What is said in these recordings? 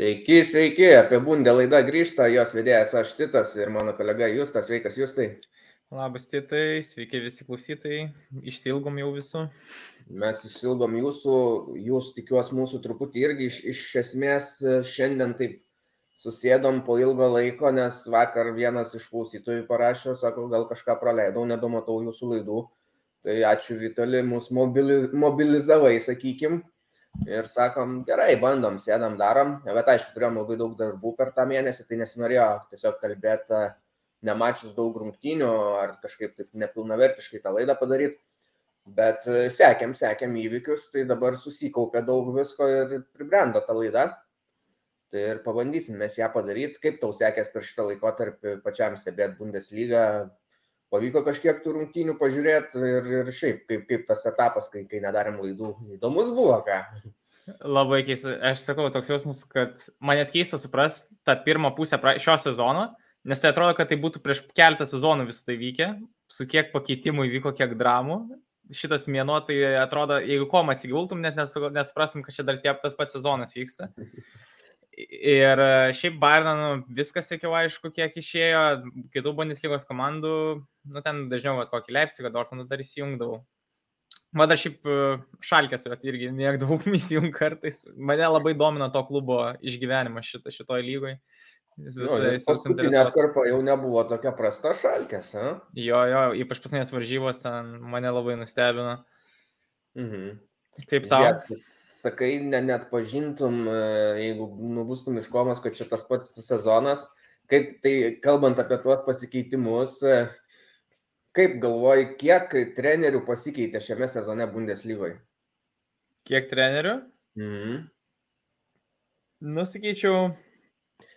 Sveiki, sveiki, apie bundę laidą grįžta, jos vedėjas aš Titas ir mano kolega Justas, sveikas Justai. Labas Titai, sveiki visi klausytojai, išsilgom jau visų. Mes išsilgom jūsų, jūs tikiuosi mūsų truputį irgi iš, iš esmės e, šiandien taip susėdom po ilgo laiko, nes vakar vienas iš klausytojų parašė, sako, gal kažką praleidau, nebematau jūsų laidų. Tai ačiū Vitali, mus mobiliz, mobilizavai, sakykim. Ir sakom, gerai, bandom, sėdam, darom. Bet aišku, turėjom labai daug darbų per tą mėnesį, tai nesinorėjo tiesiog kalbėti nemačius daug rungtynių ar kažkaip taip nepilnavertiškai tą laidą padaryti. Bet e, sekėm, sekėm įvykius, tai dabar susikaupė daug visko ir pribrendo tą laidą. Tai ir pabandysim mes ją padaryti. Kaip tau sekės per šitą laikotarpį pačiam stebėti Bundesliga, pavyko kažkiek tų rungtynių pažiūrėti ir, ir šiaip, kaip, kaip tas etapas, kai, kai nedarėm laidų, įdomus buvo, ką. Labai keista, aš sakau, toks jausmas, kad man net keista suprasti tą pirmą pusę šio sezono, nes tai atrodo, kad tai būtų prieš keletą sezonų vis tai vykę, su kiek pakeitimų įvyko, kiek dramų. Šitas mėnuo, tai atrodo, jeigu kom atsigultum, net nesuprasim, kad čia dar tie tas pats sezonas vyksta. Ir e, šiaip Bayerną, nu, viskas jau aišku, kiek išėjo, kitų Bundeslygos komandų, nu ten dažniau, va, kokį Leipzigą, Dortmundą dar įsijungdavau. Man dar šiaip e, šalkės, bet irgi mėgdavau įsijungti kartais. Mane labai domina to klubo išgyvenimas šito, šitoje lygoje. Nu, paskutinė atkarpa jau nebuvo tokia prasta šalkės, a? Jo, jo, ypač pasinės varžybos mane labai nustebino. Mhm. Kaip tau? Žiūrėk, sakai, ne, net pažintum, e, jeigu nubustum iš komos, kad čia tas pats sezonas, kaip tai kalbant apie tuos pasikeitimus, e, kaip galvoji, kiek trenerių pasikeitė šiame sezone Bundeslygoje? Kiek trenerių? Mhm. Nusakyčiau.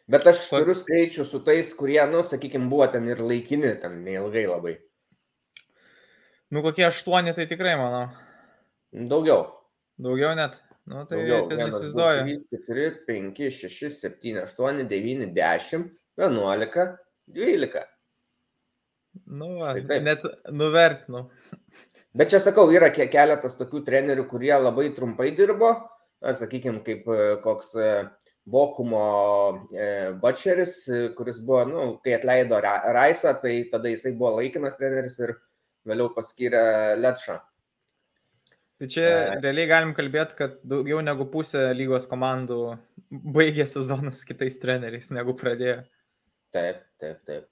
Bet aš turiu skaičių su tais, kurie, nu, sakykime, buvo ten ir laikini, ten neilgai labai. Nu, kokie aštuoni, tai tikrai manau. Daugiau. Daugiau net. Nu, tai Daugiau. ten įsivaizduoju. du, trys, 4, 5, 6, 7, 8, 9, 10, 11, 12. Nu, va, net nuvertinu. Bet čia sakau, yra ke- keletas tokių trenerių, kurie labai trumpai dirbo, sakykime, kaip e, koks e, Bochumo e, Butcheris, kuris buvo, nu, kai atleido Ra- Raisą, tai tada jisai buvo laikinas treneris ir vėliau paskyrė Letšą. Tai čia realiai galim kalbėti, kad daugiau negu pusė lygos komandų baigė sezoną su kitais treneriais, negu pradėjo. Taip, taip, taip.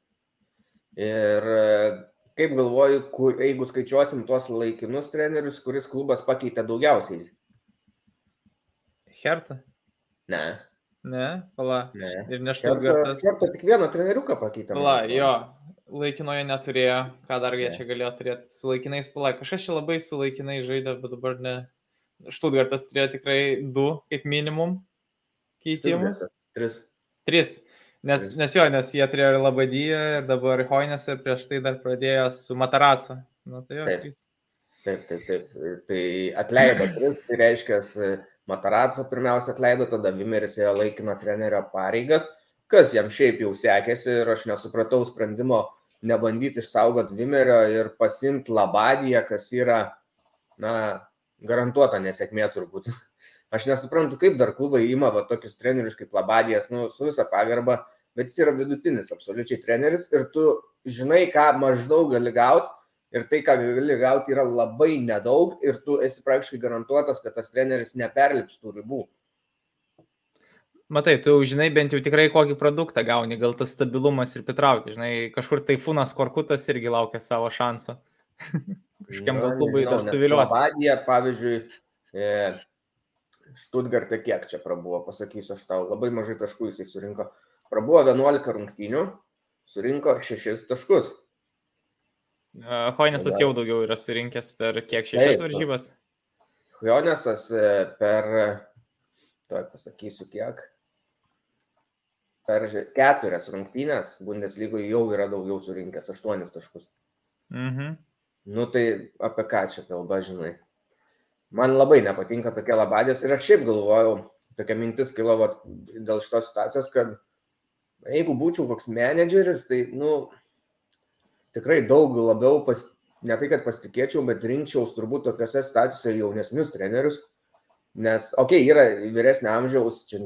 Ir e, kaip galvoju, kur, jeigu skaičiuosim tuos laikinus trenerius, kuris klubas pakeitė daugiausiai? Herta? Ne, Ne, pala. ne. Ir ne Kerto, Štutgartas. kerto tik vieną treneriuką pakeitė. Pala, jo. Laikinoje neturėjo, ką dar jie čia galėjo turėti. Su laikinais, pala. Kažkas čia labai su laikinai žaidė, bet dabar ne. Štutgartas turėjo tikrai du, kaip minimum, keitimus. Tris. Tris. Nes, Tris. nes jo, nes jie turėjo ir Labadyje, ir dabar Hoinės ir prieš tai dar pradėjo su Matarasu. Na tai jo, Taip. trys. Taip, taip, taip. Tai atleido tris, tai reiškia, Matarazzo pirmiausia atleido, tada Vimeris ėjo laikino trenerio pareigas, kas jam šiaip jau sekėsi ir aš nesupratau sprendimo nebandyti išsaugoti Vimerio ir pasimti Labadiją, kas yra, na, garantuota nesėkmė turbūt. Aš nesuprantu, kaip dar klubai ima va, tokius trenerius kaip Labadijas, nu, su visa pagarba, bet jis yra vidutinis absoliučiai treneris ir tu žinai, ką maždaug gali gauti ir tai, ką gali gauti, yra labai nedaug ir tu esi praktiškai garantuotas, kad tas treneris neperlips tų ribų. Matai, tu žinai bent jau tikrai kokį produktą gauni, gal tas stabilumas ir pritraukia. Žinai, kažkur taifūnas Korkutas irgi laukia savo šansų. Kažkiam gal klubui dar suvilios. Labadija, pavyzdžiui, e, Štutgarte kiek čia prabuvo, pasakysiu aš tau, labai mažai taškų jisai surinko. Prabuvo 11 rungtynių, surinko 6 taškus. Hoinesas Tada- jau daugiau yra surinkęs per kiek Taip. šešias varžybas. Hjonesas e, per, toj pasakysiu kiek, per keturias rungtynės Bundeslygoje jau yra daugiau surinkęs, 8 taškus. Mhm. Nu tai apie ką čia kalba, žinai. Man labai nepatinka tokia labadės ir aš šiaip galvojau, tokia mintis kilo vat, dėl šitos situacijos, kad jeigu būčiau koks menedžeris, tai, nu, tikrai daug labiau, pas, ne tai, kad pasitikėčiau, bet rinkčiaus turbūt tokiuose situacijose jaunesnius trenerius, nes, okei, okay, yra vyresnio amžiaus, čia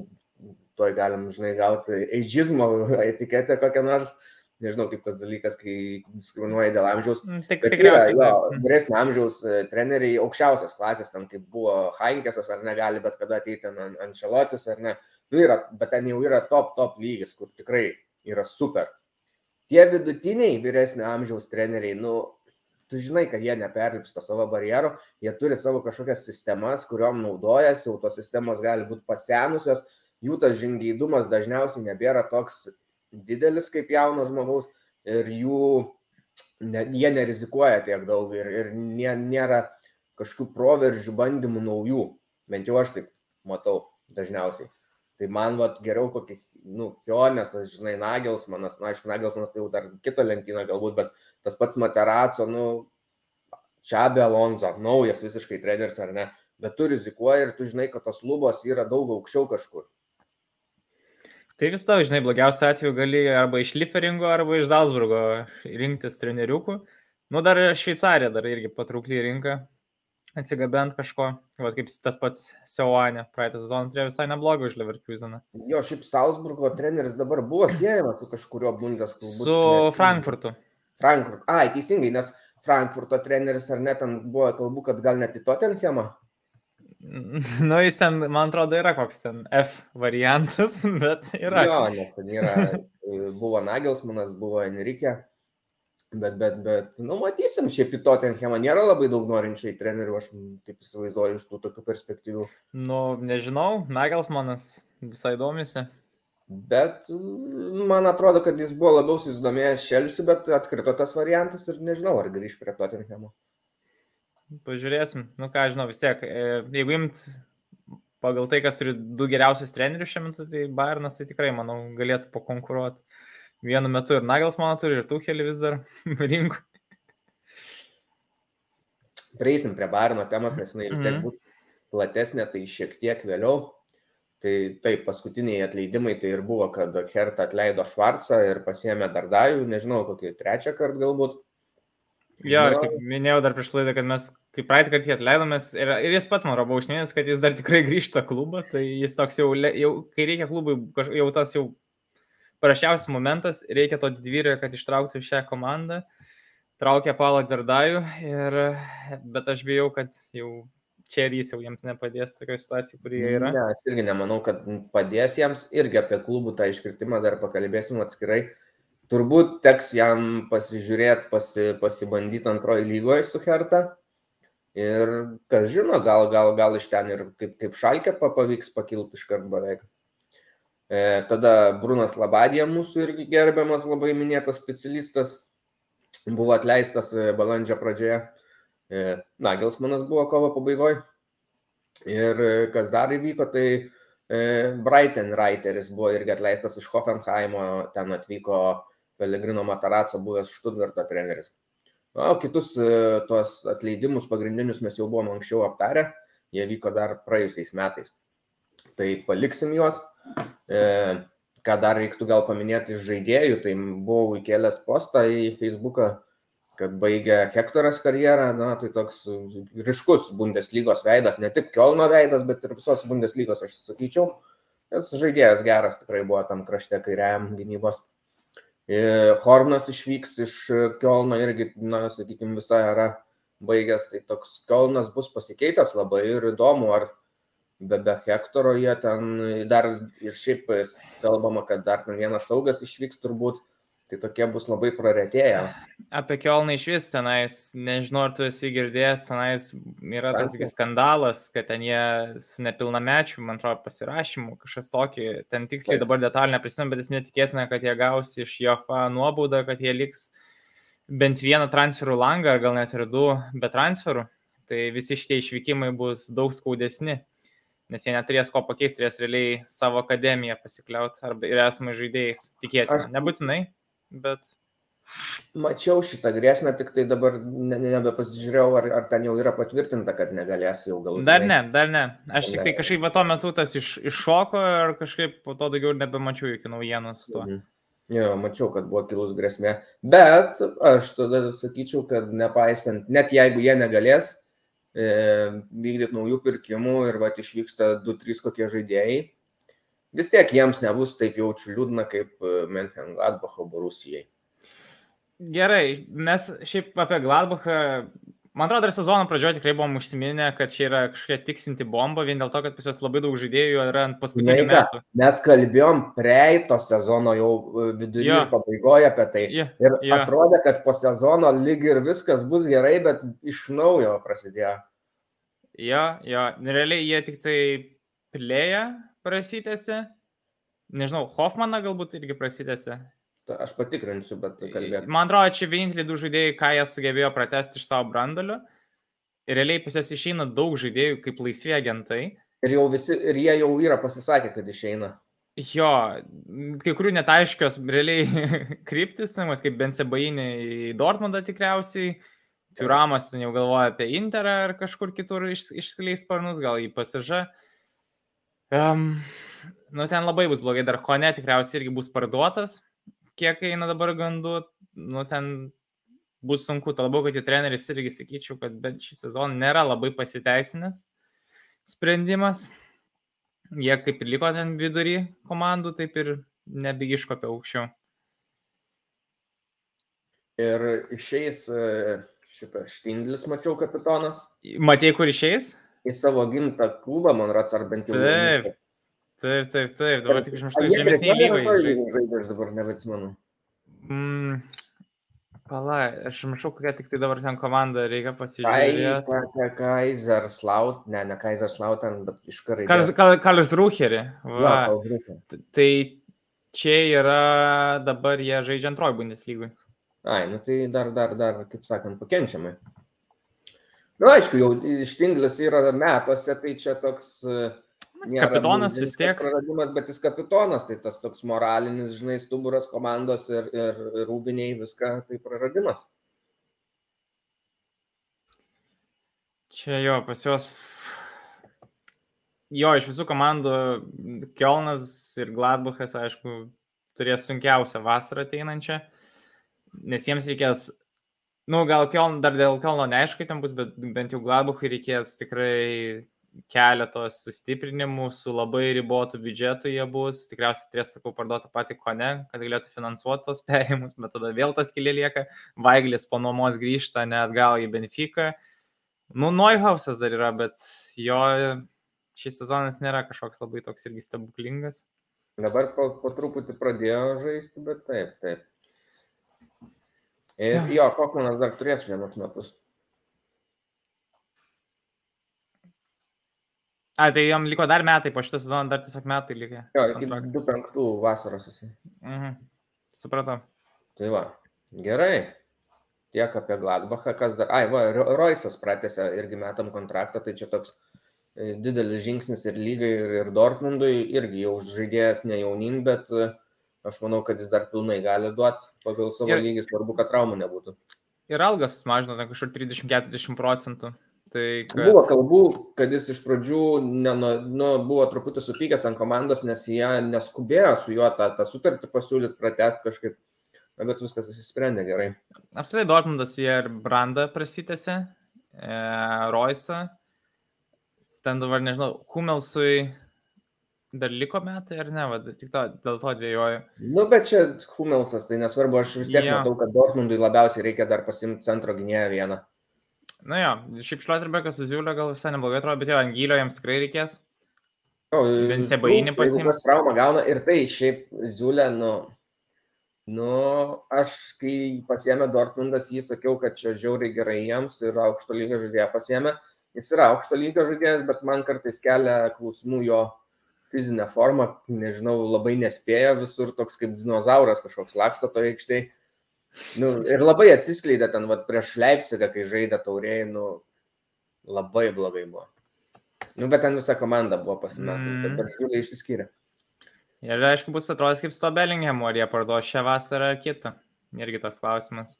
toj galim, žinai, gauti eidžizmo etiketę kokią nors. Nežinau, kaip tas dalykas, kai diskriminuoja dėl amžiaus. Mm, Tik, Bet yra, jo. Mm. vyresnio amžiaus e, treneriai, aukščiausios klasės, ten kaip buvo Hainkesas, ar negali bet kada ateiti ant Anšelotis, ar ne. Nu, yra, bet ten jau yra top, top lygis, kur tikrai yra super. Tie vidutiniai vyresnio amžiaus treneriai, nu, tu žinai, kad jie neperlips to savo barjero, jie turi savo kažkokias sistemas, kuriuom naudojasi, jau tos sistemos gali būti pasenusios, jų tas žingeidumas dažniausiai nebėra toks didelis kaip jauno žmogaus ir jų, ne, jie nerizikuoja tiek daug ir, ir nė, nėra kažkokių proveržių bandymų naujų, bent jau aš taip matau dažniausiai. Tai man vat, geriau kokį, nu, Hionesas, žinai, Nagelsmanas, na, aišku, Nagelsmanas tai jau dar kitą lentyną galbūt, bet tas pats Materaco, nu, Čiabė Alonso, naujas visiškai treneris ar ne, bet tu rizikuoji ir tu žinai, kad tos lubos yra daug aukščiau kažkur. Tai vis tau, žinai, blogiausiu atveju gali arba iš Lieferingo, arba iš Salzburgo rinktis treneriukų. Nu, dar Šveicarija dar irgi patraukli rinka. Atsigabent kažko. Va, kaip tas pats Seuanė. Praeitą sezoną turėjo visai neblogą iš Leverkuseną. Jo, šiaip Salzburgo treneris dabar buvo siejamas su kažkurio bundas klubu. Su Frankfurtu. Frankfurt. Ai, teisingai, nes Frankfurto treneris ar net ten buvo kalbų, kad gal net į Tottenhamą. Nu, jis ten, man atrodo, yra koks ten F variantas, bet yra. Jo, nes ten yra, buvo Nagelsmanas, buvo Enrique. Bet, bet, bet, nu, matysim, šiaip į Tottenhamą nėra labai daug norinčių į trenerių, aš taip įsivaizduoju iš tų tokių perspektyvų. Nu, nežinau, Nagelsmanas visai domisi. Bet man atrodo, kad jis buvo labiau susidomėjęs Šelsiu, bet atkrito tas variantas ir nežinau, ar grįž prie Tottenhamo. Pažiūrėsim. Nu ką, žinau, vis tiek, e, jeigu imt pagal tai, kas turi du geriausius trenerius šiuo metu, tai Bayernas tai tikrai, manau, galėtų pakonkuruoti. Vienu metu ir Nagelsmaną turi, ir Tuchelį vis dar rinkų. Prieisim prie Barno temos, nes jinai vis tiek Mhm. bus platesnė, tai šiek tiek vėliau. Tai taip, paskutiniai atleidimai tai ir buvo, kad Hertha atleido Švarcą ir pasiemė Dardajų, nežinau, kokį trečią kartą galbūt. Jo, ir kaip minėjau dar prieš laidą, kad mes, kaip praeitą kartą jį atleidomės, ir, ir jis pats man buvo užsiminęs, kad jis dar tikrai grįžta klubą, tai jis toks jau, jau kai reikia klubui, jau tas jau parašiausias momentas, reikia to didvyrio, kad ištrauktų šią komandą, traukia palą Dardajų, ir, bet aš bijau, kad jau čia ir jis jau jiems nepadės tokioje situacijoje, kur jie yra. Ne, aš irgi nemanau, kad padės jiems. Irgi apie klubų tą iškritimą dar pakalbėsim atskirai. Turbūt teks jam pasižiūrėti, pasi, pasibandyti antroji lygoje su Hertha. Ir kas žino, gal, gal, gal iš ten ir kaip, kaip šalkė pa- pavyks pakilti iš karto beveik. E, tada Brunas Labadija, mūsų irgi gerbiamas labai minėtas specialistas, buvo atleistas e, balandžio pradžioje. E, Nagelsmanas buvo kovo pabaigoje. Ir e, kas dar įvyko, tai e, Brighton Reiteris buvo irgi atleistas iš Hoffenheimo, ten atvyko Pelegrino Mataraco, buvęs Štutgarto treneris. O kitus e, tuos atleidimus pagrindinius mes jau buvom anksčiau aptarę, jie vyko dar praėjusiais metais. Tai paliksim juos. E, ką dar reiktų gal paminėti iš žaidėjų, tai buvau įkėlęs postą į Facebooką, kad baigė Hektoras karjerą, na, tai toks ryškus Bundeslygos veidas, ne tik Kielno veidas, bet ir visos Bundeslygos, aš sakyčiau. Nes žaidėjas geras tikrai buvo tam krašte kairiajam gynybos. E, Hornas išvyks iš Kielno irgi, na, sakykime, visą erą baigęs, tai toks Kielnas bus pasikeitęs labai ir įdomu, ar be, be Hektoro jie ten dar ir šiaip kalbama, kad dar vienas saugas išvyks turbūt, tai tokie bus labai praretėję. Apie Kielną iš vis tenais, nežinau, ar tu esi girdėjęs, tenais yra tas Sankcijos. skandalas, kad ten jie su nepilnamečiu, man atrodo, pasirašymu, kažkas tokį, ten tiksliai dabar detalį neprisimenu, bet jis netikėtina, kad jie gaus iš JOFA nuobaudą, kad jie liks bent vieną transferų langą, ar gal net ir du be transferų. Tai visi šitie išvykimai bus daug skaudesni, nes jie neturės ko pakeisti, turės realiai savo akademiją pasikliauti arba ir esamai žaidėjais. Tikėtina, Aš- nebūtinai, bet Mačiau šitą grėsmę, tik tai dabar ne, ne, nebepasižiūrėjau, ar, ar ten jau yra patvirtinta, kad negalės jau gal. Dar ne, dar ne. Aš tik tai kažkaip va tuo metu tas iš, iššoko ir kažkaip po to daugiau nebemačiau iki naujienų su tuo. Mhm. Jo, mačiau, kad buvo kilus grėsmė. Bet aš tada sakyčiau, kad nepaisant, net jeigu jie negalės e, vykdyti naujų pirkimų ir va išvyksta 2-3 kokie žaidėjai, vis tiek jiems nebus taip jaučiu liūdna kaip Menchen Gladbacho Borusijai. Gerai, mes šiaip apie Gladbachą Man atrodo, dar sezono pradžioje tikrai buvom užsiminę, kad čia yra kažkokia tiksinti bomba, vien dėl to, kad pas juos labai daug žaidėjų yra ant paskutinių Neika, metų. Mes kalbėjom praeito sezono jau e, vidury ja. pabaigoje apie tai. Ja. Ir ja. atrodė, kad po sezono lyg ir viskas bus gerai, bet iš naujo prasidėjo. Jo, jo, realiai jie tik tai plėja prasitėsi. Nežinau, Hoffmaną galbūt irgi prasitėsi. Aš patikrinsiu, bet kalbėk. Man atrodo, čia vieninteliai du žaidėjai, ką jie sugebėjo pratesti iš savo brandolio. Ir realiai pas jas išeina daug žaidėjų kaip laisvi agentai. Ir, jau visi, ir jie jau yra pasisakę, kad išeina. Jo, kai kurių net aiškios realiai kryptis, nes kaip Bensebainė į Dortmundą tikriausiai, Turamas jau galvoja apie Interą ar kažkur kitur iš, išskleis sparnus, gal į pasižą. Um, nu, ten labai bus blogai, dar ko ne, tikriausiai irgi bus parduotas kiek eina dabar gandų, nu ten bus sunku, to labiau, kad jų treneris irgi sakyčiau, kad bent šį sezoną nėra labai pasiteisinęs sprendimas. Jie kaip ir liko ten vidury komandų, taip ir nebegiškopė aukščiau. Ir išeis e, šitą Štindlis, mačiau, kapitonas. Matėjai, kur išeis? Į savo gimtą klubą, man rats, ar bent jau. Taip, Taip, taip, taip, dabar tik išmuštai žemesnį lygą žaidžiu. Aš dabar nebeatsimenu. Mm, Pala, aš mačiau, kokia tik tai dabar ten komanda reikia pasižiūrėti. Kaiserslaut, ne, ne Kaiserslauten, bet iš karai. Kalis Rūcherį. Tai čia yra dabar jie žaidžia antroji Bundeslygui. Ai, nu tai dar, dar, dar, kaip sakant, pakenčiamai. Nu, aišku, jau Štinglis yra metuose, tai čia toks uh, Nėra kapitonas vis tiek. Praradimas, bet jis kapitonas, tai tas toks moralinis, žinai, stuburas komandos ir, ir rūbiniai viską, tai praradimas. Čia jo, pas juos. Jo, iš visų komandų Kielnas ir Gladbachas, aišku, turės sunkiausią vasarą ateinančią, nes jiems reikės, nu, gal Kielno, dar dėl Kielno neaišku, ten bus, bet bent jau Gladbachui reikės tikrai keletos sustiprinimų su labai ribotu biudžetu jie bus. Tikriausiai turės, sakau, parduoti patį kone, kad galėtų finansuoti tos perėjimus, bet tada vėl tas kilė lieka. Vaiglis po nuomos grįžta net gal į Benfica. Nu, Neuhausas dar yra, bet jo šis sezonas nėra kažkoks labai toks irgi stebuklingas. Dabar po, po truputį pradėjo žaisti, bet taip, taip. Ir jo, Hoffmanas dar turės vienus metus. A, tai jam liko dar metai, po šitą sezoną dar tiesiog metai liko. Jo, iki 25 vasaros esi. Mhm. Supratau. Tai va, gerai. Tiek apie Gladbachą, kas dar. Ai, va, Roisas pratęsė irgi metam kontraktą, tai čia toks e, didelis žingsnis ir lygai, ir, ir Dortmundui, irgi jau žaidėjas ne jaunin, bet e, aš manau, kad jis dar pilnai gali duoti pagal savo ir, lygį, svarbu, kad traumų nebūtų. Ir algas mažino kažkur 30-40 procentų. Tai kad... Buvo kalbų, kad jis iš pradžių neno, nu, buvo truputį supykęs ant komandos, nes jie neskubėjo su juo tą, tą sutartį pasiūlyti, pratesti kažkaip, bet viskas įsisprendė gerai. Apskritai Dortmundas jie ir Brandą prasitėsi, e, Roisą, ten dabar nežinau, Humelsui dar liko metai ar ne, va, tik to, dėl to dviejoju. Nu, bet čia Humelsas, tai nesvarbu, aš vis tiek ja. matau, kad Dortmundui labiausiai reikia dar pasimti centro gynėją vieną. Na jo, šiaip Šlioterbekas su Ziulio gal visai neblogai atrodo, bet jo, Angylio jiems tikrai reikės. Bent Sebainį pasiims. Traumą gauna ir tai šiaip Ziulė, nu, nu, aš kai pasiemė Dortmundas, jį sakiau, kad čia žiauriai gerai jiems ir aukšto lygio žaidėją pasiemė. Jis yra aukšto lygio žaidėjas, bet man kartais kelia klausimų jo fizinę formą, nežinau, labai nespėja visur, toks kaip dinozauras kažkoks laksto to aikštėje Nu, ir labai atsiskleidė ten, vat, prieš Leipzigą, kai žaidė taurėjai, nu, labai blogai buvo. Nu, bet ten visa komanda buvo pasimetus, mm. dabar siūlė išsiskyrė. Ir aišku, bus atrodys kaip su to Bellingham, ar jie parduos šią vasarą ar kitą. Irgi tas klausimas.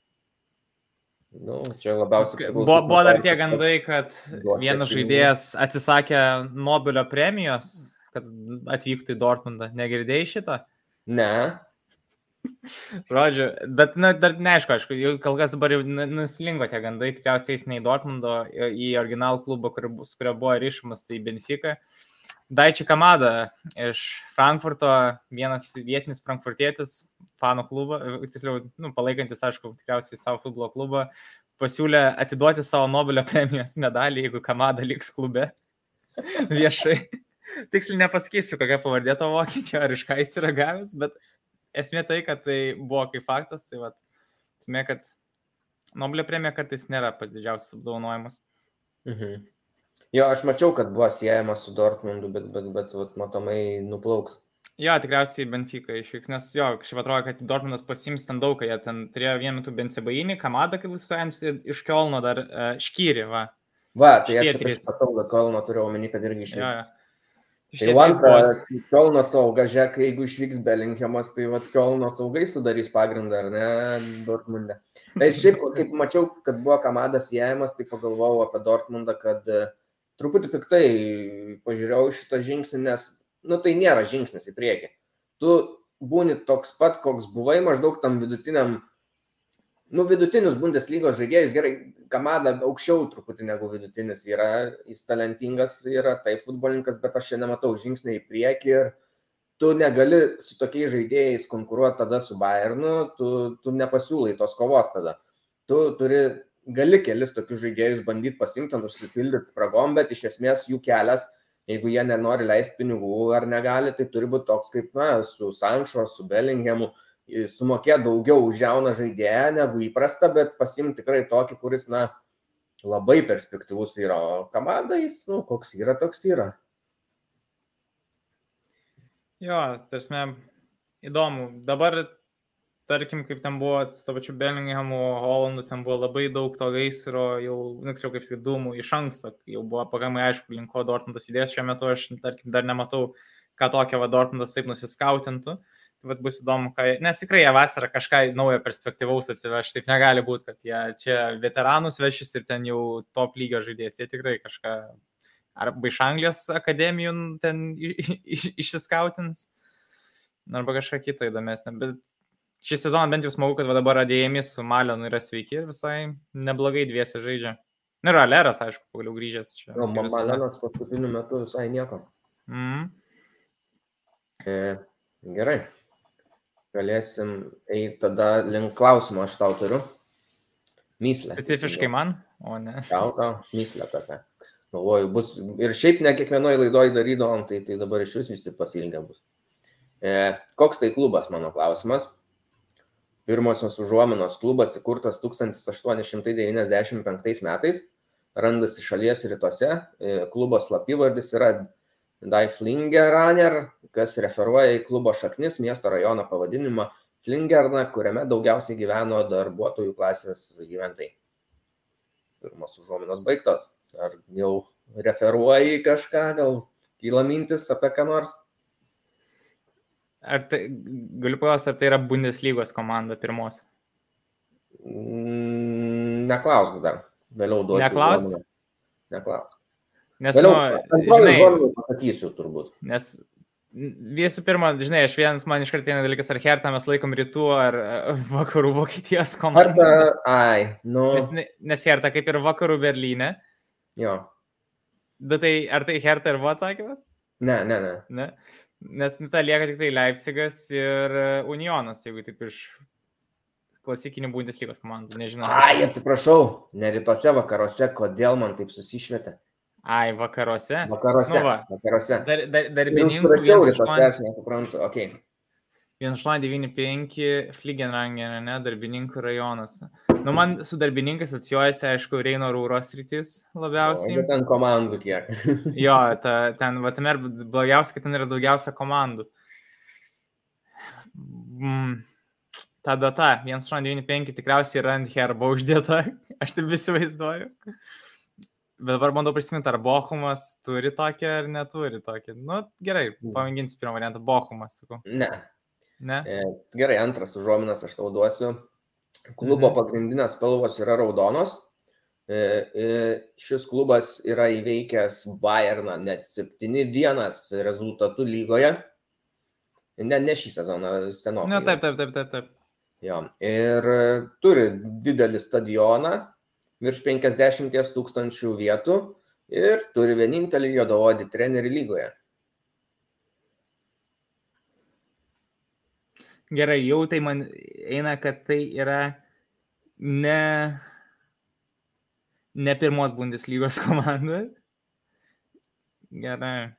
Nu, čia labiausiai. Buvo, buvo dar tie gandai, kad vienas žaidėjas atsisakė Nobelio premijos, kad atvyktų į Dortmundą. Negirdėjai šitą? Ne. Žodžiu, bet na, dar neaišku, aišku, kol kas dabar jau nuslingo tie gandai, tikriausiai jis ne į Dortmundo, į originalų klubą, kur, su kurio buvo ryšimas, tai Benfica. Daiči Kamada iš Frankfurto, vienas vietinis frankfurtietis, fanų klubą, tiksliau, nu, palaikantis, aišku, tikriausiai savo futbolo klubą, pasiūlė atiduoti savo Nobelio premijos medalį, jeigu Kamada liks klube viešai. Tiksliai nepasakysiu, kokia pavardė to vokiečio, ar iš ką jis yra gavęs, bet esmė tai, kad tai buvo kaip faktas, tai va, esmė, kad Nobelio premija kartais nėra pats didžiausias apdovanojimas. Mhm. Jo, aš mačiau, kad buvo siejamas su Dortmundu, bet, bet, bet, bet matomai nuplauks. Jo, tikriausiai Benfica išvyks, nes jo, kažkaip atrodo, kad Dortmundas pasims ten daug, jie ten turėjo vienu metu Bensebainį, Kamadą, kaip jūs sakėte, iš Kielno dar uh, Škyri, va. Va, tai aš pasipatau, kad Kielno turiu omeny, kad irgi išvyks. Jo, jo. Tai antra, Kielno sauga, žiūrėk, jeigu išvyks Belinkiamas, tai vad Kielno saugai sudarys pagrindą, ar ne, Dortmunde. Tai šiaip, kaip mačiau, kad buvo Kamadas siejamas, tai pagalvojau apie Dortmundą, kad uh, truputį piktai pažiūrėjau šitą žingsnį, nes, nu, tai nėra žingsnis į priekį. Tu būni toks pat, koks buvai, maždaug tam vidutiniam, nu, vidutinius Bundeslygos žaidėjus, gerai, Kamada aukščiau truputį negu vidutinis yra, jis talentingas yra, taip futbolininkas, bet aš čia nematau žingsnį į priekį ir tu negali su tokiais žaidėjais konkuruoti tada su Bayernu, tu, tu nepasiūlai tos kovos tada. Tu turi gali kelis tokius žaidėjus bandyti pasimti, užsipildyti spragom, bet iš esmės jų kelias, jeigu jie nenori leisti pinigų ar negali, tai turi būti toks kaip, na, su Sanšo, su Bellinghamu, sumokėti daugiau už jauną žaidėją negu įprasta, bet pasimti tikrai tokį, kuris, na, labai perspektyvus yra, o komanda jis, nu, koks yra, toks yra. Jo, tarsi, įdomu. Dabar tarkim, kaip ten buvo su to pačiu Bellinghamu, Holandu, ten buvo labai daug to gaisro, jau, tiksliau, kaip tik dūmų iš anksto, jau buvo pakankamai aišku, link ko Dortmundas judės, šiuo metu aš, tarkim, dar nematau, ką tokia va Dortmundas taip nusiskautintų. Tai vad bus įdomu, ką, nes tikrai jie vasarą kažką naujo perspektyvaus atsiveš, taip negali būti, kad jie čia veteranus vešis ir ten jau top lygio žaidės, jie tikrai kažką arba iš Anglijos akademijų ten išsiskautins, arba kažką kitą įdomesnę, bet šį sezoną bent jau smagu, kad dabar Adėjimis su Malenu yra sveiki ir visai neblogai dviesi žaidžia. Nu ir Aleras, aišku, pagaliau grįžęs čia. No, Malenas paskutiniu metu visai nieko. Mm. E, gerai. Galėsim eiti tada link klausimo, aš tau turiu. Myslę. Specifiškai man, o ne. Tau, tau, myslę tokia. Galvoju, bus ir šiaip ne kiekvienoje laidoje darydavom, tai, tai dabar iš vis visi pasilgę bus. E, koks tai klubas, mano klausimas? Pirmosios užuominos klubas įkurtas 1895 metais, randasi šalies rytuose, e, klubo slapyvardis yra Daiflingeraner, kas referuoja į klubo šaknis miesto rajono pavadinimą Flingerna, kuriame daugiausiai gyveno darbuotojų klasės gyventojai. Pirmos užuominos baigtos. Ar jau referuoji kažką, gal kyla mintis apie ką nors? Ar tai, galiu paklausti, ar tai yra Bundeslygos komanda pirmos? Neklausk dar. Vėliau duosiu. Neklausk? Neklausk. Nes, Vėliau, nu, žinai, pasakysiu turbūt. Nes visų pirma, žinai, aš vienas man iš karto vienas dalykas, ar Hertą mes laikom rytų ar vakarų Vokietijos komandą. Arba, ai, nu. Nes, nes Hertą kaip ir vakarų Berlyne. Jo. Bet tai, ar tai Hertą ir buvo atsakymas? Ne, ne, ne. ne? Nes nu, ta lieka tik tai Leipzigas ir e, Unionas, jeigu taip iš klasikinių Bundeslygos komandų, nežinau. Ai, atsiprašau, ne rytuose vakaruose, kodėl man taip susišvietė. Ai, vakaruose. Vakaruose. Nu, va. vakaruose. Dar, dar, darbininkų. Rašiau rytuose, aš nesuprantu, okei. Okay. 1895 Fligenrangen, ne, darbininkų rajonas. Nu, man su darbininkais atsijojasi, aišku, Reino Rūros rytis labiausiai. O, ten komandų kiek. jo, ta, ten, va, ten ir blogiausia, kad ten yra daugiausia komandų. Mm, ta data, 1895 tikriausiai yra ant herbo uždėta, aš taip visi vaizduoju. Bet dabar bandau prisiminti, ar Bochumas turi tokią ar neturi tokią. Nu, gerai, pamėginsiu pirmą variantą, Bochumas, sakau. Ne, Ne? E, gerai, antras užuominas aš tau duosiu. Klubo mhm. pagrindinės spalvos yra raudonos. E, e, šis klubas yra įveikęs Bayerną net 7-1 rezultatų lygoje. Ne, ne šį sezoną, senokai. Na, taip, taip, taip, taip. taip. Jo. Ir turi didelį stadioną, virš 50 tūkstančių vietų ir turi vienintelį juodaodį trenerį lygoje. Gerai, jau tai man eina, kad tai yra ne, ne pirmos Bundeslygos komanda. Gerai.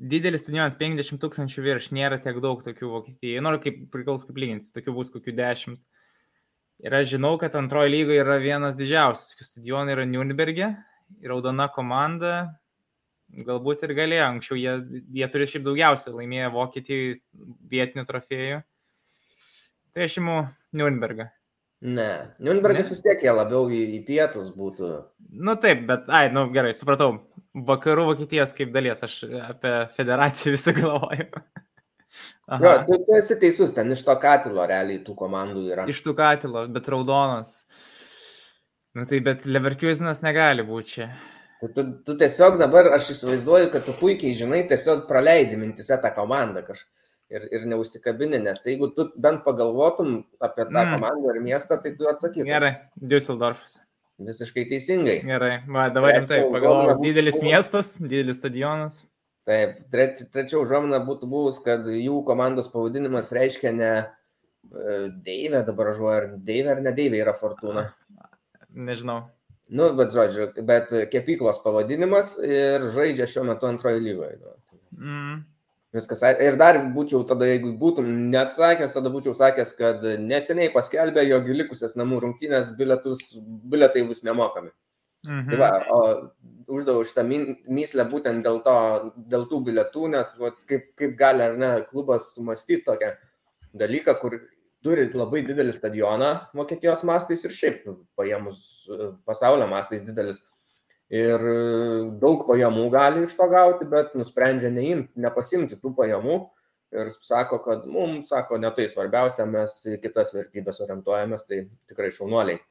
Didelis stadionas 50 tūkstančių virš, nėra tiek daug tokių Vokietijoje. Noriu kaip priklaus kaip lyginti, tokių bus kokių 10. Ir aš žinau, kad antroji lyga yra vienas didžiausių stadionų yra Nürnberge, raudona komanda, galbūt ir galėjo, anksčiau jie, jie turi šiaip daugiausiai laimėję Vokietijai vietinių trofėjų. Tai aš imu Nürnbergą. Ne, Nürnbergas vis tiek jie labiau į, į pietus būtų. Nu taip, bet, ai, nu gerai, supratau. Vakarų Vokietijos kaip dalies, aš apie federaciją visą galvoju. Jo, tu, tu esi teisus, ten iš to katilo realiai tų komandų yra. Iš tų katilo, bet raudonas. Na nu, tai, bet Leverkusenas negali būti čia. Tu, tu, tu tiesiog dabar, aš įsivaizduoju, kad tu puikiai žinai, tiesiog praleidi mintise tą komandą kažkaip. Ir, ir neusikabini, nes jeigu tu bent pagalvotum apie tą mm. komandą ir miestą, tai tu atsakytum. Gerai, Düsseldorfas. Visiškai teisingai. Gerai, va, dabar rimtai, pagalvoju, didelis miestas, didelis stadionas. Taip, treč, trečia užuomina būtų buvus, kad jų komandos pavadinimas reiškia ne e, Deivė, dabar žuoja, ar Deivė ar ne Deivė yra Fortuna. Nežinau. Nu, bet žodžiu, bet kepyklos pavadinimas ir žaidžia šiuo metu antrojo lygoje. Mm. Viskas. Ir dar būčiau tada, jeigu būtum neatsakęs, tada būčiau sakęs, kad neseniai paskelbė, jog likusias namų rungtynės biletus, biletai bus nemokami. Mhm. Tai va, o uždaviau šitą myslę būtent dėl, to, dėl tų biletų, nes va, kaip, kaip gali ar ne klubas sumastyti tokią dalyką, kur turi labai didelį stadioną Vokietijos mastais ir šiaip nu, paėmus pasaulio mastais didelis ir daug pajamų gali iš to gauti, bet nusprendžia neimti, nepasimti tų pajamų ir sako, kad mums, sako, ne tai svarbiausia, mes kitas vertybės orientuojamės, tai tikrai šaunuoliai.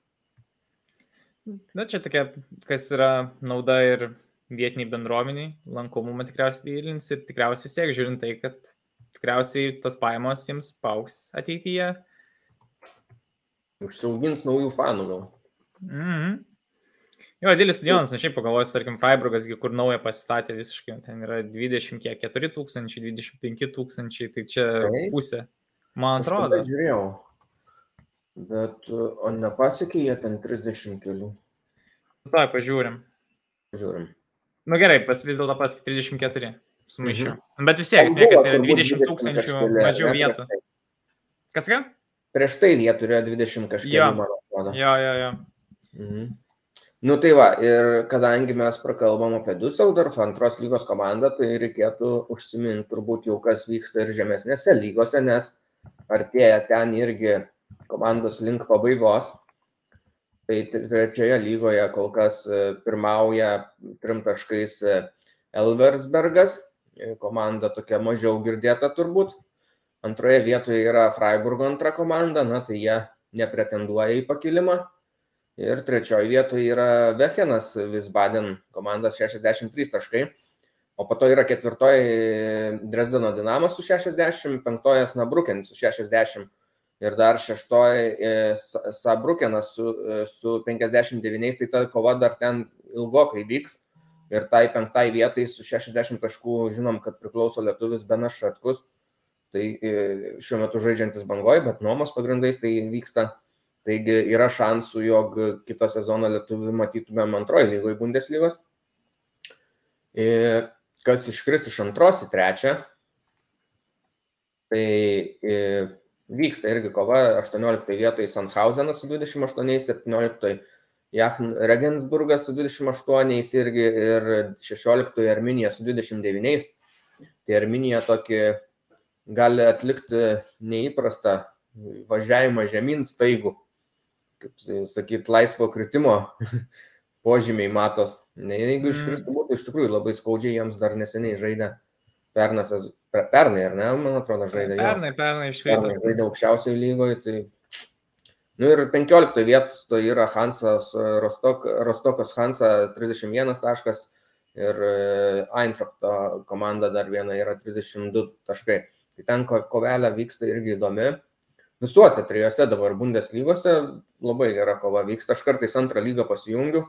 Na čia tokia, kas yra nauda ir vietiniai bendruomeniai, lankomumą tikriausiai didins ir tikriausiai vis tiek žiūrint tai, kad tikriausiai tas pajamos jiems pauks ateityje. Užsiaugins naujų fanų gal. Mhm. Mm Jo, didelis stadionas, aš šiaip pagalvoju, tarkim, Freiburgas, kur naują pasistatė visiškai, ten yra 20, kiek 4 tūkstančiai, 25 tūkstančiai, tai čia pusė. Man atrodo. Aš žiūrėjau, bet o nepasiekė jie ten 30 kelių. Tai, pažiūrim. Pažiūrim. Na nu, gerai, pas vis dėlto pats 34 sumaišiau. Mhm. Bet vis tiek, kad tai yra 20 tūkstančių mažiau vietų. Kas ką? Prieš tai jie turėjo 20 kažkiek, man atrodo. Jo, jo, jo. Mhm. Nu tai va, ir kadangi mes prakalbam apie Düsseldorf antros lygos komandą, tai reikėtų užsiminti turbūt jau, kas vyksta ir žemesnėse lygose, nes artėja ten irgi komandos link pabaigos. Tai trečioje lygoje kol kas e, pirmauja trim taškais e, Elversbergas, e, komanda tokia mažiau girdėta turbūt. Antroje vietoje yra Freiburgo antra komanda, na tai jie nepretenduoja į pakilimą. Ir trečioje vietoje yra Vechenas Visbaden komandas 63 taškai. O po to yra ketvirtoji Dresdeno Dinamas su 60, penktoje Snabrukenis su 60 ir dar šeštoji e, Sabrukenas su, e, su 59, tai ta kova dar ten ilgokai vyks. Ir tai penktai vietai su 60 taškų žinom, kad priklauso lietuvis Benas Šatkus. Tai e, šiuo metu žaidžiantis bangoje, bet nuomos pagrindais tai vyksta Taigi yra šansų, jog kitą sezoną lietuvių matytumėm antroji lygoje Bundeslygos. Ir kas iškris iš antros į trečią, tai vyksta irgi kova 18 vietoje Sandhausenas su 28, 17 Jachn Regensburgas su 28 irgi ir 16 Arminija su 29. Tai Arminija tokį gali atlikti neįprastą važiavimą žemyn staigų kaip sakyt, laisvo kritimo požymiai matos. Jeigu iškristų būtų, iš tikrųjų labai skaudžiai jiems dar neseniai žaidė. Pernas, pernai, ar ne, man atrodo, žaidė. Pernai, pernai iškrito. Žaidė aukščiausioje lygoje, tai... Nu ir 15 vietos tai yra Hansas, Rostok, Rostokas Hansas 31 taškas ir e, Eintrachto komanda dar viena yra 32 taškai. Tai ten kovelė vyksta irgi įdomi visuose trijose dabar Bundeslygose labai gera kova vyksta. Aš kartais antrą lygą pasijungiu,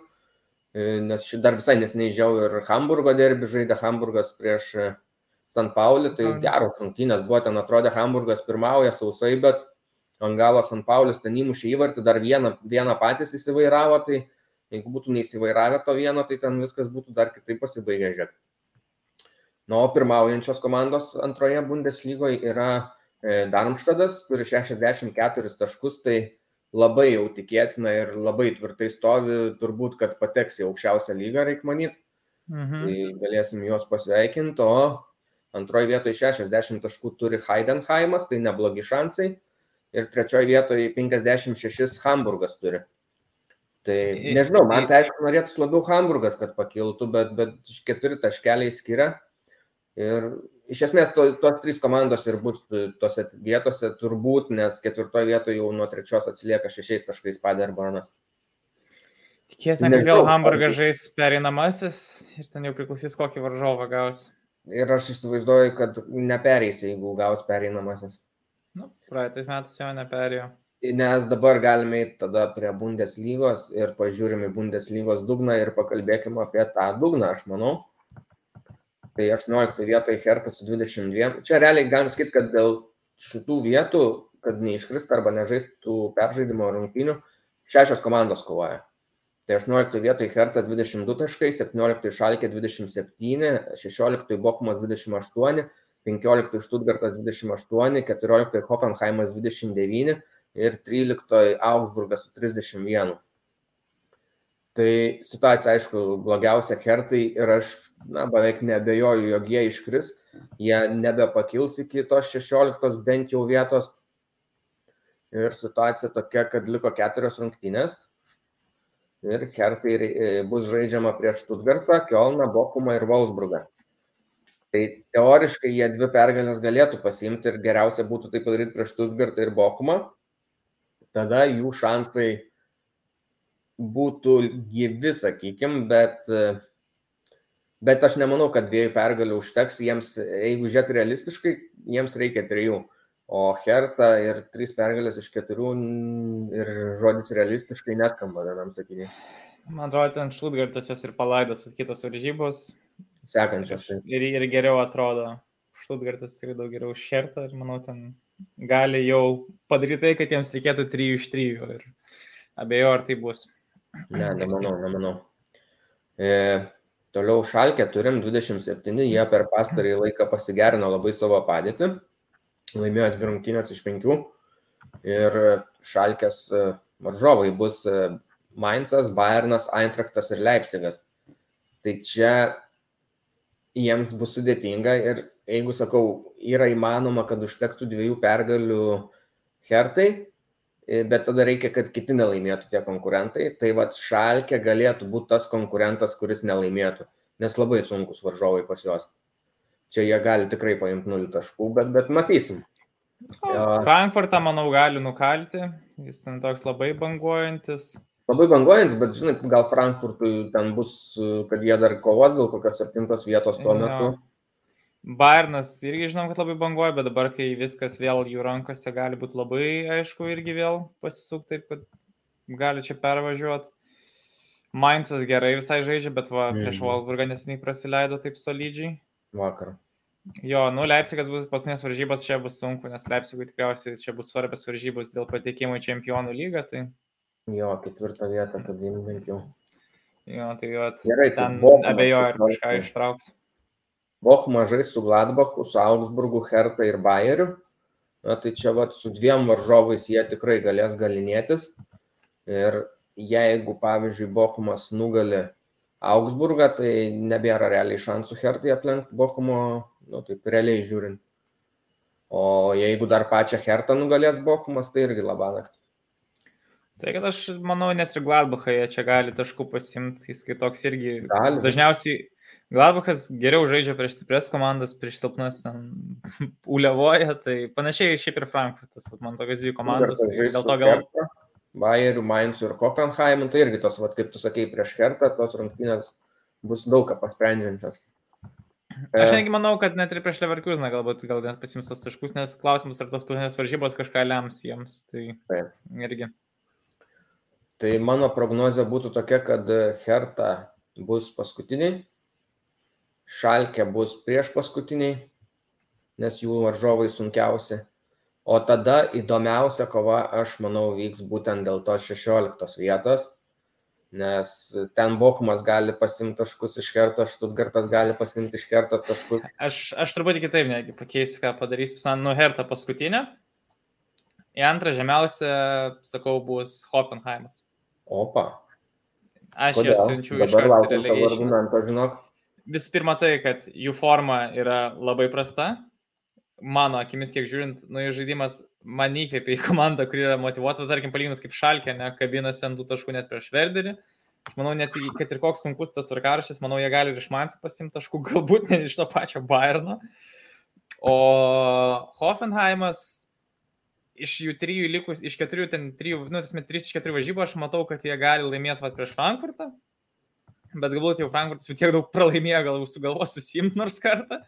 e, nes dar visai nesiniai žiau ir Hamburgo derbi žaidė Hamburgas prieš, San Pauli, tai geros rungtynės buvo, ten atrodė Hamburgas pirmauja sausai, bet ant galo San Paulis ten įmušė įvartį, dar vieną, vieną patys įsivairavo, tai jeigu būtų neįsivairavę to vieno, tai ten viskas būtų dar kitaip pasibaigę žiūrėti. Na, o pirmaujančios komandos antroje Bundeslygoje yra e, Darmštadas, turi 64 taškus, tai labai jau tikėtina ir labai tvirtai stovi, turbūt, kad pateks į aukščiausią lygą, reikia manyti. Mhm. Tai galėsim juos pasveikinti, o Antroje vietoje 60 taškų turi Heidenheimas, tai neblogi šansai. Ir trečioje vietoje 56 Hamburgas turi. Tai nežinau, man tai aišku norėtųsi labiau Hamburgas, kad pakiltų, bet, bet keturi taškeliai skiria. Ir iš esmės to, tos trys komandos ir bus tose vietose turbūt, nes ketvirtoje vietoje jau nuo trečios atsilieka šešiais taškais Paderbornas. Tikėtina, kad vėl Hamburgas žais pereinamasis ir ten jau priklausys, kokį varžovą gaus. Ir aš įsivaizduoju, kad nepereis, jeigu gaus pereinamasis. Nu, praeitais metais jau neperėjo. Nes dabar galime eiti tada prie Bundeslygos ir pažiūrime Bundeslygos dugną ir pakalbėkime apie tą dugną, aš manau. Tai 18 vietoje Hertas su 22. Čia realiai galim sakyti, kad dėl šitų vietų, kad neiškrist arba nežaistų peržaidimo rungtynių, šešios komandos kovoja. Tai 18 vietoj Herta 22 taškai, 17 Šalkė 27, 16 Bochumas 28, 15 Štutgartas 28, 14 Hoffenheimas 29 ir 13 Augsburgas su 31. Tai situacija, aišku, blogiausia Hertai ir aš na, beveik nebejoju, jog jie iškris, jie nebepakils iki tos 16 bent jau vietos. Ir situacija tokia, kad liko keturios rungtynės ir Hertai e, bus žaidžiama prieš Stuttgartą, Kielną, Bochumą ir Wolfsburgą. Tai teoriškai jie dvi pergalės galėtų pasiimti ir geriausia būtų tai padaryti prieš Stuttgartą ir Bochumą. Tada jų šansai būtų gyvi, sakykime, bet, bet aš nemanau, kad dviejų pergalių užteks jiems, jeigu žiūrėt realistiškai, jiems reikia trijų. O Herta ir trys pergalės iš keturių ir žodis realistiškai neskamba vienam sakiniui. Man atrodo, ten Šlutgartas jos ir palaidas, kitos varžybos. Sekančios. Tai. Ir, ir geriau atrodo. Šlutgartas tikrai daug geriau už Hertą ir manau, ten gali jau padaryti tai, kad jiems reikėtų 3 iš 3 ir abejo, ar tai bus. Ne, nemanau, nemanau. E, toliau šalkė turim 27, jie per pastarį laiką pasigerino labai savo padėtį laimėjo dvi rungtynės iš penkių ir šalkės e, varžovai bus e, Mainzas, Bayernas, Eintraktas ir Leipzigas. Tai čia jiems bus sudėtinga ir jeigu sakau, yra įmanoma, kad užtektų dviejų pergalių Hertai, e, bet tada reikia, kad kiti nelaimėtų tie konkurentai. Tai vad Šalkė galėtų būti tas konkurentas, kuris nelaimėtų, nes labai sunkus varžovai pas juos čia jie gali tikrai paimti 0 taškų, bet, bet matysim. Ja. Frankfurtą, manau, gali nukalti, jis ten toks labai banguojantis. Labai banguojantis, bet žinai, gal Frankfurtui ten bus, kad jie dar kovos dėl kokios septintos vietos tuo ja. metu. Bairnas irgi žinom, kad labai banguoja, bet dabar, kai viskas vėl jų rankose, gali būti labai aišku irgi vėl pasisukti taip, kad gali čia pervažiuoti. Mainzas gerai visai žaidžia, bet va, prieš mm. Wolfburgą nesiniai praleido taip solidžiai vakar. Jo, nu Leipzigas bus paskutinės varžybos, čia bus sunku, nes Leipzigui tikriausiai čia bus svarbios varžybos dėl patekimo į čempionų lygą. Tai... Jo, ketvirtą vietą, kad jį bent jau. Jo, tai jo, Gerai, tai ten abejoju, ar kažką ištrauks. Boch mažai su Gladbachu, su Augsburgu, Hertha ir Bayeriu. Na, tai čia vat, su dviem varžovais jie tikrai galės galinėtis. Ir jeigu, pavyzdžiui, Bochumas nugali Augsburgą, tai nebėra realiai šansų Hertai aplenkti Bochumo, nu, taip realiai žiūrint. O jeigu dar pačią Hertą nugalės Bochumas, tai irgi labanakt. Tai kad aš manau, net ir Gladbachą jie čia gali taškų pasimti, jis kitoks irgi. Gali. Dažniausiai Gladbachas geriau žaidžia prieš stipres komandas, prieš silpnas uliavoja, tai panašiai šiaip ir Frankfurtas, man tokios dvi komandos, tai dėl to gal... Hertha Bayeriu, Mainzu ir Hoffenheimu, tai irgi tos, vat, kaip tu sakei, prieš Hertą, tos rungtynės bus daug ką pasprendžiančios. Aš e, netgi manau, kad net ir prieš Leverkuseną galbūt gal net pasims tos taškus, nes klausimas, ar tos paskutinės varžybos kažką lems jiems. Tai Taip. irgi. Tai mano prognozija būtų tokia, kad Herta bus paskutiniai, Šalkė bus prieš paskutiniai nes jų varžovai sunkiausi. O tada įdomiausia kova, aš manau, vyks būtent dėl tos 16 vietos, nes ten Bochumas gali pasimti taškus iš kerto, Štutgartas gali pasimti iš kertos taškus. Aš, aš truputį kitaip netgi pakeisiu, ką padarys Pisan Nuherta paskutinę. Į antrą žemiausią, sakau, bus Hoffenheimas. Opa. Aš Kodėl? jas siunčiu iš karto. Visų pirma tai, kad jų forma yra labai prasta. Mano akimis, kiek žiūrint, nu jų žaidimas man įkvėpia į komandą, kuri yra motivuota, tarkim, palyginus kaip šalkė, ne, kabinasi ant tų taškų net prieš Verderį. Manau, net kad ir koks sunkus tas varkaršys, manau, jie gali ir iš Manskio pasimti taškų, galbūt net iš to pačio Bayerno. O Hoffenheimas iš jų trijų likus, iš keturių, ten trijų, nu, tasme, trys iš keturių varžybų, aš matau, kad jie gali laimėti vat, prieš Frankfurtą. Bet galbūt jau Frankfurtas jau tiek daug pralaimėjo, gal sugalvos susimt nors kartą.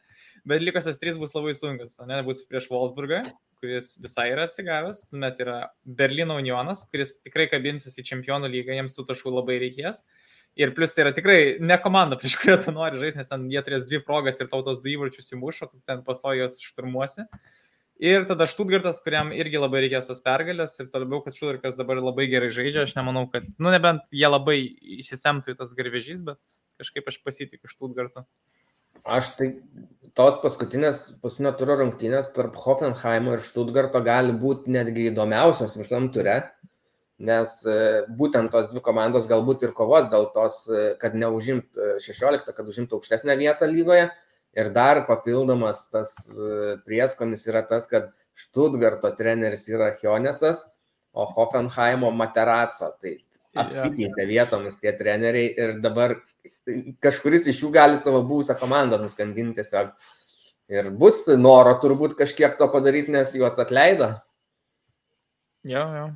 Bet likusios trys bus labai sunkios. Ne, bus prieš Wolfsburgą, kuris visai yra atsigavęs. Tuomet yra Berlyno Unionas, kuris tikrai kabinsis į čempionų lygą, jiems tų taškų labai reikės. Ir plus tai yra tikrai ne komanda, prieš kurią tu nori žaisti, nes ten jie turės dvi progas ir tautos du įvarčius įmušo, tu ten paso jos šturmuosi. Ir tada Štutgartas, kuriam irgi labai reikės tos pergalės ir labiau, kad Štutgartas dabar labai gerai žaidžia, aš nemanau, kad, nu nebent jie labai įsisemtų į tas garvežys, bet kažkaip aš pasitikiu Štutgartu. Aš tai tos paskutinės paskutinio turo rungtynės tarp Hoffenheimo ir Stuttgarto gali būti netgi įdomiausios visam ture, nes e, būtent tos dvi komandos galbūt ir kovos dėl tos, e, kad neužimt e, 16, kad užimtų aukštesnę vietą lygoje. Ir dar papildomas tas e, prieskonis yra tas, kad Stuttgarto treneris yra Hionesas, o Hoffenheimo Materaco. Tai apsikeitė vietomis tie treneriai ir dabar kažkuris iš jų gali savo buvusią komandą nuskandinti tiesiog. Ir bus noro turbūt kažkiek to padaryti, nes juos atleido. Jo, jo.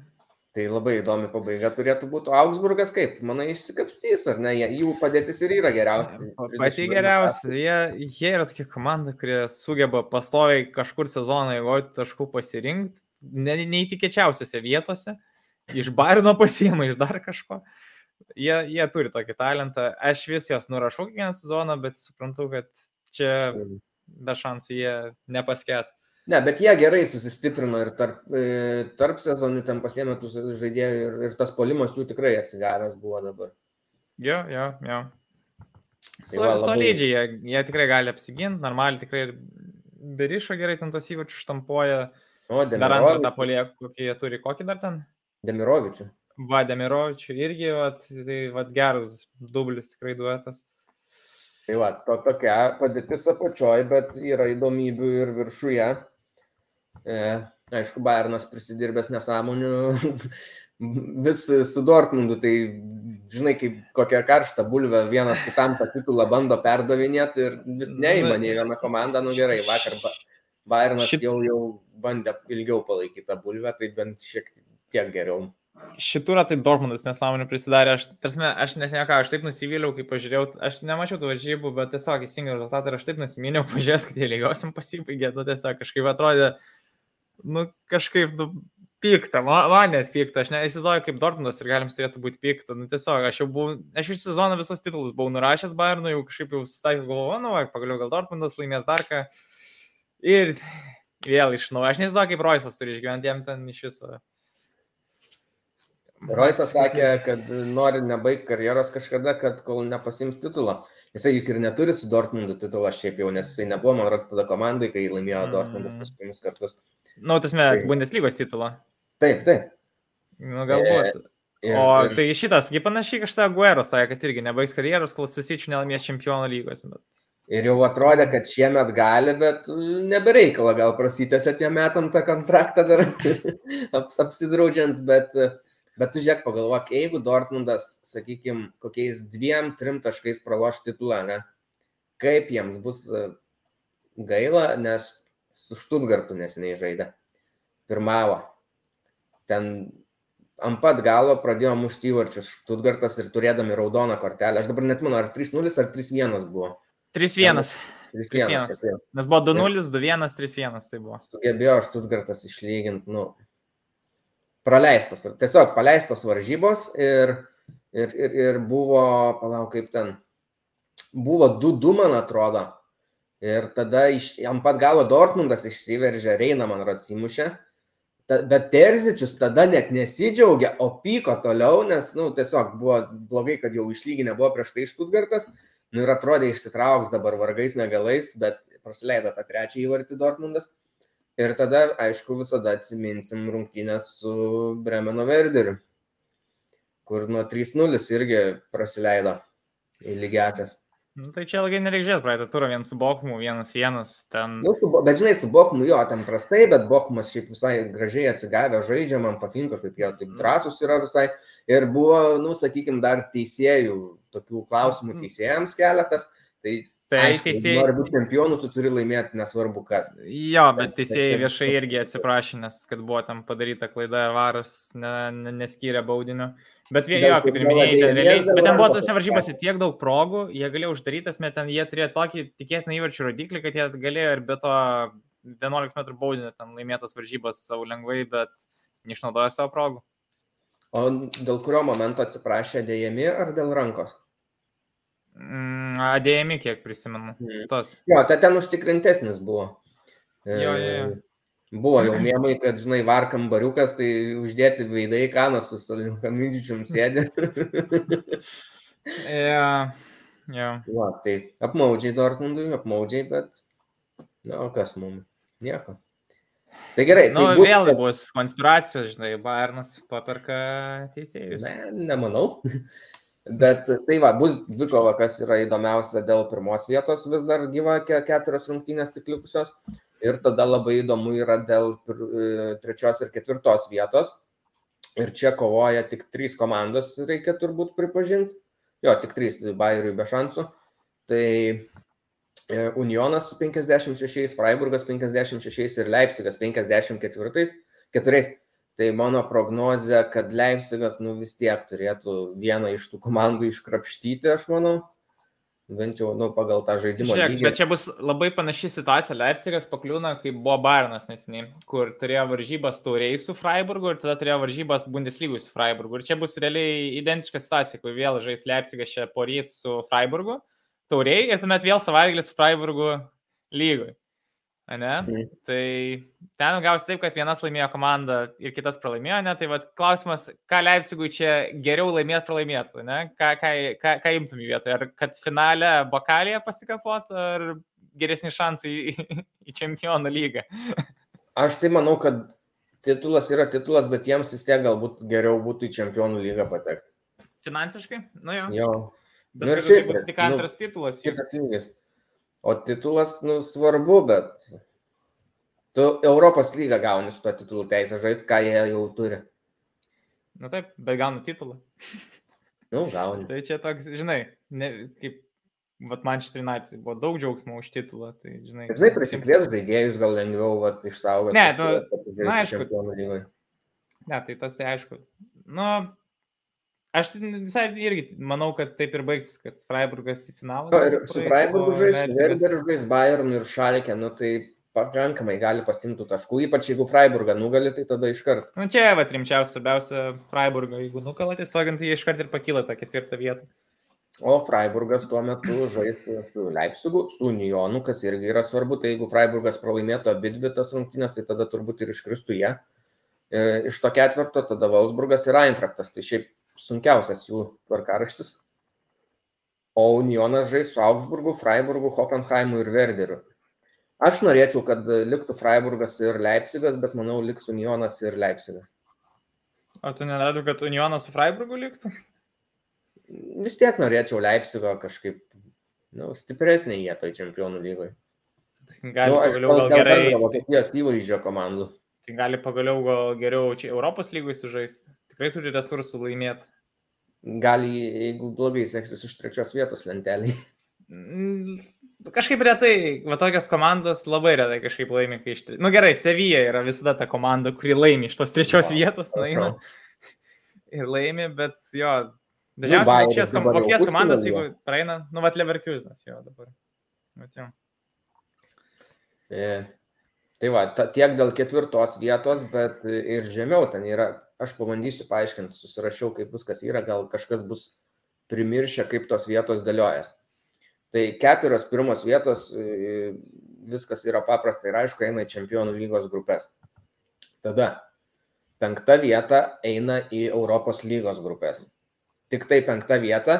Tai labai įdomi pabaiga turėtų būti. Augsburgas kaip, manai, išsikapstys, ar ne? Jų padėtis ir yra geriausia. Pati geriausia. Jie, jie yra tokia komanda, kurie sugeba pastoviai kažkur sezoną įgauti taškų pasirinkti, ne, neįtikėčiausiose vietose, iš barino pasiema, iš dar kažko. Jie, jie turi tokį talentą. Aš vis juos nurašau kiekvieną sezoną, bet suprantu, kad čia be šansų jie nepaskės. Ne, bet jie gerai susistiprino ir tarp, e, tarp sezonų ten pasiemė tų žaidėjų ir, ir tas polimas jų tikrai atsigavęs buvo dabar. Jo, jo, jo. Tai va, labai- Solidžiai, jie, jie tikrai gali apsiginti, normaliai tikrai ir berišo gerai ten tos įvačius štampuoja. O, Dar antrą tą polėje, kokį jie turi, kokį dar ten? Demirovičių. Vademirovičių irgi, vat, tai vat, geras dublis, tikrai duetas. Tai va, to tokia padėtis apačioj, bet yra įdomybių ir viršuje. E, aišku, Bayernas prisidirbęs nesąmonių vis su Dortmundu, tai žinai, kaip kokią karštą bulvę vienas kitam tą titulą bando perdavinėti ir vis neįma nei viena komanda, nu gerai, vakar Ba- Bayernas Šit- jau, jau bandė ilgiau palaikyti tą bulvę, tai bent šiek tiek geriau. Šitūra tai Dortmundas nesąmonė prisidarė, aš, tarsi, aš net ne ką, aš taip nusivyliau, kai pažiūrėjau, aš nemačiau tų varžybų, bet tiesiog įsijungiau rezultatą ir aš taip nusiminiau, pažiūrėjęs, kad jie lygiausiam pasibaigė, nu tiesiog kažkaip atrodė, nu kažkaip, nu, pikta, man, man net pikta, aš neįsivaizduoju, kaip Dortmundas ir galim turėtų būti pikta, nu tiesiog, aš jau buvau, aš visą sezoną visus titulus buvau nurašęs Bayernui, jau kažkaip jau susitaikiau, galvoju, nu, va, pagaliau gal Dortmundas laimės dar ką. Ir vėl iš naujo, aš nežinau, kaip Roisas turi išgyventi, jam ten iš viso. Roisas sakė, kad nori nebaigti karjeros kažkada, kad kol nepasims titulą. Jisai juk ir neturi su Dortmundu titulą šiaip jau, nes jisai nebuvo, man rodos, tada komandai, kai laimėjo Mm. Dortmundas paskutinius kartus. Nu, tasme, Tai- Bundeslygos titulą. Taip, taip. Nu, galbūt. Ir, O ir, tai šitas, kaip panašiai kažkada Guero sakė, kad irgi nebaigs karjeros, kol susičių nelaimės čempionų lygos. Bet... ir jau atrodė, kad šiemet gali, bet nebereikalo gal prasitęsia tie metam tą kontraktą dar aps, apsidraudžiant, bet, bet tu žiūrėk, pagalvok, jeigu Dortmundas, sakykime, kokiais dviem, trim taškais praloš titulą, ne? kaip jiems bus e, gaila, nes su Štutgartu neseniai žaidė. Pirmavo. Ten ant pat galo pradėjo mušti įvarčius Štutgartas ir turėdami raudoną kortelę. Aš dabar neatsimenu, ar 3-0 ar 3-1 buvo. 3-1. 3-1. 3-1. šiaip jau. Nes buvo 2-0, 2-1, 3-1 tai buvo. Sugebėjo Štutgartas išlyginti, nu, praleistos, tiesiog paleistos varžybos ir, ir, ir, ir buvo, palauk kaip ten, buvo 2-2, man atrodo, Ir tada iš, jam pat galo Dortmundas išsiveržė, Reina man atsimušė. Ta, bet Terzičius tada net nesidžiaugia, o pyko toliau, nes, na, nu, tiesiog buvo blogai, kad jau išlyginė buvo prieš tai Štutgartas. Nu ir atrodė išsitrauks dabar vargais negalais, bet praleido tą trečią įvartį Dortmundas. Ir tada, aišku, visada atsiminsim rungtynės su Bremeno Verderiu, kur nuo 3-0 irgi praleido į lygiasias. Nu, tai čia ilgai nereikia žiūrėti, praeitą turą vien su Bochmu, vienas vienas ten. Nu, su, bet žinai, su Bochmu jo, ten prastai, bet Bochmas šiaip visai gražiai atsigavę žaidžia, man patinka, kaip jie taip mm. drąsus yra visai. Ir buvo, nu, sakykime, dar teisėjų, tokių klausimų mm. teisėjams keletas. Tai Tai Aišku, teisėjai. Nori būti čempionu, tu turi laimėti, nesvarbu kas. Jo, bet teisėjai viešai irgi atsiprašė, nes kad buvo tam padaryta klaida ir varas ne, ne, neskyrė baudinio. Bet vien, jo, kaip ir minėjai, ten, realiai, bet ten buvo tose varžybose tiek daug progų, jie galėjo uždarytas, bet ten jie turėjo tokį tikėtiną įvarčių rodiklį, kad jie galėjo ir be to 11 m baudinio ten laimėtas varžybas savo lengvai, bet neišnaudojo savo progų. O dėl kurio momento atsiprašė dėjami ar dėl rankos? Adėjami, kiek prisimenu. Tos. Jo, tai ten užtikrintesnis buvo. Jo, jo, jo. Buvo jau mėmai, kad, žinai, varkam bariukas, tai uždėti veidai kanas su salimkamidžičium sėdė. ja, ja. Va, tai apmaudžiai Dortmundui, apmaudžiai, bet, na, o kas mums? Nieko. Tai gerai. Nu, tai bus, vėl bus konspiracijos, žinai, Bairnas paperka teisėjus. Ne, nemanau. Bet tai va, bus dvikova, kas yra įdomiausia dėl pirmos vietos, vis dar gyva keturios rungtynės tik likusios. Ir tada labai įdomu yra dėl e, trečios ir ketvirtos vietos. Ir čia kovoja tik trys komandos, reikia turbūt pripažinti. Jo, tik trys, Bayeriui be šansų. Tai e, Unionas su 56, Freiburgas 56 ir Leipzigas 54. Keturiais. Tai mano prognozija, kad Leipzigas nu vis tiek turėtų vieną iš tų komandų iškrapštyti, aš manau. Bent jau, nu, pagal tą žaidimą. Žiūrėk, bet čia bus labai panaši situacija. Leipzigas pakliūna, kaip buvo Bayernas nesiniai, kur turėjo varžybas tauriai su Freiburgu ir tada turėjo varžybas Bundeslygui su Freiburgu. Ir čia bus realiai identiška situacija, kur vėl žais Leipzigas čia poryt su Freiburgu tauriai ir tuomet vėl savaitgalį su Freiburgu lygui. Ne? Mhm. Tai ten gausi taip, kad vienas laimėjo komanda ir kitas pralaimėjo, ne? Tai vad klausimas, ką Leipzigui čia geriau laimėti, pralaimėti, ne? Ką, ką, ką, ką imtum į vietą? Ar kad finale bakalėje pasikapot, ar geresni šansai į, į čempionų lygą? Aš tai manau, kad titulas yra titulas, bet jiems vis tiek galbūt geriau būtų į čempionų lygą patekti. Finansiškai? Nu jo. Jo. Bet nu, šiaip, tai būtų tik antras nu, titulas. Kitas lygis. O titulas, nu, svarbu, bet tu Europos lygą gauni su to titulu teisę žaisti, ką jie jau turi. Na taip, bet gauna titulą. Nu, gauni. tai čia toks, žinai, ne, kaip, vat Manchester United buvo daug džiaugsmo už titulą, tai žinai. Žinai, prisikvies žaidėjus gal lengviau vat, išsaugoti. Ne, nu, na, aišku. Ne, tai tas tai aišku. Nu, Aš visai irgi manau, kad taip ir baigsis, kad Freiburgas į finalą. O, ir su Freiburgu žais, Werder žais Bayern ir Šalkė, nu tai pakankamai gali pasimtų taškų, ypač jeigu Freiburgą nugali, tai tada iškart. Nu, čia va rimčiausia, svarbiausia Freiburgą, jeigu nukala, tiesiog tai iškart ir pakyla tą ketvirtą vietą. O Freiburgas tuo metu žais su Leipzigu, su Unionu, kas irgi yra svarbu, tai jeigu Freiburgas pralaimėtų abi dvi tas rungtynės, tai tada turbūt ir iškristų jie. E, iš to ketvirto tada Valsburgas ir Eintraktas, tai šiaip sunkiausias jų tvarkaraštis. O Unionas žais su Augsburgu, Freiburgu, Hoffenheimu ir Werderiu. Aš norėčiau, kad liktų Freiburgas ir Leipzigas, bet manau, liks Unionas ir Leipzigas. O tu nenorėtum, kad Unionas su Freiburgu liktų? Vis tiek norėčiau Leipzigo kažkaip nu, stipresnė jie toj čempionų lygoje. Gali nu, aš gal gerai. Vokietijos įvaizdžio komandų. Tai gali pagaliau gal geriau čia Europos lygui sužaisti tikrai turi resursų laimėti. Gali, jeigu blogai seksis iš trečios vietos lenteliai. Mm, kažkaip retai, va tokios komandos labai retai kažkaip laimi, kai iš... Nu gerai, Sevija yra visada ta komanda, kuri laimi iš tos trečios no, vietos, na, eina. Ir laimi, bet jo, dažniausiai nu, šias kom kokias komandas, jeigu praeina, nu, va, Leverkusenas jo dabar. Bet, jo. E, tai va, ta, tiek dėl ketvirtos vietos, bet ir žemiau ten yra aš pabandysiu paaiškinti, susirašiau, kaip viskas yra, gal kažkas bus primiršę, kaip tos vietos dėliojas. Tai keturios pirmos vietos, e, viskas yra paprasta ir aišku, eina į čempionų lygos grupės. Tada penkta vieta eina į Europos lygos grupės. Tik tai penkta vieta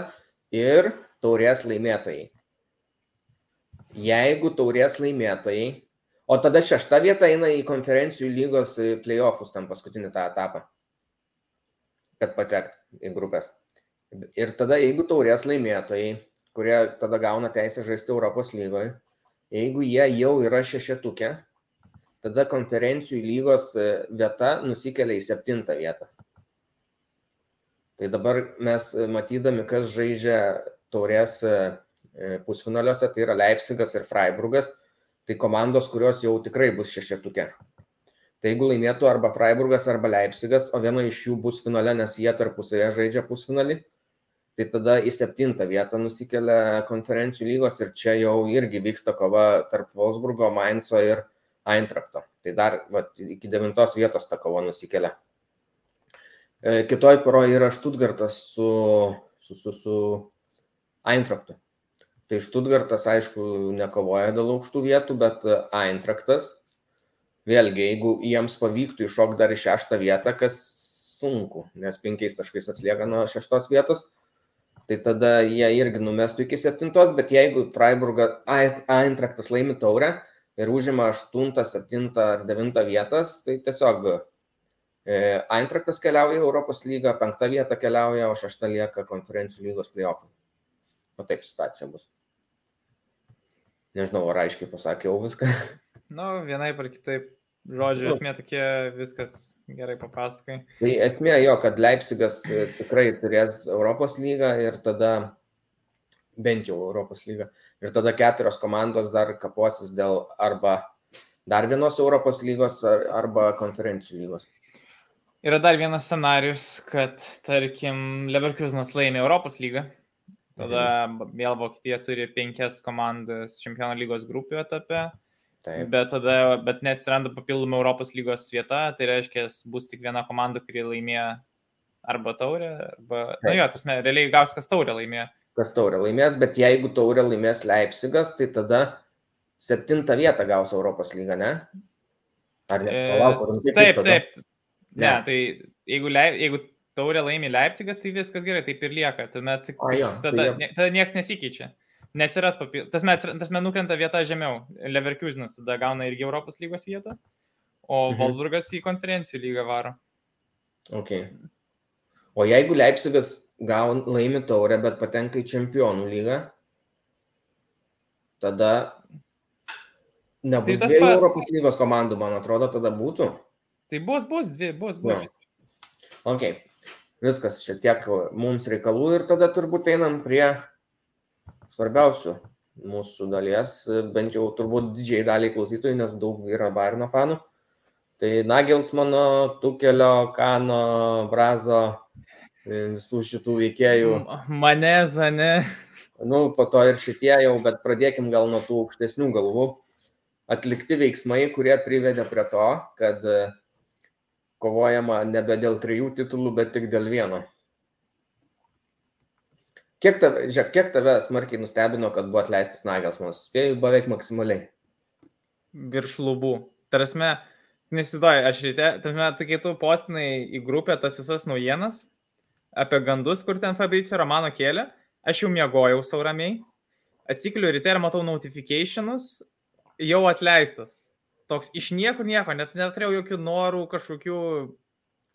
ir taurės laimėtojai. Jeigu taurės laimėtojai, o tada šešta vieta eina į konferencijų lygos playoffus, tam paskutinį tą etapą, kad patekt į grupės. Ir tada, jeigu taurės laimėtojai kurie tada gauna teisę žaisti Europos lygoje. Jeigu jie jau yra šešetukė, tada konferencijų lygos e, vieta nusikelia į septintą vietą. Tai dabar mes e, matydami, kas žaidžia taurės e, pusfinaliuose, tai yra Leipzigas ir Freiburgas, tai komandos, kurios jau tikrai bus šešetukė. Tai jeigu laimėtų arba Freiburgas, arba Leipzigas, o viena iš jų bus finale, nes jie tarpusėje žaidžia pusfinalį, tai tada į septintą vietą nusikelia konferencijų lygos ir čia jau irgi vyksta kova tarp Wolfsburgo, Mainzo ir Eintrakto. Tai dar vat, iki devintos vietos ta kova nusikelia. E, kitoj poroje yra Štutgartas su, su, su, su Eintraktu. Tai Štutgartas, aišku, nekovoja dėl aukštų vietų, bet Eintraktas, vėlgi, jeigu jiems pavyktų iššokti dar į šeštą vietą, kas sunku, nes penkiais taškais atslieka nuo šeštos vietos, tai tada jie irgi numestų iki septintos, bet jeigu Freiburgo Eintraktas laimi taurę ir užima aštuntą, septintą ar devintą vietas, tai tiesiog e, Eintraktas keliauja į Europos lygą, penktą vietą keliauja, o šešta lieka konferencijų lygos playoffai. O taip situacija bus. Nežinau, ar aiškiai pasakiau viską. Nu, vienai par kitaip Žodžiu, esmė tokia, viskas gerai papasakai. Tai esmė jo, kad Leipzigas e, tikrai turės Europos lygą ir tada, bent jau Europos lygą, ir tada keturios komandos dar kaposis dėl arba dar vienos Europos lygos arba konferencijų lygos. Yra dar vienas scenarius, kad, tarkim, Leverkusenas laimė Europos lygą, tada mhm. vėl Vokietija turi penkias komandas čempionų lygos grupių etape Taip. Bet tada, bet neatsiranda papildoma Europos lygos vieta, tai reiškia, bus tik viena komanda, kuri laimėjo arba taurę, arba... Taip. Na jo, tas ne, realiai gaus, kas taurę laimėjo. Kas taurę laimės, bet jeigu taurę laimės Leipzigas, tai tada septintą vietą gaus Europos lygą, ne? Ar ne? Palauk, ar taip, taip, taip. Ne, ne, tai jeigu, jeigu taurę laimi Leipzigas, tai viskas gerai, taip ir lieka. Tuomet, A, jo, tada, tai tada niekas nesikeičia. Neatsiras papildomas. Tasme, tasme nukrenta vieta žemiau. Leverkusenas tada gauna irgi Europos lygos vietą, o mhm. Wolfsburgas į konferencijų lygą varo. Ok. O jeigu Leipzigas gaun, laimi taurę, bet patenka į čempionų lygą, tada nebus tai dviejų pats... Europos lygos komandų, man atrodo, tada būtų. Tai bus, bus, dvi, bus, bus. No. Ok. Viskas, šiek tiek mums reikalų ir tada turbūt einam prie svarbiausių mūsų dalies, bent jau turbūt didžiai daliai klausytojų, nes daug yra Bairno fanų. Tai Nagelsmano, Tukelio, Kano, Brazo, visų šitų veikėjų. Maneza, ne. Nu, po to ir šitie jau, bet pradėkim gal nuo tų aukštesnių galvų. Atlikti veiksmai, kurie privedė prie to, kad kovojama nebe dėl trijų titulų, bet tik dėl vieno. Kiek tave, žiūrėk, kiek tave smarkiai nustebino, kad buvo atleistas Nagelsmanas? Spėjau beveik maksimaliai. Virš lubų. Tarasme, nesidoju, aš ryte, tarasme, tu postinai į grupę tas visas naujienas apie gandus, kur ten Fabricio Romano kėlė. Aš jau miegojau sauramiai. Atsikeliu ryte ir matau notificationus, jau atleistas. Toks iš niekur nieko, net neturėjau jokių norų, kažkokių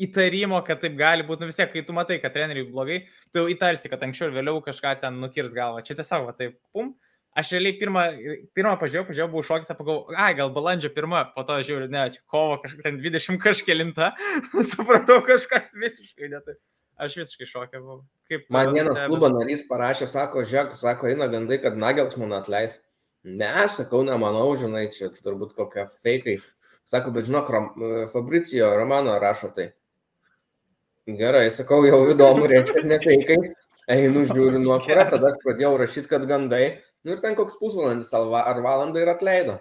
įtarimo, kad taip gali būti, nu vis tiek, kai tu matai, kad treneriui blogai, tu jau įtarsi, kad anksčiau ir vėliau kažką ten nukirs galvą. Čia tiesiog, va, taip, pum. Aš realiai pirmą, pirmą pažiūrėjau, pažiūrėjau, buvau šokęs, pagalvojau, ai, gal balandžio pirmą, po to žiūriu, ne, čia kovo kažkaip ten 20 kažkėlinta, supratau kažkas visiškai netai. Aš visiškai šokė buvau. Kaip Man vienas stebė. klubo narys parašė, sako, žiūrėk, sako, eina gandai, kad Nagels man atleis. Ne, sakau, nemanau, žinai, čia turbūt kokie feikai. Sako, bet žinok, Fabricijo Romano rašo tai. Gerai, sakau, jau įdomu, reiškia, ne feikai. Einu, žiūriu nuo kurio, tada pradėjau rašyti, kad gandai. Nu ir ten koks pusvalandis ar valanda ir atleido.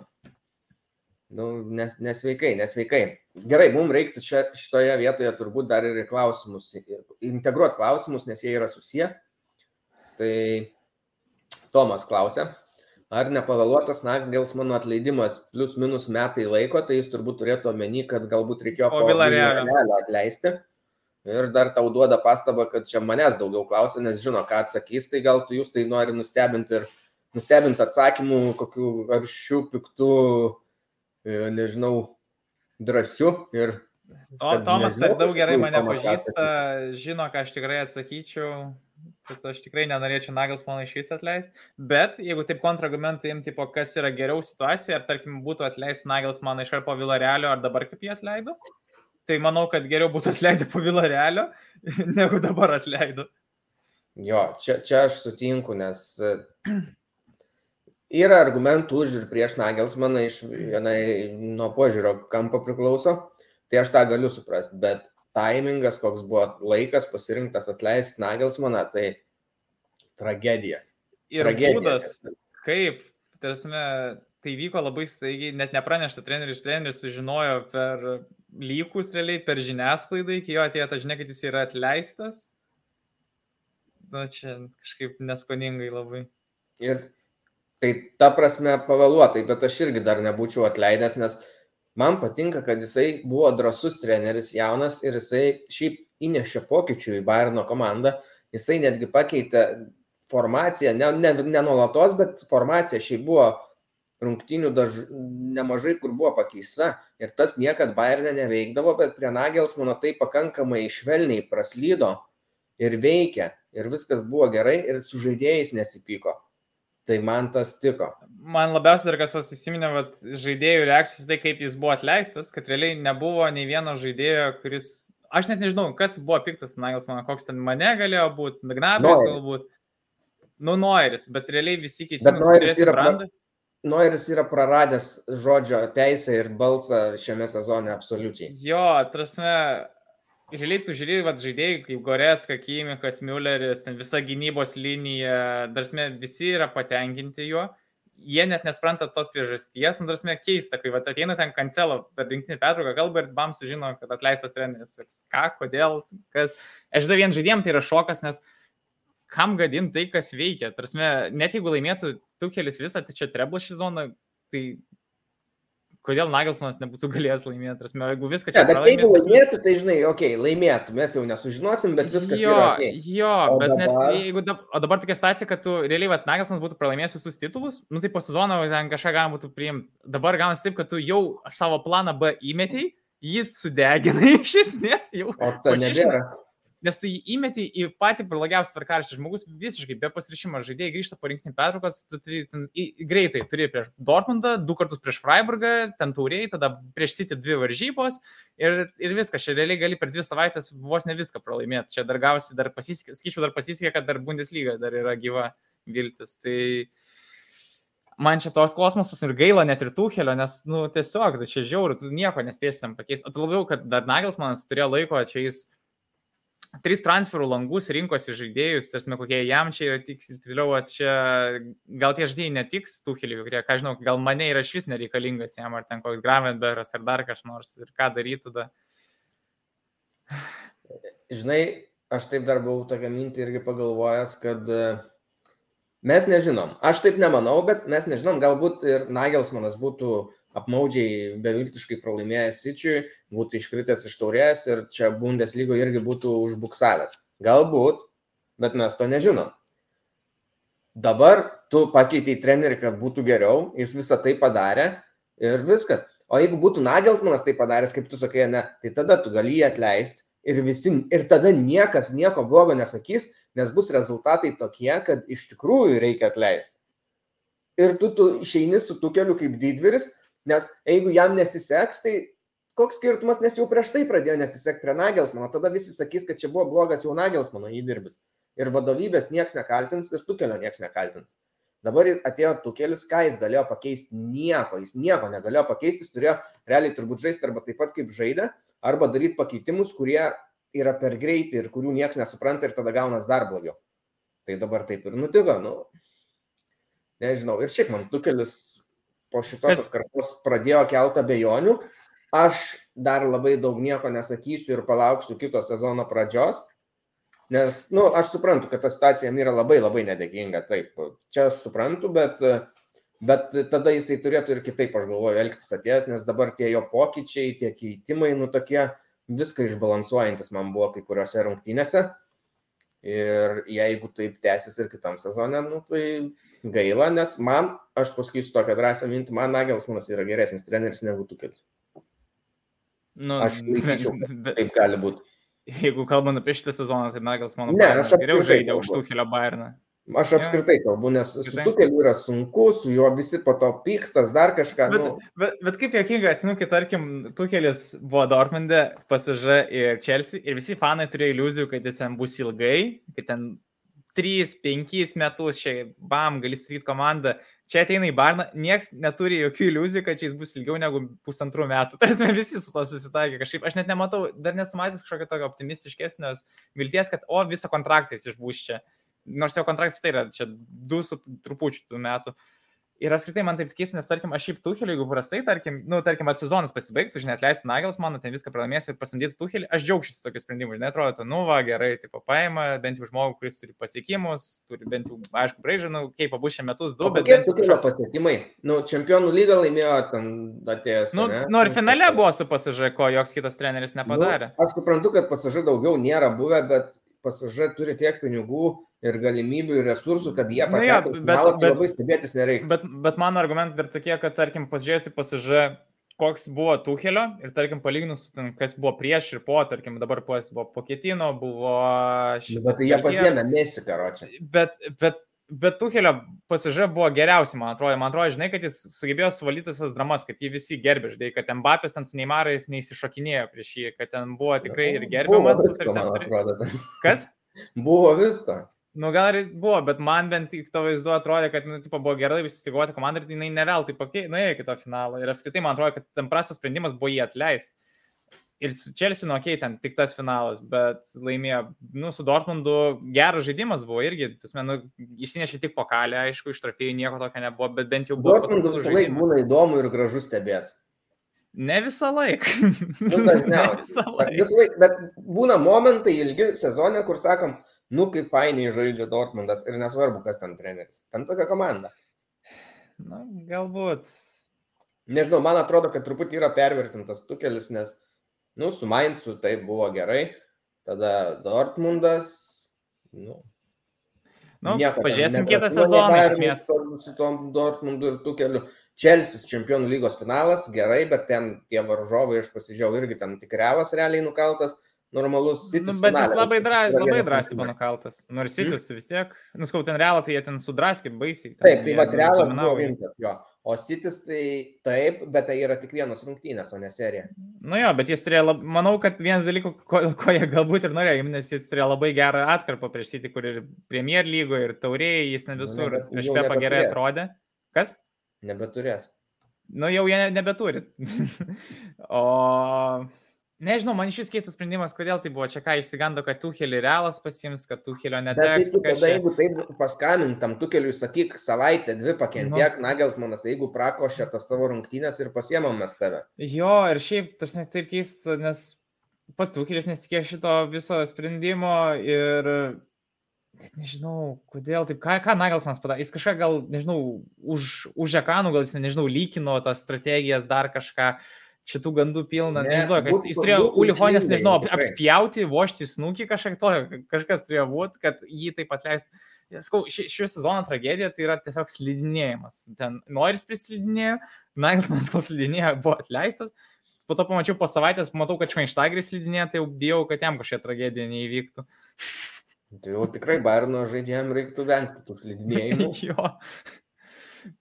Nu, nes, nesveikai, nesveikai. Gerai, mums reiktų čia šitoje vietoje turbūt dar ir klausimus, integruoti klausimus, nes jie yra susiję. Tai Tomas klausia, ar nepavėluotas Nagelsmano atleidimas plus minus metai laiko, tai jis turbūt turėtų omeny, kad galbūt reikėjo po Vilarealio atleisti. Ir dar tau duoda pastabą, kad čia manęs daugiau klausia, nes žino, ką atsakys, tai gal tu jūs tai nori nustebinti ir nustebinti atsakymų, kokių aršių, piktų, e, nežinau, drąsių ir O Tomas per daug gerai mane pažįsta, žino, ką aš tikrai atsakyčiau, kad aš tikrai nenorėčiau Nagels mano iš vis atleisti, bet jeigu taip kontrargumentai imti, po kas yra geriau situacija, ar tarkim būtų atleisti Nagels mano iš ar po Vilarealio, ar dabar kaip jį atleido, tai manau, kad geriau būtų atleidę po Vilarealio, negu dabar atleido. Jo, čia, čia aš sutinku, nes e, yra argumentų už ir prieš Nagelsmaną iš vienai nuo požiūrio kampo priklauso tai aš tą galiu suprasti, bet taimingas, koks buvo laikas pasirinktas atleisti Nagelsmaną, tai tragedija. Ir tragedija. būdas, kaip, tarsi, tai vyko labai staigiai, net nepranešta treneris, treneris sužinojo per lygus realiai, per žiniasklaidą, iki jo atėjo ta žinia, kad jis yra atleistas. Na, čia kažkaip neskoningai labai. Ir tai ta prasme pavėluotai, bet aš irgi dar nebūčiau atleidęs, nes man patinka, kad jisai buvo drasus treneris, jaunas ir jisai šiaip įnešė pokyčių į Bayerno komandą. Jisai netgi pakeitė formaciją, ne, ne, ne nuolatos, bet formacija šiaip buvo rungtinių daž... nemažai, kur buvo pakeista. Ir tas niekad Bayernė neveikdavo, bet prie Nagelsmano tai pakankamai švelniai praslydo ir veikia. Ir viskas buvo gerai ir su žaidėjais nesipyko. Tai man tas tiko. Man labiausiai dar kas įsiminė, vat, žaidėjų reakcijos, tai kaip jis buvo atleistas, kad realiai nebuvo nei vieno žaidėjo, kuris, aš net nežinau, kas buvo piktas Nagels, man koks ten mane galėjo būti, Nagnabris galbūt, nu Noiris, bet realiai visi kiti. Bet Noiris yra, pra... Noiris yra praradęs žodžio teisę ir balsą šiame sezone absoliučiai. Jo, trasme, Realiai tu žiūrėjai, vad žaidėjai kaip Goretska, Kimikas, Mülleris, visa gynybos linija, darsme, visi yra patenkinti juo, jie net nespranta tos priežasties, nu, darsme, keista, kai vat, ateina ten kancelo per rinktinį pertrauką kalbą ir bam sužino, kad atleistas treneris, ką, kodėl, kas. Aš žinau, vien žaidėjim tai yra šokas, nes kam gadinti tai, kas veikia. Tarsime, net jeigu laimėtų Tukelis visą, tai čia treblo šį zoną, tai kodėl Nagelsmanas nebūtų galėjęs laimėti, prasme, jeigu viską čia... Ja, bet jeigu laimėtų, tai žinai, okei, okay, laimėtų, mes jau nesužinosim, bet viskas jo, yra. Okay. Jo, o bet dabar... net jeigu, da, o dabar tokia situacija, kad tu realiai, vat, Nagelsmanas būtų pralaimėjęs visus titulus, nu tai po sezono ten kažką galima būtų priimti. Dabar gaunasi taip, kad tu jau savo planą B įmetėjai, jį sudeginai iš esmės jau. O tai nebėra. Nes tu jį įmeti į patį blogiausią tvarkaraštį. Žmogus visiškai be pasirišimo žaidėjai grįžta po rinkinį pertraukas, tu turi ten, į, greitai turi prieš Dortmundą, du kartus prieš Freiburgą, ten tauriai, tada prieš City dvi varžybos ir, ir viskas. Čia realiai gali per dvi savaitės vos ne viską pralaimėti. Čia dar gausi, dar pasisekė, skaičiu, dar pasisekė, kad dar Bundesliga dar yra gyva viltis. Tai man čia tos kosmosas ir gaila net ir Tuhelio, nes, nu, tiesiog, tai čia žiauru, tu nieko nespėsi tam pakeisti. O tu labiau, kad dar Nagelsmanas turėjo laiko, čia jis tris transferų langus rinkosi žaidėjus, tarsi kokie jam čia yra tiks, toliau, čia gal tie žaidėjai netiks kelių, kurie, ką žinau, gal mane yra iš vis nereikalingas jam, ar ten koks Gravenberas, ar dar kažkas nors, ir ką daryti tada. Žinai, aš taip dar buvau tokią mintį irgi pagalvojęs, kad e, mes nežinom, aš taip nemanau, bet mes nežinom, galbūt ir Nagelsmanas būtų apmaudžiai beviltiškai pralaimėjęs Sičiui, būtų iškritęs iš taurės ir čia Bundeslygoje irgi būtų užbuksavęs. Galbūt, bet mes to nežinom. Dabar tu pakeitei trenerį, kad būtų geriau, jis visą tai padarė ir viskas. O jeigu būtų Nagelsmanas tai padaręs, kaip tu sakai, ne, tai tada tu gali jį atleisti ir, visi, ir tada niekas nieko blogo nesakys, nes bus rezultatai tokie, kad iš tikrųjų reikia atleisti. Ir tu, tu išeini su tų keliu kaip didvyris, nes jeigu jam nesiseks, tai koks skirtumas, nes jau prieš tai pradėjo nesisekti prie Nagelsmano, tada visi sakys, kad čia buvo blogas jau Nagelsmano įdirbis. Ir vadovybės niekas nekaltins ir tukelio niekas nekaltins. Dabar atėjo tukelis, ką jis galėjo pakeisti? Nieko, jis nieko negalėjo pakeisti, jis turėjo realiai turbūt žaisti arba taip pat kaip žaidė, arba daryti pakeitimus, kurie yra per greiti ir kurių niekas nesupranta ir tada gaunas dar blogiau. Tai dabar taip ir nutiko, nu, nežinau. Ir šiaip man tukelis po šitos atkarpos pradėjo keltą bejonių, Aš dar labai daug nieko nesakysiu ir palauksiu kito sezono pradžios, Nes, na, nu, aš suprantu, kad ta situacija yra labai labai nedėkinga, taip, čia aš suprantu, bet, bet tada jisai turėtų ir kitaip, aš galvoju, elgtis atėjęs, nes dabar tie jo pokyčiai, tie keitimai, nu tokie, viską išbalansuojantis man buvo kai kuriuose rungtynėse. Ir jeigu taip tęsis ir kitam sezonė, nu, tai gaila, nes man, aš pasakysiu tokią drąsią mintį, man Nagelsmanas yra geresnis treneris negu Tukelis. Nu, aš laikyčiau, bet, taip gali būti. Jeigu kalbant apie šitą sezoną, tai Nagelsmanas ne, geriau žaidė už Tukelio Bayerną. Aš apskritai kalbu, nes su Tukeliu yra sunku, su juo visi po to pykstas, dar kažką. Bet, nu... bet, bet kaip jokinga, atsinukit, tarkim, Tukelis buvo Dortmundė, pasiža ir Chelsea ir visi fanai turėjo iliuzijų, kad jis ten bus ilgai, kad ten 3-5 metus čia, bam, gali statyti komandą. Čia ateina į Barną, niekas neturi jokių iliuzijų, kad čia jis bus ilgiau negu pusantrų metų. Tarsi visi su to susitaikė kažkaip. Aš net nematau, dar nesumatęs kažkokio tokio optimistiškesnės vilties, kad o visą kontraktą jis išbūs čia nors jo kontraktas tai yra čia du su trupučiu metų. Ir apskritai man taip keista, nes tarkim, aš šiaip Tuhelį, jeigu prastai, tarkim, nu, tarkim, sezonas pasibaigtų, žinai, atleistų Nagels, mano ten viską pralaimės ir pasamdytų Tuhelį, aš džiaugčiausi tokiu sprendimu, žinai, atrodo, nu, va, gerai, tai paima, bent jau žmogų, kuris turi pasiekimus, turi bent jau, aišku, braižinų, kaip abu šiame metus du, o bet... Kokie Tuhelio kažkas... pasiekimai? Nu, čempionų lygą laimėjo ten atėjęs. Nu, ne? nu, ir finale buvo su pasižai, ko joks kitas treneris nepadarė. Nu, aš suprantu, kad pasižai daugiau nėra buvę, bet pasižai turi tiek pinigų ir galimybių ir resursų, kad jie patektų. Nu, ja, bet, finalą, tai bet, labai stebėtis nereikia. Bet, bet mano argumentai ir tokie, kad, tarkim, pasižiūrėsi pasižė, koks buvo Tuhelio ir, tarkim, palyginus, kas buvo prieš ir po, tarkim, dabar po, buvo Poketino, buvo... Nu, bet tai jie pasiemė Mesi, karočią. Bet, bet, bet Tuhelio pasižė buvo geriausi, man atrodo. Man atrodo, žinai, kad jis sugebėjo suvaldyti visas dramas, kad jį visi gerbė, žinai, kad Mbappės ten su Neimarais neįsišokinėjo prieš jį, kad ten buvo tikrai ir gerbiamas. Buvo visko, man atrodo. Kas? Buvo visko. Nu, gal ir buvo, bet man bent tik to vaizdu atrodė, kad, nu, tipo, buvo gerai visi įsigoti komandą ir jinai neveltui nuėjo iki to finalo. Ir apskritai man atrodo, kad ten prastas sprendimas buvo jį atleisti. Ir su Chelsea, nu, okei, okay, ten tik tas finalas, bet laimėjo, nu, su Dortmundu geras žaidimas buvo irgi, tas, nu, išsinešė tik pokalę, aišku, iš trofėjų nieko tokio nebuvo, bet bent jau buvo. Dortmundu visą laiką būna įdomu ir gražu stebėti. Ne visą laiką. Nu, dažniausiai. Visą laiką. Bet būna momentai ilgi sezone, kur sakom, nu kaip fainiai žaidžia Dortmundas ir nesvarbu, kas ten treneris. Ten tokia komanda. Na, galbūt. Nežinau, man atrodo, kad truputį yra pervertintas tukelis, nes, nu, su Mainzu tai buvo gerai, tada Dortmundas, nu. Nu, pažiūrėsim kitą sezoną. Su tom Dortmundu ir tukeliu. Čelsis čempionų lygos finalas, gerai, bet ten tie varžovai, aš pasižiūrėjau, irgi ten tikriavas realiai nukaltas normalus City. Nu, bet jis labai, dra, labai drąsiai buvo nukaltas. Nors City hmm? vis tiek, nuskau, ten realą, tai jie ten sudraskė baisiai. Taip, tai va, realas buvo rimtas, jo. O Citis tai taip, bet tai yra tik vienos rungtynės, o ne serija. Nu jo, bet jis turėjo, lab... manau, kad vienas dalykų, ko, ko jie galbūt ir norėjo, nes jis turėjo labai gerą atkarpą prieš City, kur ir Premier lygoje, ir taurėjai, jis ne nu, visur, nu, nebe, prieš Pepą gerai atrodė. Kas? Nebeturės. Nu jau jie nebeturi. o Nežinau, man šis keistas sprendimas, kodėl tai buvo. Čia ką išsigando, kad Tuhelį realas pasims, kad Tuhelio neteks. Bet tai tada, jeigu taip paskamint tam Tuheliui, sakyk, savaitę, dvi pakentiek, nu. Nagelsmanas, jeigu prakošė tas savo rungtynės ir pasiemam mes tave. Jo, ir šiaip, tarsi taip keista, nes pats Tuhelis nesikė šito viso sprendimo ir net nežinau, kodėl taip, ką, ką Nagelsmanas padarė. Jis kažką gal, nežinau, už, už ekranų gal jis, nežinau, lygino tas strategijas, dar kažką. Šitų gandų pilna. Ne, nežinau, kas, jis turėjo Ulihonės, nežinau, apspjauti, vošti snukį kažkiek to, kažkas turėjo būti, kad jį taip atleistų. Skau, ši, šio sezono tragedija tai yra tiesiog slidinėjimas. Ten Noris prislidinėjo, Nagelsmanas kol slidinėjo, buvo atleistas. Po to pamačiau po savaitės, matau, kad Šveinštagris slidinėjo, tai jau bijau, kad jam kažkokia tragedija neįvyktų. Tai jau tikrai Bairno žaidėjams reiktų vengti tų slidinėjimų. jo.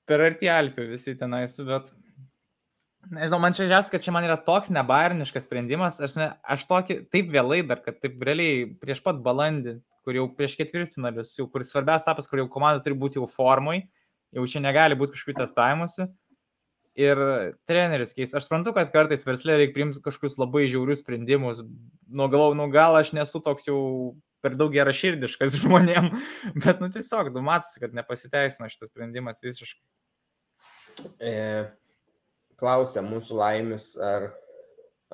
Per arti Alpių visi tenais, bet Nežinau, man čia žiūrės, kad čia man yra toks nebairniškas sprendimas. Aš, ne, aš tokį taip vėlai dar, kad taip realiai prieš pat balandį, kur jau prieš ketvirtfinalius, jau kur svarbiausias etapas, kur jau komanda turi būti jau formui, jau čia negali būti kažkokių testavimuose. Ir treneris keis. Aš suprantu, kad kartais verslė reikia priimti kažkokius labai žiaurius sprendimus. Nu, galau, nu gal aš nesu toks jau per daug geraširdiškas žmonėm, bet, nu, tiesiog, nu, matosi, kad nepasiteisino šitas sprendimas visiškai. E, klausia mūsų laimis, ar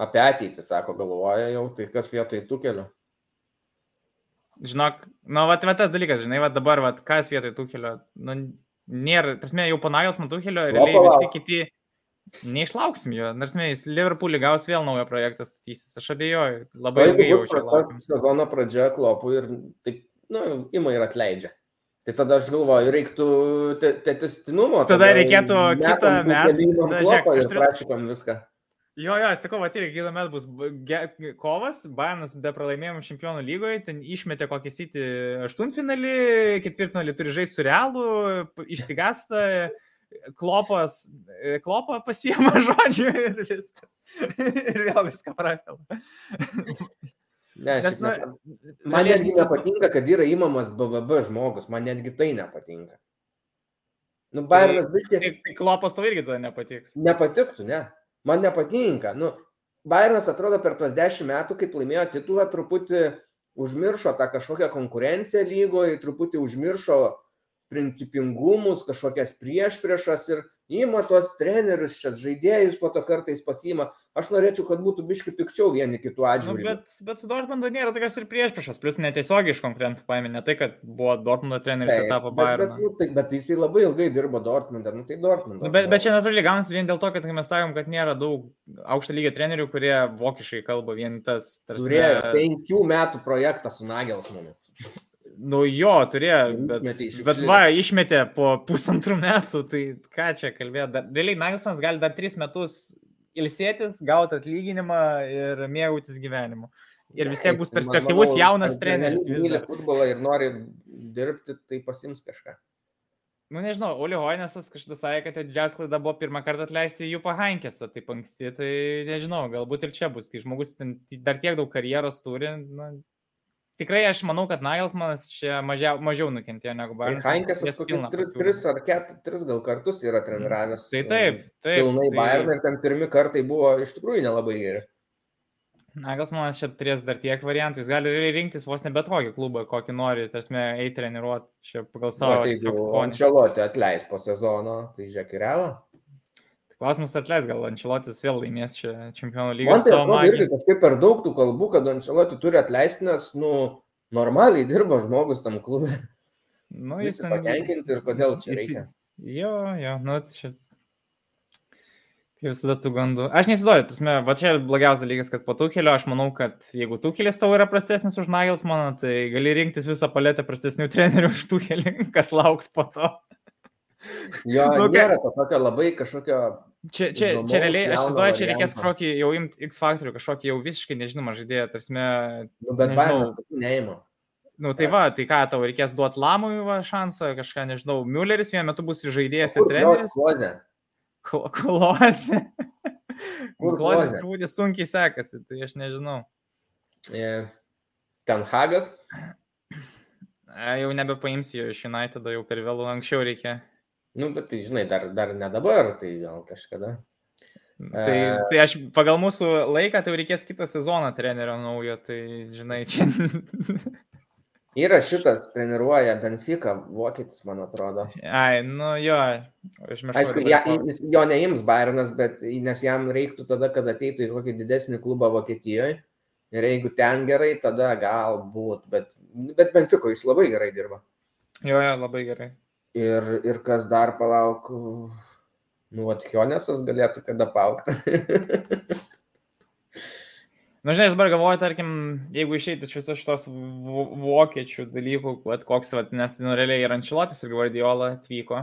apie ateitį, sako, galvoja jau, tai kas vietoj tų kelių? Žinok, nu, va, va tas dalykas, žinai, va dabar, va, kas vietoj Tuhelio, nu, nėra, tasme, jau panagels man Tuhelio, realiai visi kiti neišlauksim jo, nors mes Liverpoolį gaus vėl naują projektą statysis, aš abejoju, labai ilgai jaučiu. Sezono pradžia klopų ir taip, nu, ima ir atleidžia. Tai tada aš galvoju, reiktų testinumo. Tada, tada reikėtų kitą metą. Tada žiūrėk, aš prašykam viską. Jo, jo, sakau, va, irgi kitą metą bus kovas, Bayernas be pralaimėjimų čempionų lygoje, ten išmetė kokį sitį aštuntfinalį, ketvirtfinalį turi žaisti su realu, išsigasta, klopas, klopą pasiema žodžiu ir viskas. ir vėl viską prakela. Ne, Nes, na, man netgi nepatinka, kad yra įmamas BVB žmogus, man netgi tai nepatinka. Nu, Bayernas biškiai. Tai, tai klopas tau irgi tada nepatiks. Nepatiktų, ne. Man nepatinka. Nu, Bayernas atrodo per tuos dešimt metų, kaip laimėjo titulą, truputį užmiršo tą kažkokią konkurenciją lygoje, truputį užmiršo principingumus, kažkokias priešpriešas ir ima tuos trenerius, šias žaidėjus, po to kartais pasima. Aš norėčiau, kad būtų biški pikčiau vieni kitų atžvilgių. Nu, bet, bet su Dortmundu nėra tokias ir priešpriešas, plus netiesiogiai iš konkurentų paėmė, ne tai, kad buvo Dortmundo treneris ir tapo Bayern. Bet, bet, nu, tai, bet jisai labai ilgai dirbo Dortmundą, nu tai Dortmundas. Nu, bet, bet čia natūraliai gaunasi vien dėl to, kad mes sakom, kad nėra daug aukšto lygio trenerių, kurie vokiškai kalba vien tas. Tarsi, Turėjo penkių metų projektą su Nagelsmanu. Nu jo, turėjo, bet, bet va, išmetė po pusantrų metų, tai ką čia kalbėjo. Realiai Nagelsmanas gali dar tris metus ilsėtis, gauti atlyginimą ir mėgautis gyvenimu. Ir vis tiek bus perspektyvus manau, jaunas treneris. Jis myli futbolą ir nori dirbti, tai pasims kažką. Nu nežinau, Uli Hoinesas kažkada sakė, kad didžiausia klaida buvo pirmą kartą atleisti jų pahankėse, taip anksti, tai nežinau, galbūt ir čia bus, kai žmogus dar tiek daug karjeros turi, na, tikrai aš manau, kad Nagelsmanas čia mažiau, mažiau nukentėjo negu Bayernas. Heinkesas kokį tris, tris ar keturis, gal kartus yra treniravęs. Tai taip, taip. Pilnai tai... Bayern ir ten pirmi kartai buvo iš tikrųjų nelabai geri. Nagelsmanas čia turės dar tiek variantų, jis gali rinktis vos ne bet kokį klubą, kokį nori, tarsi, eiti treniruoti čia pagal savo skonį. Ančelotė atleis po sezono, tai žiūrėk į realą. Klausimas atleis, gal Ančelotis vėl laimės čia čempionų lygą. Man tai atrodo irgi kažkaip per daug tų kalbų, kad Ančelotį turi atleisti, nes, nu, normaliai dirba žmogus tam klube. Nu, jis ten... patenkinti ir kodėl čia jis... reikia. Jo, jo, nu, čia. Kaip visada tų gandų. Aš neįsivaizduoju, tasme, va čia blogiausias dalykas, kad po Tukelio aš manau, kad jeigu Tukelis tavo yra prastesnis už Nagelsmaną, tai gali rinktis visą paletę prastesnių trenerių už Tukelį, kas lauks po to. Jo, nu, nėra to tokio labai kažkokio. Čia, čia, įdomaus, čia realiai, aš įsivaizduoju, čia reikės kažkokį jau imti X faktorių, kažkokį jau visiškai nežinomą žaidėją, tarsi. Nu, bet baimės neima. Nu, tai va, tai ką tau reikės duoti Lamui va, šansą, kažką, nežinau, Mülleris vienu metu bus žaidėjas, ir treneris. Klozė. Klozė. Klozė turbūt sunkiai sekasi, tai aš nežinau. Yeah. Ten Hagas. Jau nebepaimsi jo iš United, jau per vėlų anksčiau reikia. Nu, bet tai žinai, dar, dar ne dabar, tai gal kažkada. Tai, tai aš pagal mūsų laiką, tai reikės kitą sezoną trenerio naujo, tai žinai, čia. Yra šitas treniruoja Benfica, vokietis, man atrodo. Ai, nu jo, užmiršau. Aišku, ja, jo neims Bayernas, bet nes jam reiktų tada, kad ateitų į kokį didesnį klubą Vokietijoje. Ir jeigu ten gerai, tada galbūt, bet, bet Benfico jis labai gerai dirba. Jo, jo, labai gerai. Ir, ir kas dar palauk, nu, Atkionesas galėtų kada paukti. Na, žinai, aš dabar galvoju, tarkim, jeigu išeitų iš visos šitos vokiečių dalykų, at koks, vat, nes, nu, realiai ir Ančilotis ir Guardiola atvyko.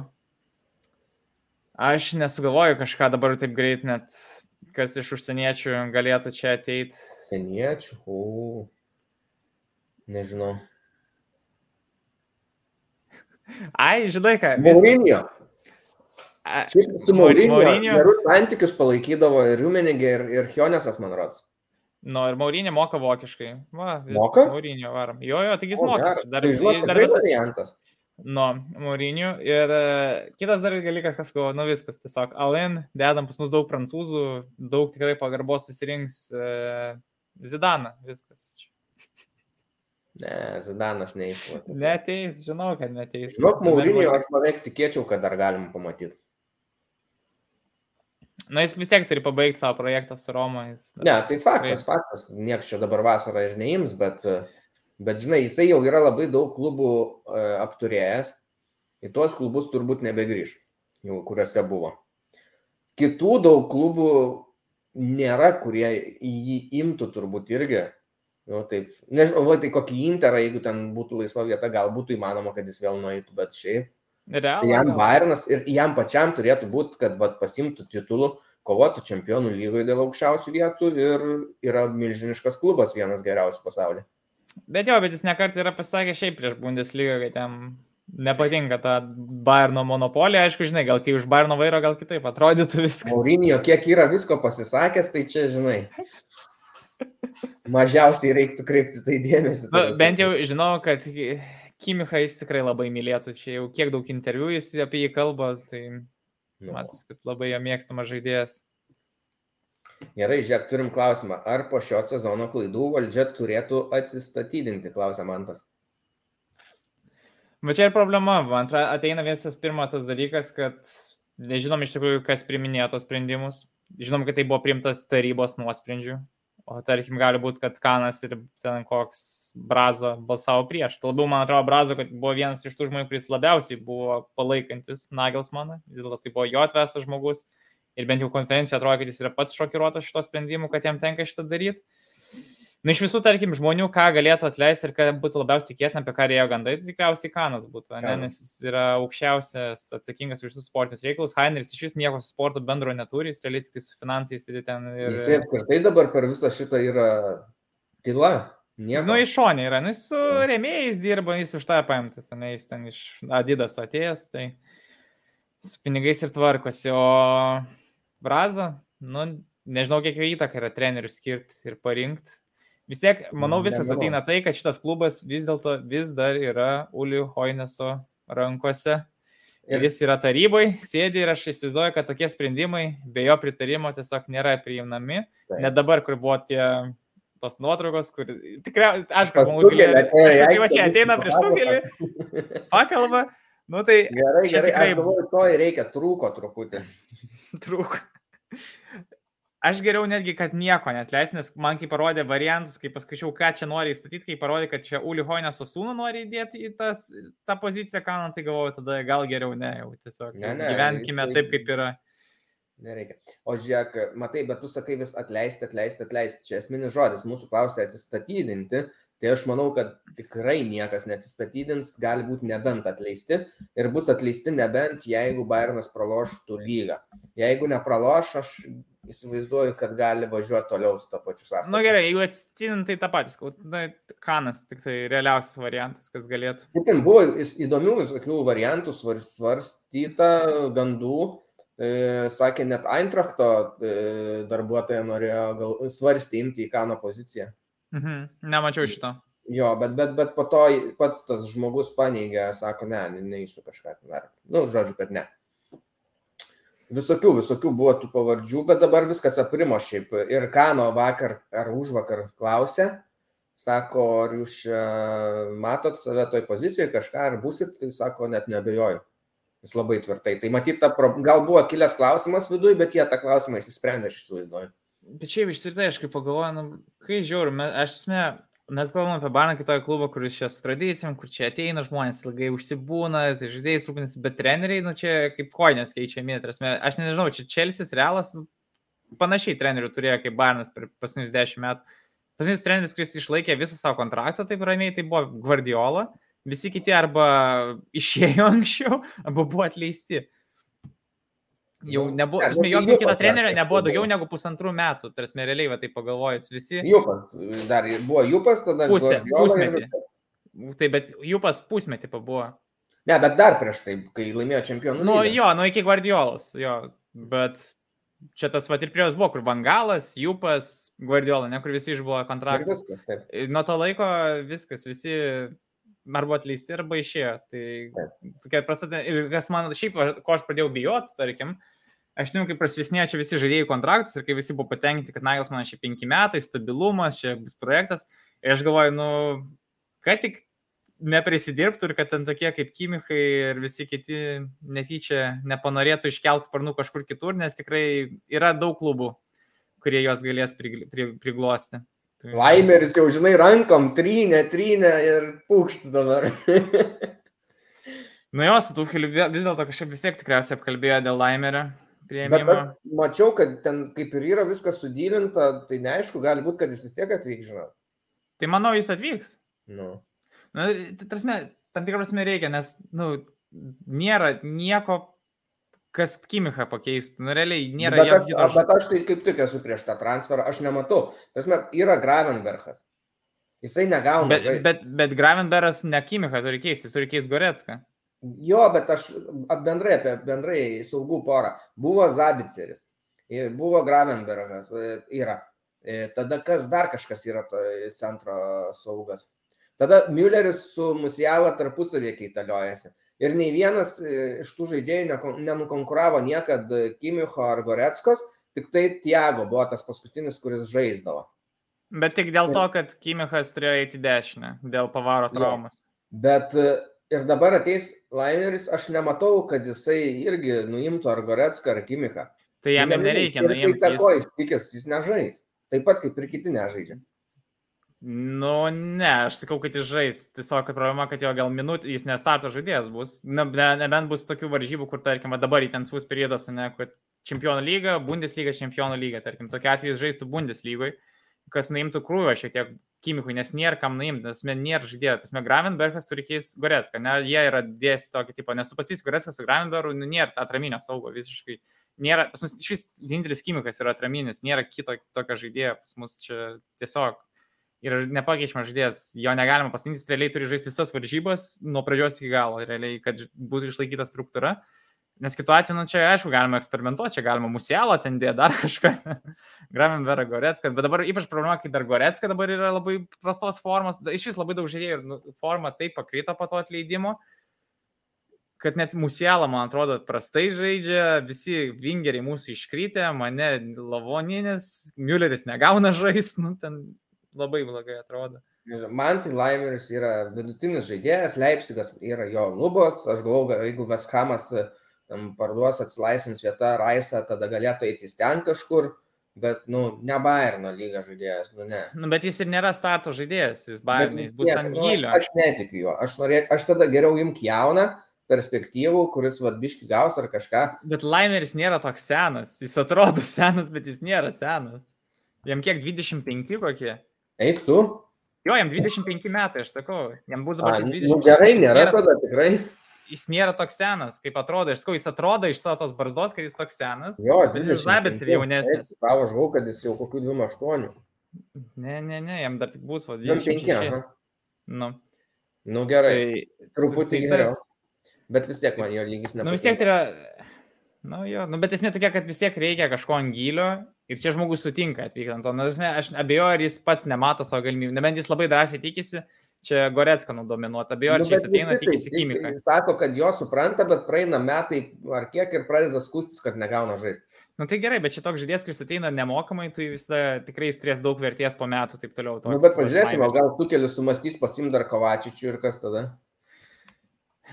Aš nesugalvoju kažką dabar taip greit, net kas iš užsieniečių galėtų čia ateiti. Užsieniečių, o. Nežinau. Ai, žinai ką. Maurinio. Su Maurinio. Gerus santykius palaikydavo ir Rumenigė, ir, ir Hionesas, man rodos. Nu, ir Maurinė moka vokiškai. Va, vis, moka? Maurinio varom. Jo, jo, taigi jis moka. Dar, tai žinot, dar variantas. Nu, Maurinio. Ir uh, kitas dar dalykas, kas buvo, nu viskas, tiesiog Alen, dedam pas mus daug prancūzų, daug tikrai pagarbos susirinks uh, Zidaną, viskas. Ne, Zidanas neįs. Neteis, žinau, kad neteis. Žinok, Maurinio aš beveik tikėčiau, kad dar galim pamatyti. Na, jis vis tiek turi pabaigti savo projektą su Roma. Jis... Ne, tai faktas, faktas. Niekas čia dabar vasarą ir neims, bet, Bet žinai, jisai jau yra labai daug klubų e, apturėjęs, į tuos klubus turbūt nebegrįž, jau kuriuose buvo. Kitų daug klubų nėra, kurie jį imtų turbūt irgi. Nu, taip, nežinau, va, tai kokį interą, jeigu ten būtų laisva vieta, gal būtų įmanoma, kad jis vėl nueitų, bet šiaip. Real, Tai jam Bayernas ir jam pačiam turėtų būti, kad vat, pasimtų titulų, kovotų čempionų lygoje dėl aukščiausių vietų ir yra milžiniškas klubas, vienas geriausių pasaulyje. Bet jo, bet jis nekart yra pasakęs šiaip prieš Bundesliga, kad jam nepatinka ta Bayerno monopolija. Aišku, žinai, gal kai už Bayerno vairo gal kitaip atrodytų viskas. Maurinio, kiek yra visko pasisakęs, tai čia, žinai, mažiausiai reiktų kreipti tai dėmesį. Nu, bent jau žinau, kad Kimicha jis tikrai labai mylėtų. Čia jau kiek daug interviu jis apie jį kalba, tai Nu. matas, kad labai jo mėgstamas žaidėjas. Gerai, žiūrėk, turim klausimą. Ar po šio sezono klaidų valdžia turėtų atsistatydinti, klausia Mantas. Bet čia ir problema, man atrodo, ateina visas pirmas tas dalykas, kad nežinom iš tikrųjų, kas priminėjo tos sprendimus. Žinom, kad tai buvo priimtas tarybos nuosprendžių. O tarkim, gali būti, kad Kanas ir ten koks Brazo balsavo prieš. Tuo Labiau, man atrodo, Brazo, kad buvo vienas iš tų žmonių, kuris labiausiai buvo palaikantis Nagelsmaną. Vis dėlto tai buvo jo atvestas žmogus. Ir bent jau konferencijoje atrodo, kad jis yra pats šokiruotas šito sprendimu, kad jam tenka šitą daryti. Na, iš visų, tarkim, žmonių, ką galėtų atleisti ir ką būtų labiausiai tikėtina, apie ką rėjo gandai, tikriausiai Kanas būtų, ne? Nes jis yra aukščiausias atsakingas už visus sportinius reikalus. Haineris iš vis nieko su sportu bendro neturi, jis realiai tik tai su finansais ir ten... Ir... Jis apskritai dabar per visą šitą yra tyla. Nieko. Nu, iš šonė yra, nu, jis su remėjais dirba, jis už tą paimtas, ne, jis ten iš Adidas atėjęs, tai su pinigais ir tvarkosi, o Brazo, nu, nežinau, kiek jo įtaka yra trenerių skirti ir parinkti. Vis tiek, manau, visas Nemanau. ateina tai, kad šitas klubas vis dėlto vis dar yra Uliu Hoineso rankose. Ir Ir- jis yra taryboje, sėdi ir aš įsivaizduoju, kad tokie sprendimai be jo pritarimo tiesiog nėra priimami. Taip. Net dabar, kur buvo tie tos nuotraukos, kur tikriausiai, aš kaip į aš tai čia ateina prieš tukelį, pakalba, nu tai Gerai, gerai, tikrai- aš galvoju, to ir reikia, trūko truputį. trūko. Aš geriau netgi, kad nieko net leis, nes man kai parodė variantus, kai paskaičiau, ką čia nori įstatyti, kai parodė, kad čia Uli Hoineso sūnų nori įdėti į tas, tą poziciją, ką man tai galvoju, tada gal geriau ne, jau tiesiog Ne, ne, gyvenkime tai- taip, kaip yra. Nereikia. O žiūrėk, matai, bet tu sakai vis atleisti, atleisti, atleisti. Čia esminis žodis. Mūsų klausia atsistatydinti. Tai aš manau, kad tikrai niekas neatsistatydins, gali būti nebent atleisti. Ir bus atleisti nebent, jeigu Bayernas praloštų lygą. Jeigu nepraloš, aš įsivaizduoju, kad gali važiuoti toliau su to pačiu Na sąstatu. nu, gerai, jeigu atsitinka, tai tą patį, na, Kanas tik tai realiausias variantas, kas galėtų. Šiaip ten buvo įdomių visokių variantų svar- svarstyta, gandų. E, sakė, net Eintrachto e, darbuotoja norėjo gal, svarstyti imti į Kano poziciją. Mhm. Nemačiau šito. Jo, bet, bet, bet po to pats tas žmogus paneigė, sako, ne, ne- neįsiu kažką ten daryti. Nu, žodžiu, kad ne. Visokių, visokių buvo tų pavardžių, bet dabar viskas aprimo šiaip. Ir Kano vakar ar už vakar klausė, sako, ar jūs čia matot save toj pozicijoje kažką, ar busit, tai sako, net nebejoju. Jis labai tvirtai. Tai matyt, pro... gal buvo kilęs klausimas viduje, bet jie tą klausimą įsisprendė, aš įsivaizduoju. Bet šiaip išsirtai, aš kaip pagalvoju, nu, kai žiūriu, aš esmė, mes kalbame apie Barną kitoj klubą, kuris čia su tradicijom, kur čia ateina žmonės, ilgai užsibūna, tai žaidėjai rūpinasi, bet treneriai, nu čia kaip koinės keičiami, tarsi, aš nežinau, čia Čelsis, Realas, panašiai trenerių turėjo kaip Barnas per pasnius dešimt metų. Pasinis treneris, kuris išlaikė visą savo kontraktą taip ramiai, tai buvo Guardiola, visi kiti arba išėjo anksčiau, arba buvo atleisti. Jau Nu, nebuvo, ne, nu, tai jokio kito trenerio nebuvo buvo. daugiau negu pusantrų metų, tarsi, realiai, va, tai pagalvojus, visi. Jupas, dar buvo Jupas, tada Pusė, pusmetį. Tai bet jų pas pusmetį pabuvo. Ne, bet dar prieš tai, kai laimėjo čempionų. Nu lygą. jo, nu iki Guardiolos, jo, bet čia tas va ir prie jos buvo, kur Bangalas, Jupas, Guardiola, ne kur visi išbuvo Ir kontraktus. viskas, taip. Nuo to laiko viskas, visi arba atleisti, arba išėjo. Tai tokia prasideda. Ir kas man šiaip, ko aš pradėjau bijoti, tarkim, aš žinau, kaip prasidėjo čia visi žaidėjai kontraktus ir kai visi buvo patenkinti, kad Nagels man šie penki metai, stabilumas, čia bus projektas. Ir aš galvoju, nu, kad tik neprisidirbtų ir kad ten tokie kaip Kimichai ir visi kiti netyčia nepanorėtų iškelt sparnų kažkur kitur, nes tikrai yra daug klubų, kurie juos galės prigl- pri- priglosti. Tai... Laimeris jau, žinai, rankom trynė, trynė ir pūkštų dabar. Nu jo, su Tucheliu vis dėlto kažkaip vis tiek tikriausiai apkalbėjo dėl Laimerio Aš mačiau, kad ten kaip ir yra viskas sudylinta, tai neaišku, gali būti, kad jis vis tiek atvyks, žinau. Tai manau, jis atvyks. Nu. Na, prasme, tam tikrą prasme reikia, nes, nu, nėra nieko, kas Kimichą pakeistų. Nu, realiai nėra Bet, jokio aš, bet aš tai kaip tik esu prieš tą transferą, aš nematau. Tasme, yra Gravenbergas. Jisai negauna. Bet, žaist. bet, bet Gravenberas ne Kimichą turi keisti, jis turi keisti Gorecką. Jo, bet aš bendrai apie bendrai saugų porą. Buvo Zabiceris, buvo Gravenbergas, e, yra. E, Tada kas dar kažkas yra to centro saugas. Tada Mülleris su Musiala tarpusavėje keitaliojasi. Ir nei vienas e, iš tų žaidėjų nenukonkuravo niekada Kimicho ar Goreckos, tik tai Tiago buvo tas paskutinis, kuris žaisdavo. Bet tik dėl to, kad Kimichas turėjo eiti dešinę, dėl pavaro Jo. traumas. Bet e, ir dabar ateis Laineris, aš nematau, kad jisai irgi nuimtų ar Gorecką, ar Kimichą. Tai jam ir nereikia nuimti. Tai ko Jis... tikės, jis nežais. Taip pat kaip ir kiti nežaidžia. Nu, ne, aš sakau, kad jis žais. Tiesiog problema, kad jo gal minutė, jis nestarto žaidėjas bus. Na, ne, nebent bus tokių varžybų, kur, tarkim, dabar intensyvus periodas, ne, kad čempionų lyga, Bundesliga, čempionų lyga, tarkim, tokia atveju žaistų Bundeslygoje, kas nuimtų krūvą šiek tiek Kimichui, nes nėra kam nuimti, nes nėra žaidėjo. Tas mes Gravenbergas turi keisti Gorecką, ne, jie yra dėsi tokį tipą, nesupastys Goreckas su Gravenbergu, nu, nėra atraminio saugo visiškai. Nėra, pas mus iš vis vienintelis Kimikas yra atraminis, nėra kito tokio žaidėjo, pas mus čia tiesiog ir nepakeičiamas žaidėjas, jo negalima pasirinkti, realiai turi žaisti visas varžybas nuo pradžios iki galo, realiai, kad būtų išlaikyta struktūra. Nes kitu atveju, nu, čia aišku, galima eksperimentuoti, čia galima musielą ten dėti dar kažką. Gravenberą Gorecką, bet dabar ypač problema, kai dar Gorecka dabar yra labai prastos formos, iš vis labai daug žaidėjų ir nu, forma taip pakrito po to atleidimo, kad net musielą, man atrodo, prastai žaidžia, visi vingeriai mūsų iškrytė, mane Lavoninis, Mülleris negauna žaisti, nu, ten labai blogai atrodo. Man tai Laimeris yra vidutinis žaidėjas, Leipzigas yra jo lubos. Aš galvoju, ga- jeigu Veskamas tam parduos atsilaisvins vietą Raisą, tada galėtų eiti ten kažkur. Bet, nu, ne Bayerno lyga žaidėjas, nu ne. Nu, bet jis ir nėra starto žaidėjas, jis baimė, jis bus ant nu, aš, gylio. aš netikiu juo. Aš, norė, aš tada geriau imk jauną, perspektyvų, kuris vadbiški gaus ar kažką. Bet Laimeris nėra toks senas, jis atrodo senas, bet jis nėra senas. Jam kiek 25 kokie? Eik tu. Jo, jam 25 metai, aš sakau, jam bus A, dabar tik 20. nu, gerai, nėra tada tikrai. Jis nėra toks senas, kaip atrodo. Aš sakau, jis atrodo iš savo tos barzdos, kad jis toks senas. Jo, jis Zabis ir jaunesnis. Tavo žinau, kad jis jau kokių 28. Ne, ne, ne, jam dar tik bus, va, 25. 26. aha. Nu, Nu gerai, tai, truputį tai geriau. tas- Bet vis tiek man jo lygis nu, vis tiek tai yra. Nu, jo, nu, bet esmė tokia, kad vis tiek reikia kažko ant gylio ir čia žmogus sutinka atvykti ant to. Nu, esmė, aš abejoju, ar jis pats nemato savo galimybių. Nebent jis labai drąsiai tikisi, čia ar Nu, čia jis bet ateina, Kimiką. jis Sako, kad jo supranta, bet praeina metai ar kiek ir pradeda skustis, kad negauna žaisti. Nu tai gerai, bet čia toks žaidėjas, kuris ateina nemokamai, tu visada tikrai jis turės daug vertės po metų, taip toliau. Nu, toks bet pažiūrėsime, gal tu kelias sumastys pasim dar Kovačičių ir kas tada.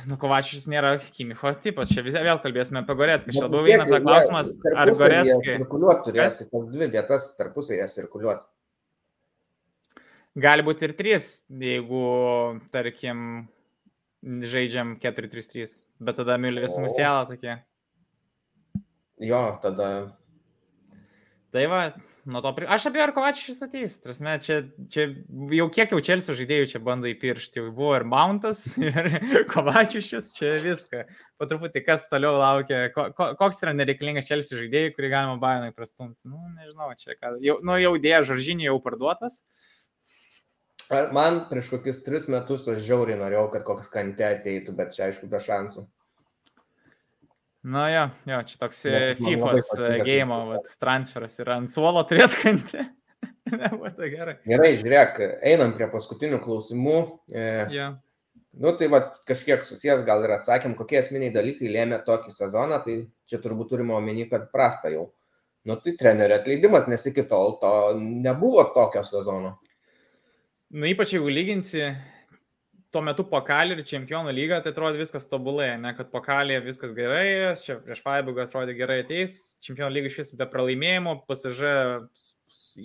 Nu, Kovačius nėra Kimicho tipas, čia visi vėl kalbėsime apie Gorecką. Čia labiau eina klausimas, ar tarpusavyje Goreckai Cirkuliuot turės, tas dvi vietas tarpusėje cirkuliuoti. Gali būti ir trys, jeigu, tarkim, žaidžiam 4-3-3, bet tada Mülleris O. musielą tokie. Jo, tada. Tai va, nuo to, pri... aš apie ar Kovačius ateis, trasme, čia, čia jau kiek jau Čelsio žaidėjų čia bando įpiršti, jau buvo ir Mountas, ir Kovačius, čia viską. Po truputį kas toliau laukia, ko, ko, koks yra nereikalingas Čelsio žaidėjai, kurį galima Bayernai prastumti. Nu, nežinau, čia ką. Jau, nu, jau dėja, Žoržinį jau parduotas. Ar- Man prieš kokius tris metus aš žiauriai norėjau, kad koks kante ateitų, bet čia aišku be šansų. Nu jo, jo, čia toks e, FIFA's tai. game, transferas yra ant suolo turėt kantį. Nebuvo tai gerai. Gerai, žiūrėk, einam prie paskutinių klausimų. E, Jo. nu tai va kažkiek susijęs, gal ir atsakėm, kokie esminiai dalykai lėmė tokį sezoną, tai čia turbūt turime omeny, kad prasta jau. Nu tai trenerio atleidimas, nes iki tol to nebuvo tokio sezono. Nu, ypač jeigu lyginsi tuo metu pokalį ir čempionų lygą, tai atrodo viskas tobulai, ne, kad pokalėje viskas gerai, čia prieš Freiburgą atrodė gerai ateis, čempionų lyga iš vis be pralaimėjimo, pasižė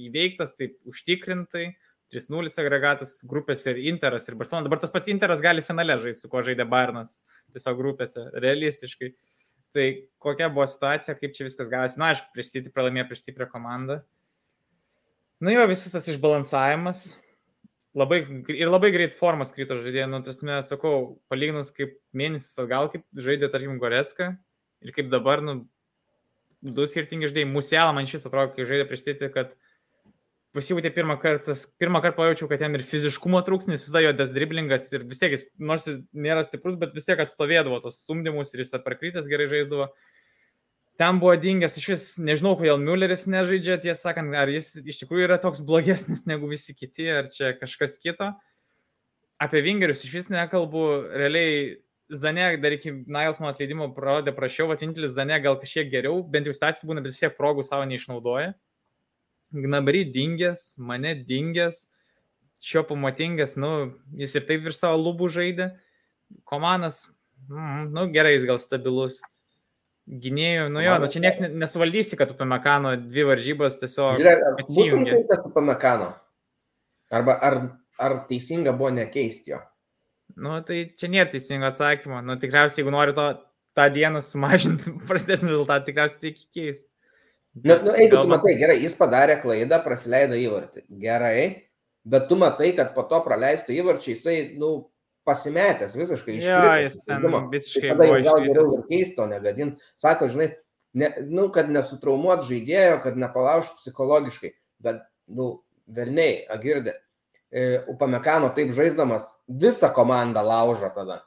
įveiktas taip užtikrintai. 3-0 agregatas grupėse ir Interas ir Barcelona. Dabar tas pats Interas gali finale žaisti, su kuo žaidė Barnas, tiesiog grupėse, realistiškai. Tai kokia buvo situacija, kaip čia viskas gavosi. Na, aišku, prieš City pralaimėjo prieš stiprią komandą. Nu jo, visas tas išbalansavimas. Labai, ir labai greit formas krito žaidėjai. Nu, tasme, sakau, palyginus kaip mėnesis atgal, kaip žaidė, tarkim, Goretska ir kaip dabar, nu, du skirtingi žaidėjai. Muselą man šis atrodo, kai žaidė prieš City, kad pasijūtė pirmą kartą, pirmą kartą pajaučiau, kad jam ir fiziškumo trūks, nes visada jo desdriblingas ir vis tiek jis, nors ir nėra stiprus, bet vis tiek atstovėdavo tos stumdymus ir jis atparkrytas gerai žaisdavo. Ten buvo dingęs, iš vis nežinau, kodėl Mülleris nežaidžia, tiesą sakant, ar jis iš tikrųjų yra toks blogesnis negu visi kiti, ar čia kažkas kito. Apie Vingerius iš vis nekalbu, realiai Zane dar iki Nailsmo atleidimo parodė prašiau, vienintelis Zane gal kažkiek geriau, bent jau stacijų būna, bet vis tiek progų savo neišnaudoja. Gnabry dingęs, mane dingęs, šio pamatingas, nu, jis ir taip ir savo lubų žaidė. Komanas, mm, nu, gerai, jis gal stabilus. Gynėjų, nu jo, nu, čia niekas nesuvaldysi, kad apie Mekano dvi varžybas tiesiog atsijungia. Kaip apie Mekano? Arba ar, ar teisinga buvo nekeisti jo? Nu, tai čia nėra teisingo atsakymo. Nu, tikriausiai, jeigu nori to tą dieną sumažinti prastesnį rezultatą, tikriausiai reikia keisti. Na, nu, jeigu tu matai, gerai, jis padarė klaidą, praleido įvartį. Gerai, bet tu matai, kad po to praleistų įvarčių jisai, nu, pasimetęs visiškai iš jo, jis ten visiškai. Tai tada jau gal geriau ir keisto negadint. Sako, žinai, ne, nu, kad nesutraumuot žaidėjo, kad nepalaužt psichologiškai. Bet, nu, velniai, agirdė. E, Upamekano taip žaisdamas visą komandą laužo tada.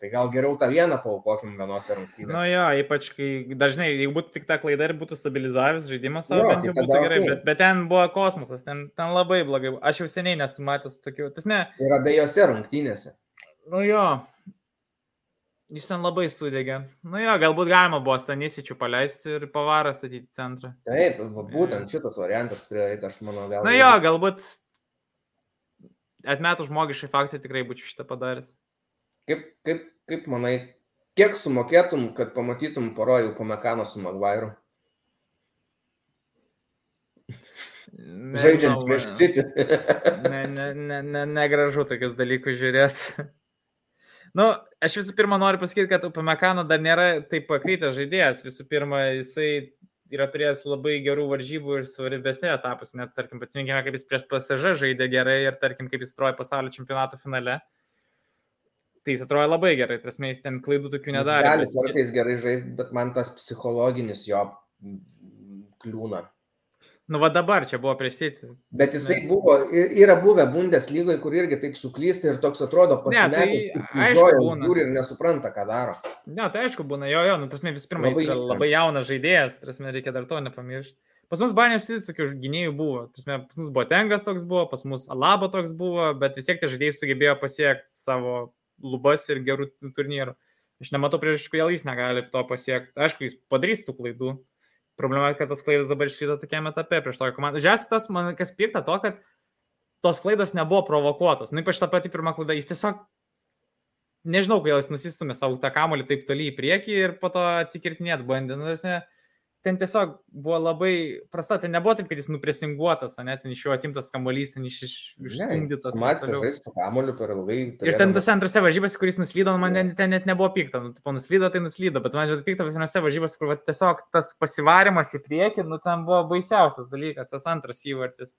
Tai gal geriau tą vieną paukokim vienose rungtynėse. Na nu jo, ypač kai dažnai, jeigu būtų tik ta klaida ir būtų stabilizavęs žaidimas, savo, bent jau tai būtų gerai, okay. bet, bet ten buvo kosmosas, ten, ten labai blogai. Aš jau seniai nesu matęs tokių. Tasme, ir abiejose rungtynėse. Nu jo, jis ten labai sudegė. Nu jo, galbūt galima buvo Stanisičių paleisti ir pavarą statyti centrą. Taip, va, būtent yes. šitas variantas turėjo eiti, aš manau, vėl. Na jo, galbūt atmetų žmogiškai faktą tikrai būčiau šitą padaręs. Kaip, kaip, kaip manai, kiek sumokėtum, kad pamatytum porojų Pamekano su Magvairu? Žaidžiant prieš City. ne, ne, ne, ne, negražu tokius dalykus žiūrėti. Nu, aš visų pirma noriu pasakyti, kad Upamekano dar nėra taip pakrytęs žaidėjas. Visų pirma, jisai yra turėjęs labai gerų varžybų ir svarbesnė etapas. Net, tarkim, atsiminkime, kaip jis prieš PSG žaidė gerai ir, tarkim, kaip jis troja pasaulio čempionato finale. Uh, Tai jis atrodo labai gerai, tas mes ten klaidų tokių nedarė. Gali bet... kartais gerai žaisti, bet man tas psichologinis jo kliūna. Nu, va dabar čia buvo prieš sitį. Bet jisai buvo, yra buvę Bundeslygoje, kur irgi taip suklysta ir toks atrodo pasimetęs. Tai žiūri ir nesupranta, ką daro. Ne, tai aišku būna, jo, jo, nu, tas ne visų pirma, jis yra labai jaunas žaidėjas, tas man reikia dar to nepamiršti. Pas mus Banė visi tokių gynėjų buvo. Tasme, pas mus Botengas toks buvo, pas mus Alaba toks buvo, bet vis tiek tie žaidėjai sugebėjo pasiekti savo lubas ir gerų turnyrų. Aš nematau priežasčių, kodėl jis negali to pasiekti. Aišku, jis padarys tų klaidų. Problema, kad tos klaidos dabar išlydo tokiame etape prieš tokią komandą. Žiūrėk, man kas pikta to, kad tos klaidos nebuvo provokuotos. Nu, ypač ta pati pirma klaida, jis tiesiog, nežinau, kodėl jis nusistumė savo tą kamolį taip toli į priekį ir po to atsikirtinėt bandė. Nu, ten tiesiog buvo labai prasta, ten nebuvo taip, kad jis nupresinguotas, ne, ten iš jo atimtas kamuolys, ten iš, iš, išstumdytas. Mąstė žaisti kamuoliu per ilgai. Ir ten tose antrose varžybose, kuris nuslydo, man ten, ten net nebuvo pikta, nu, tipo, nuslydo, tai nuslydo, bet man žinot pikta vienose varžybose, kur va, tiesiog tas pasivarimas į priekį, nu, ten buvo baisiausias dalykas, tas antras įvartis.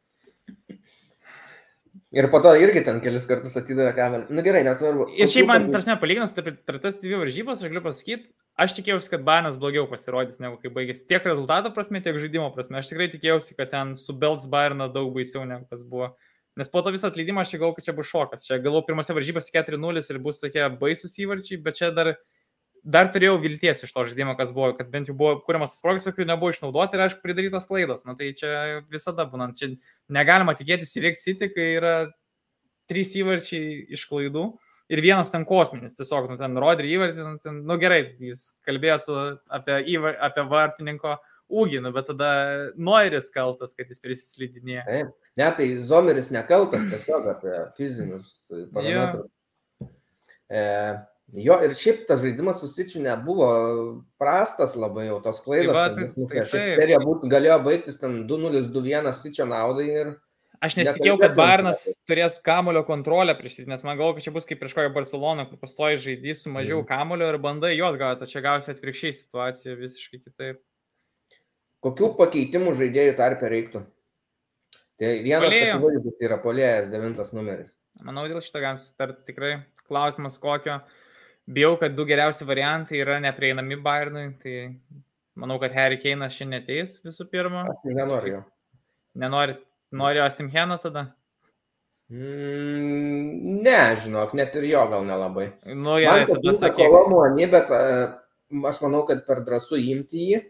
Ir po to irgi ten kelis kartus atidavė kamelį. Na nu, gerai, nesvarbu. Ir šiaip man, tarsi, palyginus tarp tas dvi varžybas, aš galiu pasakyti, aš tikėjausi, kad Banas blogiau pasirodys negu kai baigėsi. Tiek rezultato prasme, tiek žaidimo prasme. Aš tikrai tikėjausi, kad ten su Bels Bayerna daug baisiau negu kas buvo. Nes po to viso atleidimo aš galvoju, kad čia bus šokas. Čia galvoju, pirmose varžybose 4-0 ir bus tokie baisus įvarčiai, bet čia dar dar turėjau vilties iš to žaidimo, kas buvo, kad bent jau buvo kuriamas sprogas, kokių nebuvo išnaudoti ir, aišku, pridarytos klaidos. Na tai čia visada būna. Čia negalima tikėtis įveikti City, kai yra trys įvarčiai iš klaidų ir vienas ten kosminis, tiesiog, nu, ten rodė įvartį, nu, ten, nu gerai, jūs kalbėjote apie, įvar, apie vartininko ūgį, nu, bet tada Noiris kaltas, kad jis prisislidinėja. Taip, ne, tai Zomeris nekaltas, tiesiog apie fizinius parametrus. E, Jo, ir šiaip tas žaidimas susičių nebuvo prastas labai jau tos klaidos. va, tai- vis tai mušė. Šiaip taip. serija būtų, galėjo baigtis ten 2-0-2-1 sičio naudai ir Aš nesitikėjau, kad apie turės kamulio kontrolę prieš jį, nes man galvo, kad čia bus kaip prieš kokią Barceloną, kur pastoji žaidys su mažiau Mhm. kamulio ir bandai juos gauti, o čia gausi atvirkščiai situaciją visiškai kitaip. kokių pakeitimų žaidėjų tarpe reiktų? Tai vienas akivaizdus yra polėjas, devintas numeris. Manau, dėl šito galim sutarti tikrai. Klausimas kokio. Bijau, kad du geriausi variantai yra neprieinami Bayernui, tai manau, kad Harry Kane'as šiandien ateis visų pirma. Aš nenoriu jo. Nenori, nori Asimheno tada? Mm, ne, žinok, net ir jo gal nelabai. Nu, Man tada sakyk. Kolomuoni, bet e, aš manau, kad per drąsų imti jį,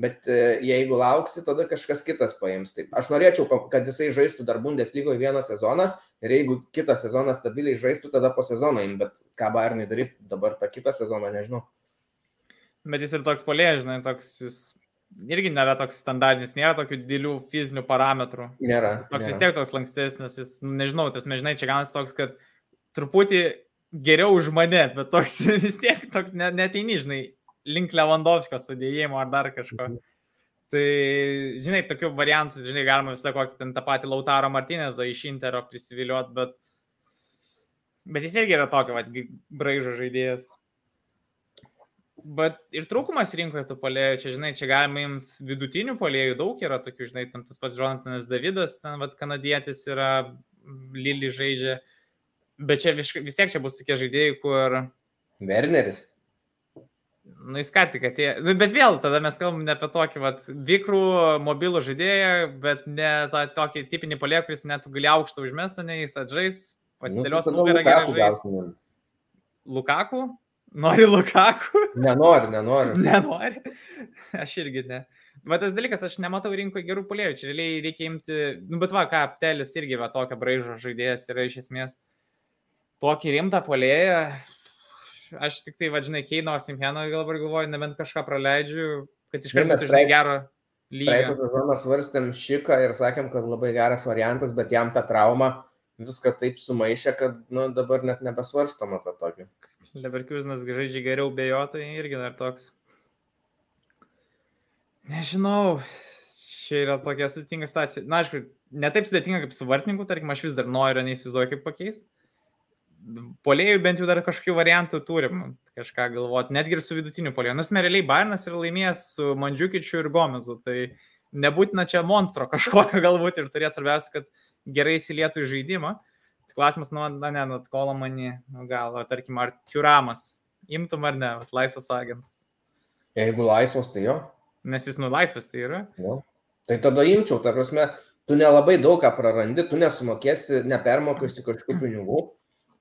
bet e, jeigu lauksi, tada kažkas kitas paims. Taip. Aš norėčiau, kad jisai žaistų dar Bundeslygoje vieną sezoną ir jeigu kitą sezoną stabiliai žaistų, tada po sezono im, bet ką Bayernai daryti dabar tą kitą sezoną, nežinau. Bet jis ir toks polėjas, žinai, toks jis irgi nėra toks standartinis, nėra tokių didelių fizinių parametrų. Nėra. Toks nėra. vis tiek toks lankstesnis, jis, nu, nežinau, tas, žinai, čia gaunasi toks, kad truputį geriau už mane, bet toks vis tiek toks ne- neteini, žinai, link Lewandowskio sudėjimo ar dar kažko. Tai, žinai, tokių variantų, žinai, galima visą kokį ten tą patį Lautaro Martinezą iš Intero prisiviliot, bet, bet jis irgi yra tokio, va, braižo žaidėjas. Bet ir trūkumas rinkoje tų polėjų, čia, žinai, čia galima imti vidutinių polėjų, daug yra tokių, žinai, ten tas pats Jonathanas Davidas, ten, vad, kanadietis yra, Lili žaidžia, bet čia vis, vis tiek čia bus tokie žaidėjai, kur, Werneris. Nu, jis ką tik atėjo, nu, bet vėl, tada mes kalbam ne apie tokį, vad, vikrų mobilų žaidėją, bet ne tą tokį tipinį polėją, kuris net tu gali aukštą užmestą, ne jis atžais, pasidėlios Nu, tai nugarą gerai žais. Lukaku? Nori Lukaku? Nenoriu, nenoriu. Nenori. Aš irgi ne. Bet tas dalykas, aš nematau rinkoje gerų polėjų. Čia realiai reikia imti, nu bet va, ką aptelis irgi va tokia braižo žaidėjas yra iš esmės. Tokį rimtą polėją. Aš tik tai, vadžinai, Keino Simheno dabar galvoju, nebent kažką praleidžiu, kad iš karto praeit- gero Praeitą lygio. sezoną svarstėm šiką ir sakėm, kad labai geras variantas, bet jam ta trauma viską taip sumaišė, kad nu, dabar net nebesvarstom apie tokį. Leverkusenas žaidžia geriau be jo, tai irgi dar toks. Nežinau, čia yra tokia sudėtinga situacija. Na, aišku, ne taip sudėtinga kaip su vartininku, tarkim, aš vis dar noriu, neįsivaizduoju, kaip pakeisti. Polėjų bent jau dar kažkokių variantų turim kažką galvoti, netgi ir su vidutiniu polėju. Nes realiai Bairnas yra laimėjęs su Mandžiukičiu ir Gomezu, tai nebūtina čia monstro kažkokio galbūt ir turėti svarbiausia, kad gerai įsilietų į žaidimą. Klausimas, nu, na, ne, nu, kola mani, nu, gal, tarkim, ar Tiuramas, imtum ar ne, vat, laisvas agentas. Jeigu laisvas, tai jo. Nes jis, nu, laisvas tai yra. jo. Tai tada imčiau, ta prasme, tu nelabai daug ką prarandi, tu nesumokėsi, nepermokėsi kažkokių pinigų,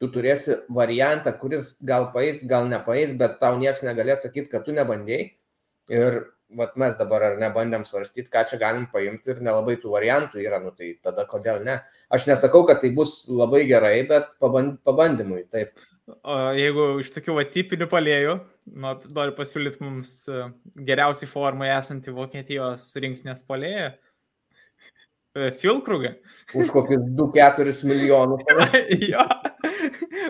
tu turėsi variantą, kuris gal paės, gal nepaės, bet tau niekas negalės sakyti, kad tu nebandėjai. Ir vat, mes dabar ar nebandėm svarstyti, ką čia galim paimti ir nelabai tų variantų yra, nu tai tada kodėl ne. Aš nesakau, kad tai bus labai gerai, bet paband, pabandymui, taip. O jeigu iš tokių va, tipinių palėjų, nu, noriu pasiūlyti mums e, geriausiai formai esantį Vokietijos rinktinės palėją. Filkrugą. Už kokius 2-4 milijonus. jo.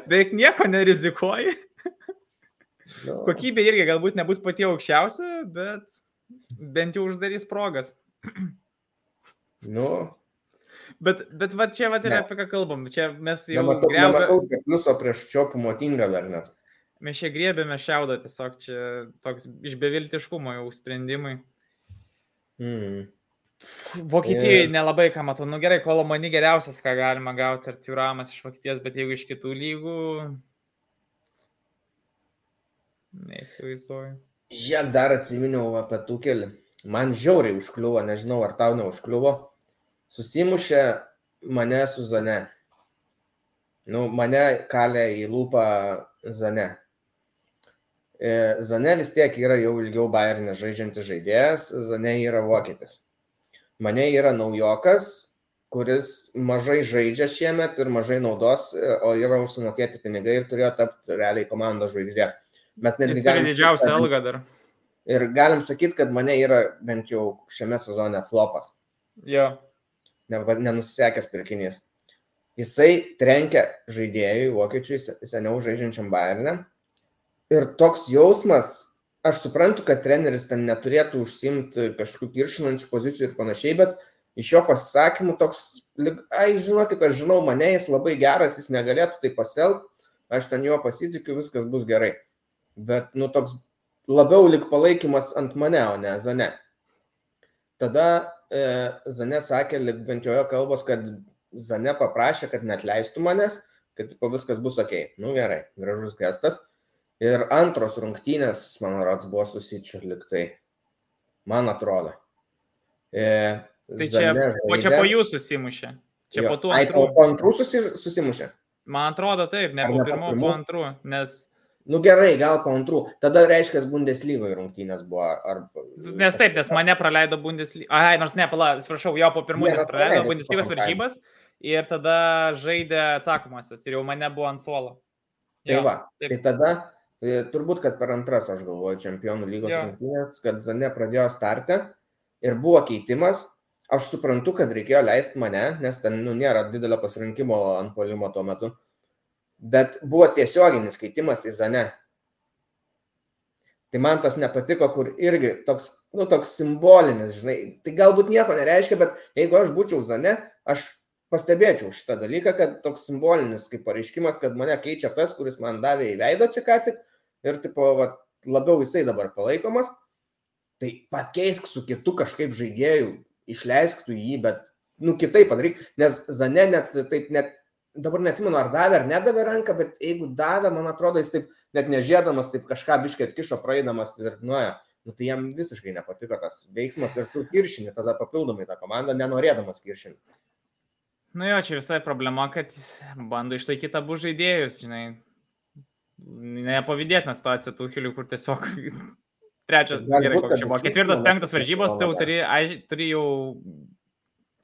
Beveik nieko nerizikuoji. Nu, Kokybė irgi galbūt nebus pati aukščiausia, bet bent jau uždarys progas. nu, Bet, bet va čia va ir apie ką kalbam. Čia mes jau nematau, grebame. nematau pliuso prieš čiopų motingą dar net. Mes čia griebėme šiaudą, tiesiog čia toks iš beviltiškumo jau sprendimai. Mm. Vokietijoje Ir- nelabai ką matau. Nu gerai, kolomani geriausias, ką galima gauti, ar Tiuramas iš Vokietijos, bet jeigu iš kitų lygų... Neįsivaizduoju. Žiek dar atsiminiau apie tų kelių. Man žiauriai užkliuvo, nežinau ar tau neužkliuvo. Susimušė mane su Zane. Nu, mane kalė į lūpą Zane. E, Zane vis tiek yra jau ilgiau Bayernė žaidžiantis žaidėjas, Zane yra vokietis. Mane yra naujokas, kuris mažai žaidžia šiemet ir mažai naudos, e, o yra užsimokėti pinigai ir turėjo tapti realiai komandos žvaigždė. Mes netgi Jis turi galim didžiausią sakyt, algą dar. Ir galim sakyti, kad mane yra bent jau šiame sezone flopas, Jo. ne- nenusisekęs pirkinys. Jisai trenkia žaidėjui, vokiečiui, se- seniau žaidžiančiam Bayernė. Ir toks jausmas, aš suprantu, kad treneris ten neturėtų užsimti kažkokių kiršinančių pozicijų ir panašiai, bet iš jo pasisakymų toks, ai, žinokit, aš žinau mane, jis labai geras, jis negalėtų tai pasielgti, aš ten juo pasitikiu, viskas bus gerai. Bet, nu, toks labiau lik palaikymas ant mane, o ne Zane. Tada e, Zane sakė, lik bent jo kalbos, kad Zane paprašė, kad net leistų manęs, kad po viskas bus ok. Nu gerai, gražus gestas. Ir antros rungtynės, man rods, buvo susičiu liktai. Man atrodo. E, tai čia, žaidė. o čia po jų susimušė. Čia jo. po tų antrų. Ai, po, po antrų susi, susimušė. Man atrodo taip, ne Ar po pirmų, po antrų, nes Nu gerai, gal po antrų. Tada reiškia, Bundeslygoje rungtynės buvo. Ar... Nes taip, nes mane praleido Bundeslyga. Ai, nors ne, pala, atsiprašau, jo po pirmųjų praleido Bundeslygos varžybas ir tada žaidė atsakomasis ir jau mane buvo ant suolo. Tai va, taip. tai tada turbūt, kad per antras, aš galvoju, čempionų lygos jo. rungtynės, kad Zane pradėjo startę ir buvo keitimas. Aš suprantu, kad reikėjo leisti mane, nes ten nu, nėra didelio pasirinkimo ant polimo tuo metu. Bet buvo tiesioginis keitimas į Zane. Tai man tas nepatiko, kur irgi toks, nu, toks simbolinis, žinai, tai galbūt nieko nereiškia, bet jeigu aš būčiau Zane, aš pastebėčiau šitą dalyką, kad toks simbolinis kaip pareiškimas, kad mane keičia tas, kuris man davė į veidą čia ką tik ir tipo, va, labiau jisai dabar palaikomas, tai pakeisk su kitu kažkaip žaidėjų, išleisk tu jį, bet, nu, kitaip padaryk, nes Zane net taip, net, dabar neatsimenu, ar davė ar nedavė ranką, bet jeigu davė, man atrodo, jis taip net nežėdamas, taip kažką biškai atkišo praeidamas ir nuėjo. Nu, tai jam visiškai nepatiko tas veiksmas ir tu kiršini tada papildomai tą komandą, nenorėdamas kiršinti. Nu jo, čia visai problema, kad bando išlaikyti abu žaidėjus, žinai. Nepavydėtina situacija tų hilių, kur tiesiog trečias, gerai, koks čia buvo, ketvirtas, penktas varžybos, tai jau turi, aiš, turi jau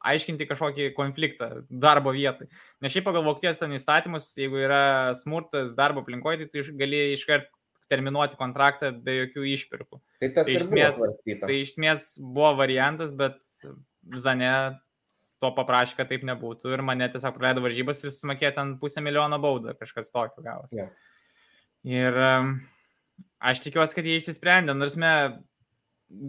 aiškinti kažkokį konfliktą darbo vietai. Nes šiaip pagal Vokietijos ten įstatymus, jeigu yra smurtas darbo aplinkoje, tai tu gali iškart terminuoti kontraktą be jokių išpirkų. Tai tas tai iš esmės, tai iš esmės buvo variantas, bet Zane to paprašė, kad taip nebūtų ir mane tiesiog praleido varžybas ir sumokėjo ten pusę milijono baudą, kažkas tokio gavosi. Yeah. Ir um, aš tikiuosi, kad jie išsisprendė, nors me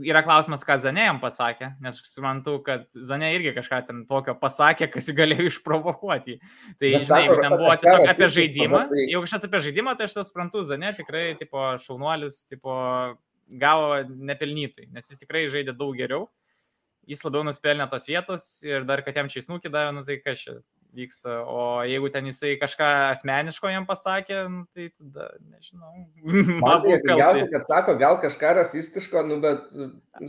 yra klausimas, ką Zanė jam pasakė, nes aš suprantu, kad Zanė irgi kažką ten tokio pasakė, kas jį galėjo išprovokuoti. Tai, Bet žinai, jeigu ten buvo tiesiog apie žaidimą, jeigu kažkas apie žaidimą, tai aš tą suprantu, Zanė tikrai, tipo, šaunuolis, tipo, gavo nepelnytai, nes jis tikrai žaidė daug geriau jis labiau nuspelnė tos vietos ir dar, kad jam čia įsnukį davė, nu tai kas čia vyksta. O jeigu ten jisai kažką asmeniško jam pasakė, nu, tai tada nežinau. Man juokingiausia, kad sako, gal kažką rasistiško, nu bet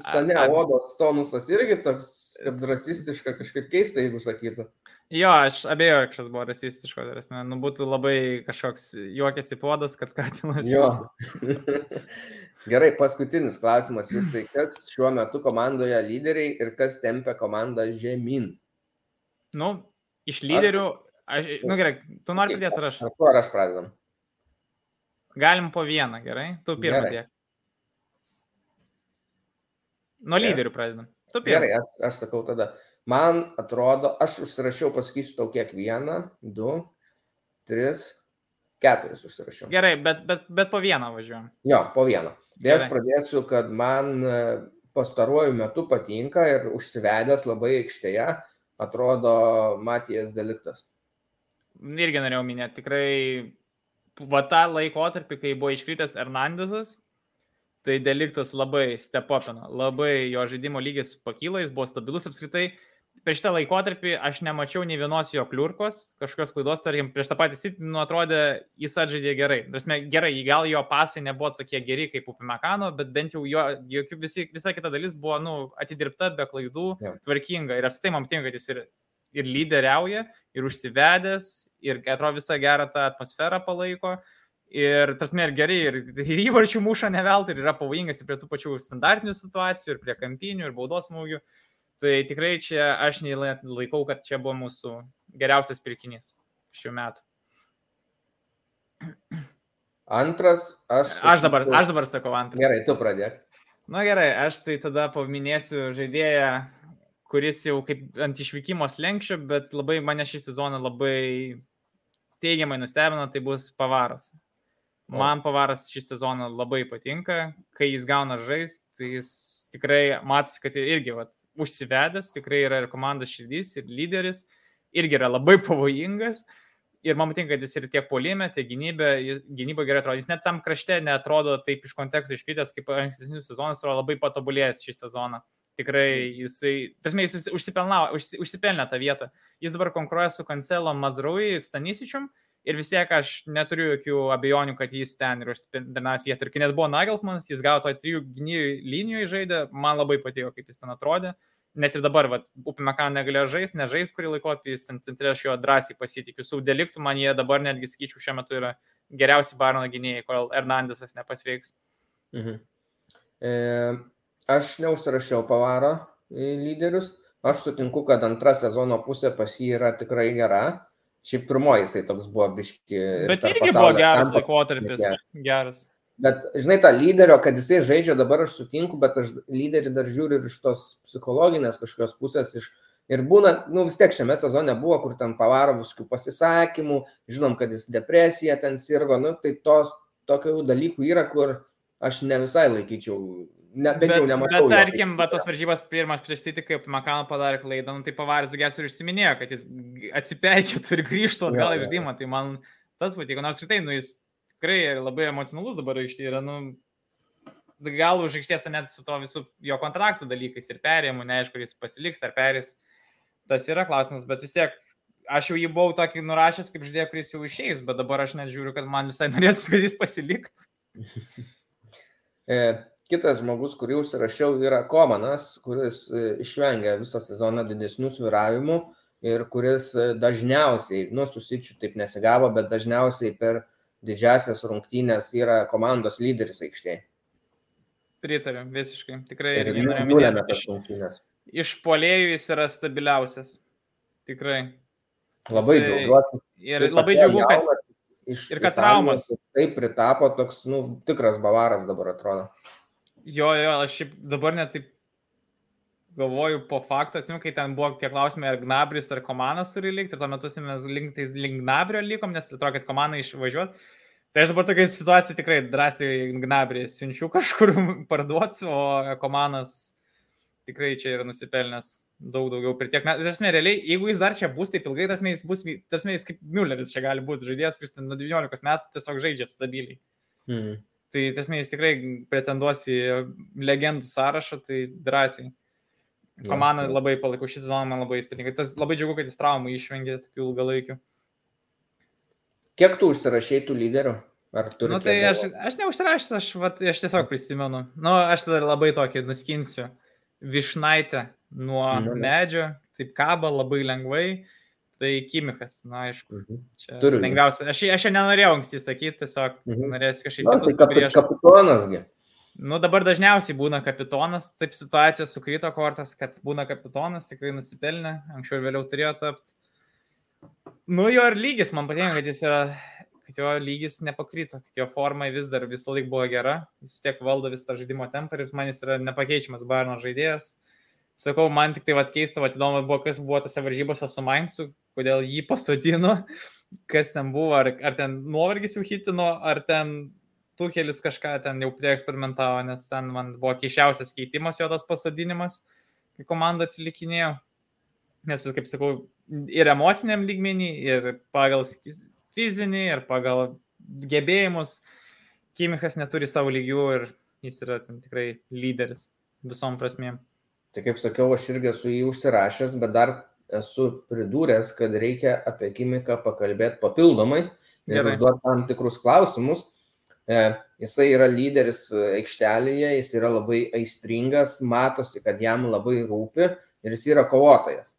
sane odos tonusas irgi toks, kad rasistiška kažkaip keista, jeigu sakytų. Jo, aš abejoju, kad šis buvo rasistiško, tai esmė, nu būtų labai kažkoks juokėsi podas, kad katinas. Jo. Gerai, paskutinis klausimas. Jūs tai kas šiuo metu komandoje lyderiai ir kas tempia komandą žemyn? Nu, iš lyderių, aš, nu gerai, tu nori pridėti ar aš? Ar aš pradedam? Galim po vieną, gerai? Tu pirmą dėk. Nuo lyderių pradedam. Tu pirmą. Gerai, aš, aš sakau tada. Man atrodo, aš užsirašiau, pasakysiu tau kiek vieną, du, tris, keturis užsirašiau. Gerai, bet, bet, bet po vieną važiuojam. Jo, po vieną. Tai aš pradėsiu, kad man e, pastaruoju metu patinka ir užsivedęs labai aikštėje atrodo Matijas Deliktas. Irgi norėjau minėti, tikrai va tą laikotarpį, kai buvo iškritęs Hernandezas, tai Deliktas labai stepopino, labai jo žaidimo lygis pakyla, jis buvo stabilus apskritai per šitą laikotarpį aš nemačiau nei vienos jo kliurkos, kažkokios klaidos, tarkim, prieš tą patį City, nu, atrodė, jis atžaidė gerai. Prasme, gerai, gal jo pasai nebuvo tokie geri kaip Upimekano, bet bent jau jo, jokių, visi, visa kita dalis buvo, nu, atidirbta be klaidų, yeah. tvarkinga. Ir apstai man patinka, kad jis ir, ir lyderiauja, ir užsivedęs, ir atrodo visą gerą tą atmosferą palaiko. Ir tas mer gerai, ir, ir įvarčių muša neveltui, ir yra pavojingas ir prie tų pačių standartinių situacijų, ir prie kampinių, ir baudos smūgių. Uh, Tai tikrai čia aš laikau, kad čia buvo mūsų geriausias pirkinys šių metų. Antras, aš. Sakyčiau... Aš dabar, aš dabar sakau antras. Gerai, tu pradėk. Na gerai, aš tai tada paminėsiu žaidėją, kuris jau kaip ant išvykimo slengščio, bet labai mane šį sezoną labai teigiamai nustebino, tai bus Pavaras. Man pavaras šį sezoną labai patinka, kai jis gauna žaisti, tai jis tikrai matosi, kad irgi vat, užsivedęs, tikrai yra ir komandos širdys, ir lyderis, irgi yra labai pavojingas. Ir man patinka, kad jis ir tiek polime, tiek gynybė, gynyba gerai atrodo. Jis net tam krašte netrodo taip iš konteksto iškritęs, kaip ankstesnius sezonus, yra labai patobulėjęs šį sezoną. Tikrai jisai, tarsi jis užsipelnė tą vietą. Jis dabar konkuruoja su Kancelo Mazrui, Stanisičium ir vis tiek aš neturiu jokių abejonių, kad jis ten ir užsipinas vietą. Ir kai net buvo Nagelsmanas, jis gavo to trijų gynėjų linijų žaidė, man labai patiko, kaip jis ten atrodė. Net ir dabar, Upimekan negalėjo žaisti, nežais kurį laikotarpį, jis ten centre aš jo drąsiai pasitikiu. Su deliktų man jie dabar netgi, sakyčiau, šiuo metu yra geriausi Barno gynėjai, kol Hernandesas nepasveiks. Mhm. E, aš neužsirašiau pavarą į lyderius. Aš sutinku, kad antra sezono pusė pas jį yra tikrai gera. Šiaip pirmoji jisai toks buvo biški. Bet irgi buvo geras laikotarpis. Geras. Bet, žinai, tą lyderio, kad jisai žaidžia, dabar aš sutinku, bet aš lyderį dar žiūriu ir iš tos psichologinės kažkokios pusės. Iš, ir būna, nu vis tiek šiame sezone buvo, kur ten pavaro visokių pasisakymų, žinom, kad jis depresija ten sirgo, nu tai tos tokių dalykų yra, kur aš ne visai laikyčiau Ne, bet, bet jau nematau. Bet tarkim, va, tos varžybos pirmas prieš City, kaip Makano padarė klaidą, nu, tai pavaris Zugeris ir užsiminėjo, kad jis atsipeikėtų ir grįžtų atgal į žaidimą. Tai man tas patiko, nors šitai, nu, jis tikrai labai emocionalus dabar aikštė yra, nu, gal už aikštės net su to visų jo kontraktų dalykais ir perėjimu, neaišku, jis pasiliks ar perės. Tas yra klausimas, bet vis tiek aš jau jį buvau tokį nurašęs kaip žaidėją, kuris jau išeis, bet dabar aš net žiūriu, kad man visai norėtųsi, kad jis pasiliktų. Kitas žmogus, kurį užsirašiau, yra Komanas, kuris e, išvengia visą sezoną didesnių sviravimų ir kuris e, dažniausiai, nu, susičių taip nesigavo, bet dažniausiai per didžiasias rungtynės yra komandos lyderis aikštėje. Pritariu, visiškai. Tikrai ir nulėmė tas rungtynės. Iš polėjų jis yra stabiliausias. Tikrai. Labai jisai, džiaugiuosi. Ir labai džiaugiuosi, kad... Iš, ir kad traumas. Taip pritapo toks, nu, tikras bavaras dabar atrodo. Jo, jo, aš šiaip dabar net taip galvoju po fakto, atsimenu, kai ten buvo tie klausimai, ar Gnabris ar Komanas turi likti, ir tuo metu mes link, tai link Gnabrio likom, nes atrodo, kad Komana išvažiuot. Tai aš dabar tokia situacija tikrai drąsiai Gnabrį siunčiu kažkur parduoti, o Komanas tikrai čia yra nusipelnęs daug daugiau per tiek metų. Tarsi, realiai, jeigu jis dar čia bus taip ilgai, tas jis bus, tarsi, jis kaip Mülleris čia gali būti žaidėjas, kuris nuo 19 metų tiesiog žaidžia stabiliai. Mm. Tai tiesmė, jis tikrai pretenduos į legendų sąrašą, tai drąsiai. Komanda ja, labai palaikau šį sezoną, man labai įspūdinga. Tas labai džiugu, kad jis traumų išvengė tokių ilgalaikių. Kiek tu užsirašai tų lyderių? Ar tu? Na nu, tai aš, aš neužsirašęs, aš, vat, aš tiesiog prisimenu. Na, nu, aš tada labai tokį nuskinsiu. Višnaitę nuo nu, medžio, taip kaba labai lengvai. Tai Kimikas, na aišku. Mhm. Čia Turiu. Lengviausia. Aš, aš čia nenorėjau anksti sakyti, tiesiog mhm. norėsiu kažkaip... Na, tai kapit, kapitonasgi. Nu, dabar dažniausiai būna kapitonas, taip situacija sukrito kortas, kad būna kapitonas, tikrai nusipelnė, anksčiau ir vėliau turėjo tapti. Nu, jo ir lygis, man patinka, kad jis yra, kad jo lygis nepakrito, kad jo forma vis dar visą laiką buvo gera, jis vis tiek valdo visą žaidimo tempą ir man jis yra nepakeičiamas Barno žaidėjas. Sakau, man tik tai vad keista, vad įdomu buvo, kas buvo tose varžybose su Mainzu, kodėl jį pasodino, kas ten buvo, ar, ar ten nuovargis jau hitino, ar ten Tuhelis kažką ten jau prieksperimentavo, nes ten man buvo keišiausias keitimas jo tas pasodinimas, kai komanda atsilikinėjo. Nes, kaip sakau, ir emociniam lygmenį, ir pagal fizinį, ir pagal gebėjimus Kimichas neturi savo lygių ir jis yra tikrai lyderis visom prasmėm. Tai kaip sakiau, aš irgi esu jį užsirašęs, bet dar esu pridūręs, kad reikia apie kimiką pakalbėti papildomai ir užduoti tam tikrus klausimus. E, jisai yra lyderis aikštelėje, jis yra labai aistringas, matosi, kad jam labai rūpi ir jis yra kovotojas.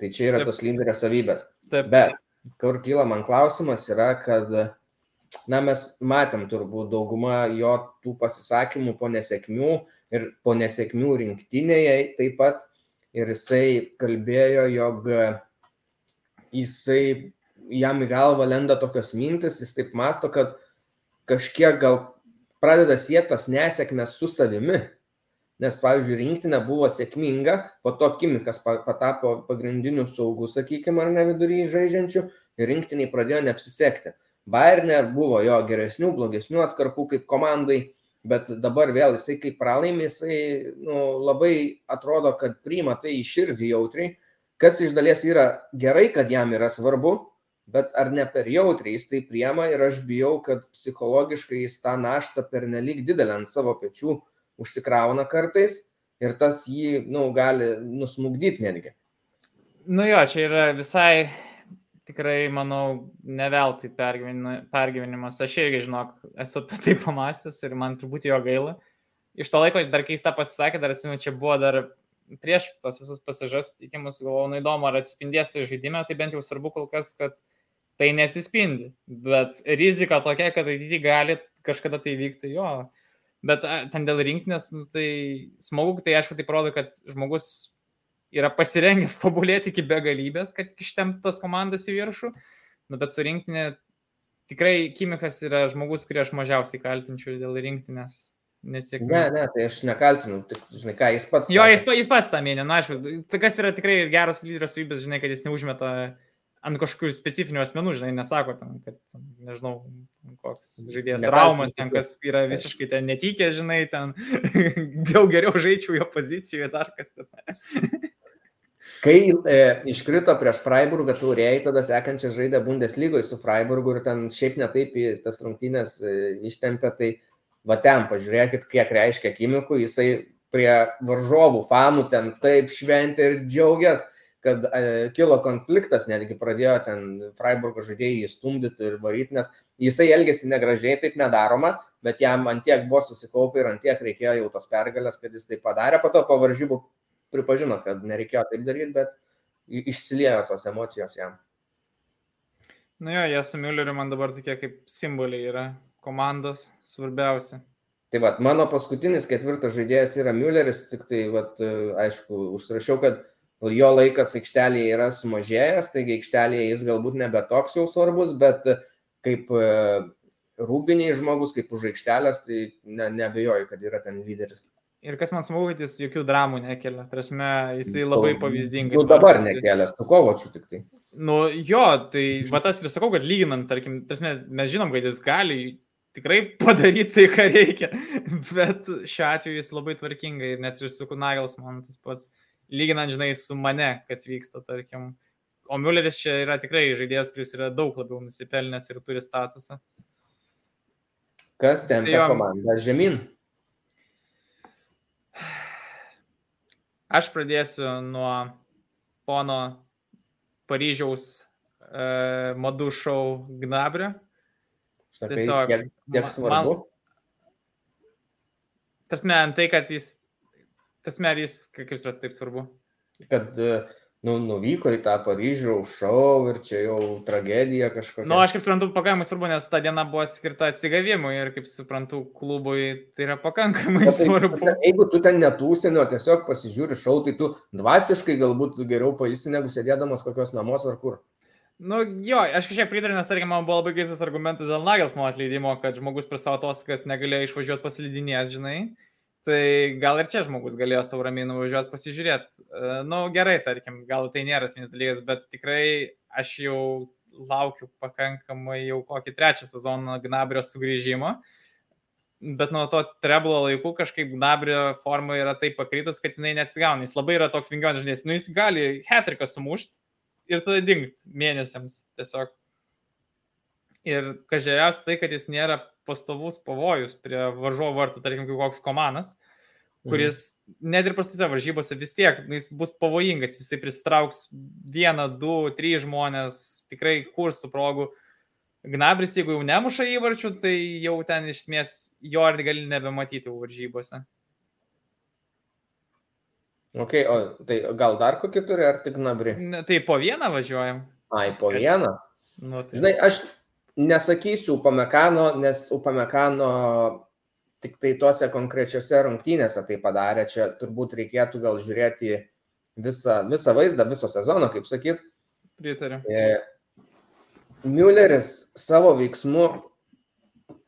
Tai čia yra Taip. tos lyderio savybės. Taip. Bet kur kyla man klausimas yra, kad na, mes matėm turbūt daugumą jo tų pasisakymų po nesėkmių ir po nesėkmių rinktinėje taip pat. Ir jisai kalbėjo, jog jisai jam į galvą lenda tokios mintis, jis taip masto, kad kažkiek gal pradeda sėtas nesėkmės su savimi. Nes, pavyzdžiui, rinktinė buvo sėkminga, po to Kimikas patapo pagrindiniu saugu, sakykime, ar ne vidury žaidžiančių, ir rinktiniai pradėjo neapsisekti. Bayernė buvo jo geresnių, blogesnių atkarpų kaip komandai, bet dabar vėl jisai kaip pralaimė, jisai nu, labai atrodo, kad priima tai į širdį jautriai, kas iš dalies yra gerai, kad jam yra svarbu, bet ar ne per jautriai jis tai priema ir aš bijau, kad psichologiškai jis tą naštą per nelik didelę ant savo pečių užsikrauna kartais ir tas jį, nu, gali nusmugdyti netgi. Nu jo, čia yra visai tikrai, manau, ne veltui pergyvenimas. Aš irgi, žinok, esu apie tai pamastęs ir man turbūt jo gaila. Iš to laiko dar keista pasisakė, dar atsimenu, čia buvo dar prieš tos visus pasažas tikimus, galvoju, nu įdomu, ar atsispindės tai žaidime, tai bent jau svarbu kol kas, kad tai neatsispindi. Bet rizika tokia, kad ateityje gali kažkada tai vykti jo. Bet ten dėl rinktinės, nu, tai smagu, tai aišku, tai parodo, kad žmogus yra pasirengęs tobulėti iki begalybės, kad ištemptas komandas į viršų. Nu, bet su rinktinė tikrai Kimikas yra žmogus, kurį aš mažiausiai kaltinčiau dėl rinktinės nesėkmė. Ne, ne, tai aš nekaltinu, tik, žinai, ką jis pats. Jo, jis, jis pats tą mėnė, na, aišku, tai kas yra tikrai geras lyderio savybės, žinai, kad jis neužmeta ant kažkokių specifinių asmenų, žinai, nesako tam, kad, nežinau, koks žaidėjas Raumas, ten kas yra visiškai ten netikė, žinai, ten daug geriau žaičiau jo pozicijoje, dar kas ten. Kai e, iškrito prieš Freiburgą turėjai, tada sekančią žaidę Bundeslygoje su Freiburgu ir ten šiaip netaip į tas rungtynės e, ištempė, tai va ten pažiūrėkit, kiek reiškia Kimikų, jisai prie varžovų fanų ten taip šventė ir džiaugiasi, kad e, kilo konfliktas, netgi pradėjo ten Freiburgo žaidėjai įstumdyti ir varyti, nes jisai elgėsi negražiai, taip nedaroma, bet jam antiek buvo susikaupę ir antiek reikėjo jau tos pergalės, kad jis tai padarė, po to po varžybų pripažino, kad nereikėjo taip daryti, bet išsiliejo tos emocijos jam. Nu jo, jie su Mülleriu man dabar tokie kaip simboliai yra komandos svarbiausia. Tai vad, mano paskutinis ketvirtas žaidėjas yra Mülleris, tik tai, vat, aišku, užsirašiau, kad jo laikas aikštelėje yra sumažėjęs, taigi aikštelėje jis galbūt nebe toks jau svarbus, bet kaip e, rūbiniai žmogus, kaip už aikštelės, tai ne, nebejoju, kad yra ten lyderis. Ir kas man smagu, kad jis jokių dramų nekelia. Prasme, jisai labai pavyzdingai. Nu, dabar nekelia, su kovočiu tik tai. Nu, jo, tai va tas ir sakau, kad lyginant, tarkim, prasme, mes žinom, kad jis gali tikrai padaryti tai, ką reikia. Bet šiuo atveju jis labai tvarkingai net ir su Kunagels man tas pats, lyginant, žinai, su mane, kas vyksta, tarkim. O Mülleris čia yra tikrai žaidėjas, kuris yra daug labiau nusipelnęs ir turi statusą. Kas tempia tai komandą žemyn? Aš pradėsiu nuo pono Paryžiaus e, madų šou Gnabrio. Sakai, Tiesiog, kiek, kiek svarbu? Tasme, tai, kad jis, tasme, jis, kaip jis yra taip svarbu? Kad uh, nu, nuvyko į tą Paryžių šou ir čia jau tragedija kažkokia. Na, nu, aš kaip suprantu, pakankamai svarbu, nes ta diena buvo skirta atsigavimui ir kaip suprantu, klubui tai yra pakankamai Bet, tai svarbu. Tai, jeigu tu ten netūsinio, tiesiog pasižiūri šou, tai tu dvasiškai galbūt geriau pailsi negu sėdėdamas kokios namus ar kur. Nu jo, aš kažkiek pritariu, nes tarkim, man buvo labai keistas argumentas dėl Nagelsmo atleidimo, kad žmogus per savo atostogas negalėjo išvažiuoti paslidinėti, žinai. Tai gal ir čia žmogus galėjo savo ramiai nuvažiuoti pasižiūrėti. E, Na nu, gerai, tarkim, gal tai nėra esminis dalykas, bet tikrai aš jau laukiu pakankamai jau kokį trečią sezoną Gnabrio sugrįžimo. Bet nuo to treblo laikų kažkaip Gnabrio forma yra taip pakritus, kad jinai neatsigauna. Jis labai yra toks vingiuojantis žaidėjas. Nu, jis gali hetriką sumušti ir tada dingti mėnesiams tiesiog. Ir kažkaip tai, kad jis nėra pastovus pavojus prie varžovo vartų, tarkim, kaip koks komandas, kuris mhm. net ir prastose varžybose vis tiek nu, jis bus pavojingas, jisai pristrauks vieną, du, trys žmonės, tikrai kurs su progu. Gnabris, jeigu jau nemuša įvarčių, tai jau ten iš esmės jo ir gali nebematyti varžybose. Ok, o tai gal dar kokį turi, ar tik Gnabri? Ne, tai po vieną važiuojam. Ai, po vieną. Nu, tai... Žinai, aš nesakysiu Upamekano, nes Upamekano tik tai tuose konkrečiose rungtynėse tai padarė. Čia turbūt reikėtų gal žiūrėti visą, visą vaizdą, viso sezono, kaip sakyt. Pritariu. E, Mülleris savo veiksmu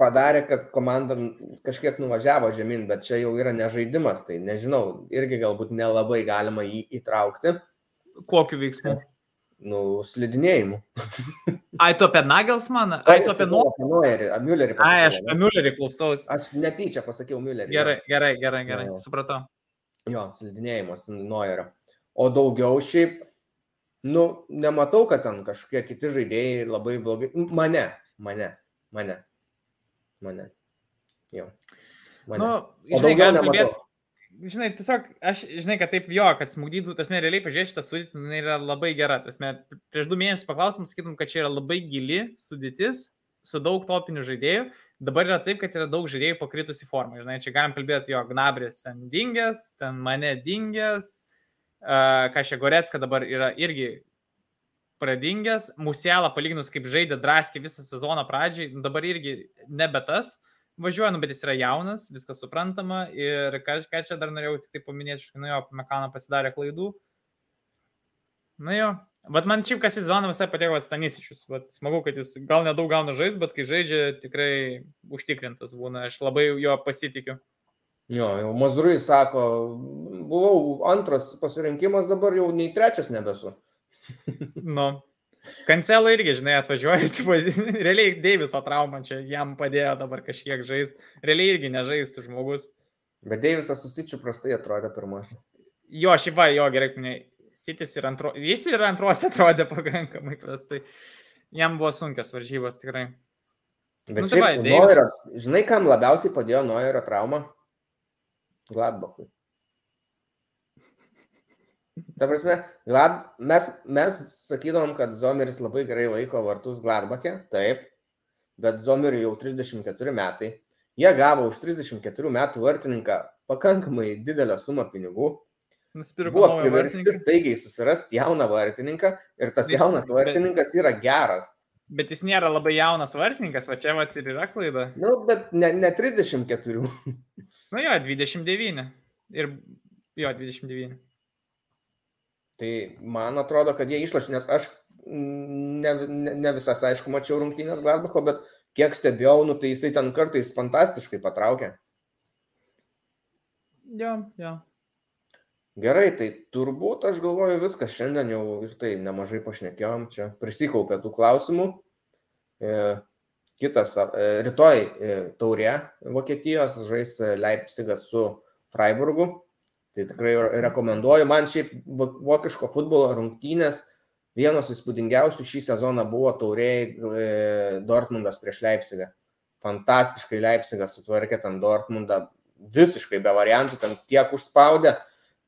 padarė, kad komanda kažkiek nuvažiavo žemyn, bet čia jau yra nežaidimas, tai nežinau, irgi galbūt nelabai galima jį įtraukti. Kokiu veiksmu? Nu, slidinėjimu. Ai, tu apie Nagelsmaną? Ai, tu apie Nuo. Apie Neuerį, apie Müllerį. Ai, aš apie? Müllerį klausausi. Aš netyčia pasakiau Müllerį. Gerai, gerai, gerai, gerai. Jo. Supratau. Jo, slidinėjimas Neuerio. O daugiau šiaip, nu, nematau, kad ten kažkokie kiti žaidėjai labai blogai. Mane, mane, mane, mane. Jo. Mane. Nu, o daugiau nematau. kalbėti. Žinai, tiesiog, aš, žinai, kad taip jo, kad smugdytų, tas realiai pažiūrėjai šitą sudėtį, jinai yra labai gera. Tasme, prieš du mėnesius paklausim, sakytum, kad čia yra labai gili sudėtis, su daug topinių žaidėjų. Dabar yra taip, kad yra daug žaidėjų pakritusi formą. Žinai, čia galim kalbėti, jo, Gnabris ten dingęs, ten mane dingęs, uh, čia Goretska dabar yra irgi pradingęs, Musielą palyginus kaip žaidė draskį visą sezoną pradžiai, dabar irgi nebe tas važiuoja, nu, bet jis yra jaunas, viskas suprantama ir ką, ką čia dar norėjau tik tai paminėti, nu jo, Mekano pasidarė klaidų. Na jo, bet man šiaip kas sezoną visai patiko Stanisičius, bet smagu, kad jis gal nedaug gauna žais, bet kai žaidžia, tikrai užtikrintas būna, aš labai jo pasitikiu. Jo, jau Mazurui sako, buvau antras pasirinkimas, dabar jau nei trečias nebesu. Nu. Kancelo irgi, žinai, atvažiuoja, tipo, realiai Deiviso trauma čia jam padėjo dabar kažkiek žaisti, realiai irgi nežaistų žmogus. Bet Deivisas susičiu prastai atrodė pirmas. Jo, šiaip va, jo, gerai, ne, Sitis ir antro, jis ir antruose atrodė pakankamai prastai. Jam buvo sunkios varžybos tikrai. Bet Nu, tai šiaip, Deivisas- Neuerio, žinai, kam labiausiai padėjo Noerio trauma? Gladbachui. Ta prasme, Glad... mes, mes sakydavom, kad Zomeris labai gerai laiko vartus Gladbachė, taip, bet Zomeriui jau 34 metai. Jie gavo už 34 metų vartininką pakankamai didelę sumą pinigų. Nusipirko Buvo priversti staigiai susirasti jauną vartininką ir tas Vis- jaunas bet- vartininkas yra geras. Bet jis nėra labai jaunas vartininkas, va čia va ir yra klaida. Nu, bet ne, ne 34. Nu jo, 29. Ir jo, 29. Tai man atrodo, kad jie išlošė, nes aš ne, ne, ne visas, aišku, mačiau rungtynės Gladbacho, bet kiek stebėjau, nu, tai jisai ten kartais fantastiškai patraukė. Jo, jo. Gerai, tai turbūt aš galvoju viskas, šiandien jau ir tai nemažai pašnekėjom, čia prisikaupė tų klausimų. E, kitas, e, rytoj e, taurė Vokietijos žais e, Leipzigas su Freiburgu. Tai tikrai rekomenduoju. Man šiaip vo- vokiško futbolo rungtynės vienos įspūdingiausių šį sezoną buvo tauriai e, Dortmundas prieš Leipzigą. Fantastiškai Leipzigas sutvarkė ten Dortmundą, visiškai be variantų, ten tiek užspaudė,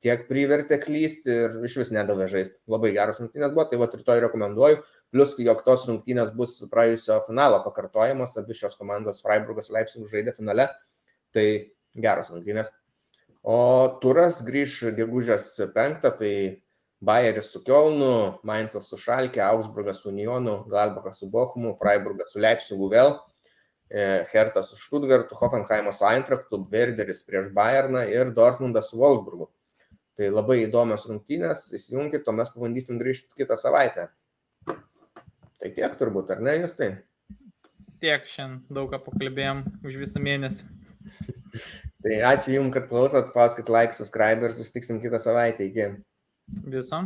tiek privertė klysti ir iš vis nedavė žaisti. Labai geros rungtynės buvo, tai va rytoj rekomenduoju. Plus, jog tos rungtynės bus praėjusio finalo pakartojimas, abi šios komandos Freiburgas Leipzig žaidė finale, tai geros rungtynės. O turas grįž gegužės 5, tai Bayeris su Kielnu, Mainzas su Šalke, Augsburgas su Unionu, Gladbachas su Bochumu, Freiburgas su Leipzigu vėl, e, Hertas su Stuttgartu, Hoffenheimas su Eintrachtu, Werderis prieš Bayerną ir Dortmundas su Wolfsburgu. Tai labai įdomios rungtynės, įsijunkit, o mes pabandysim grįžti kitą savaitę. Tai tiek turbūt, ar ne, jūs tai? Tiek šiandien daug ką pakalbėjom už visą mėnesį. Tai ačiū Jums, kad klausot, spauskit like, subscribe ir susitiksim kitą savaitę. Iki. Viso.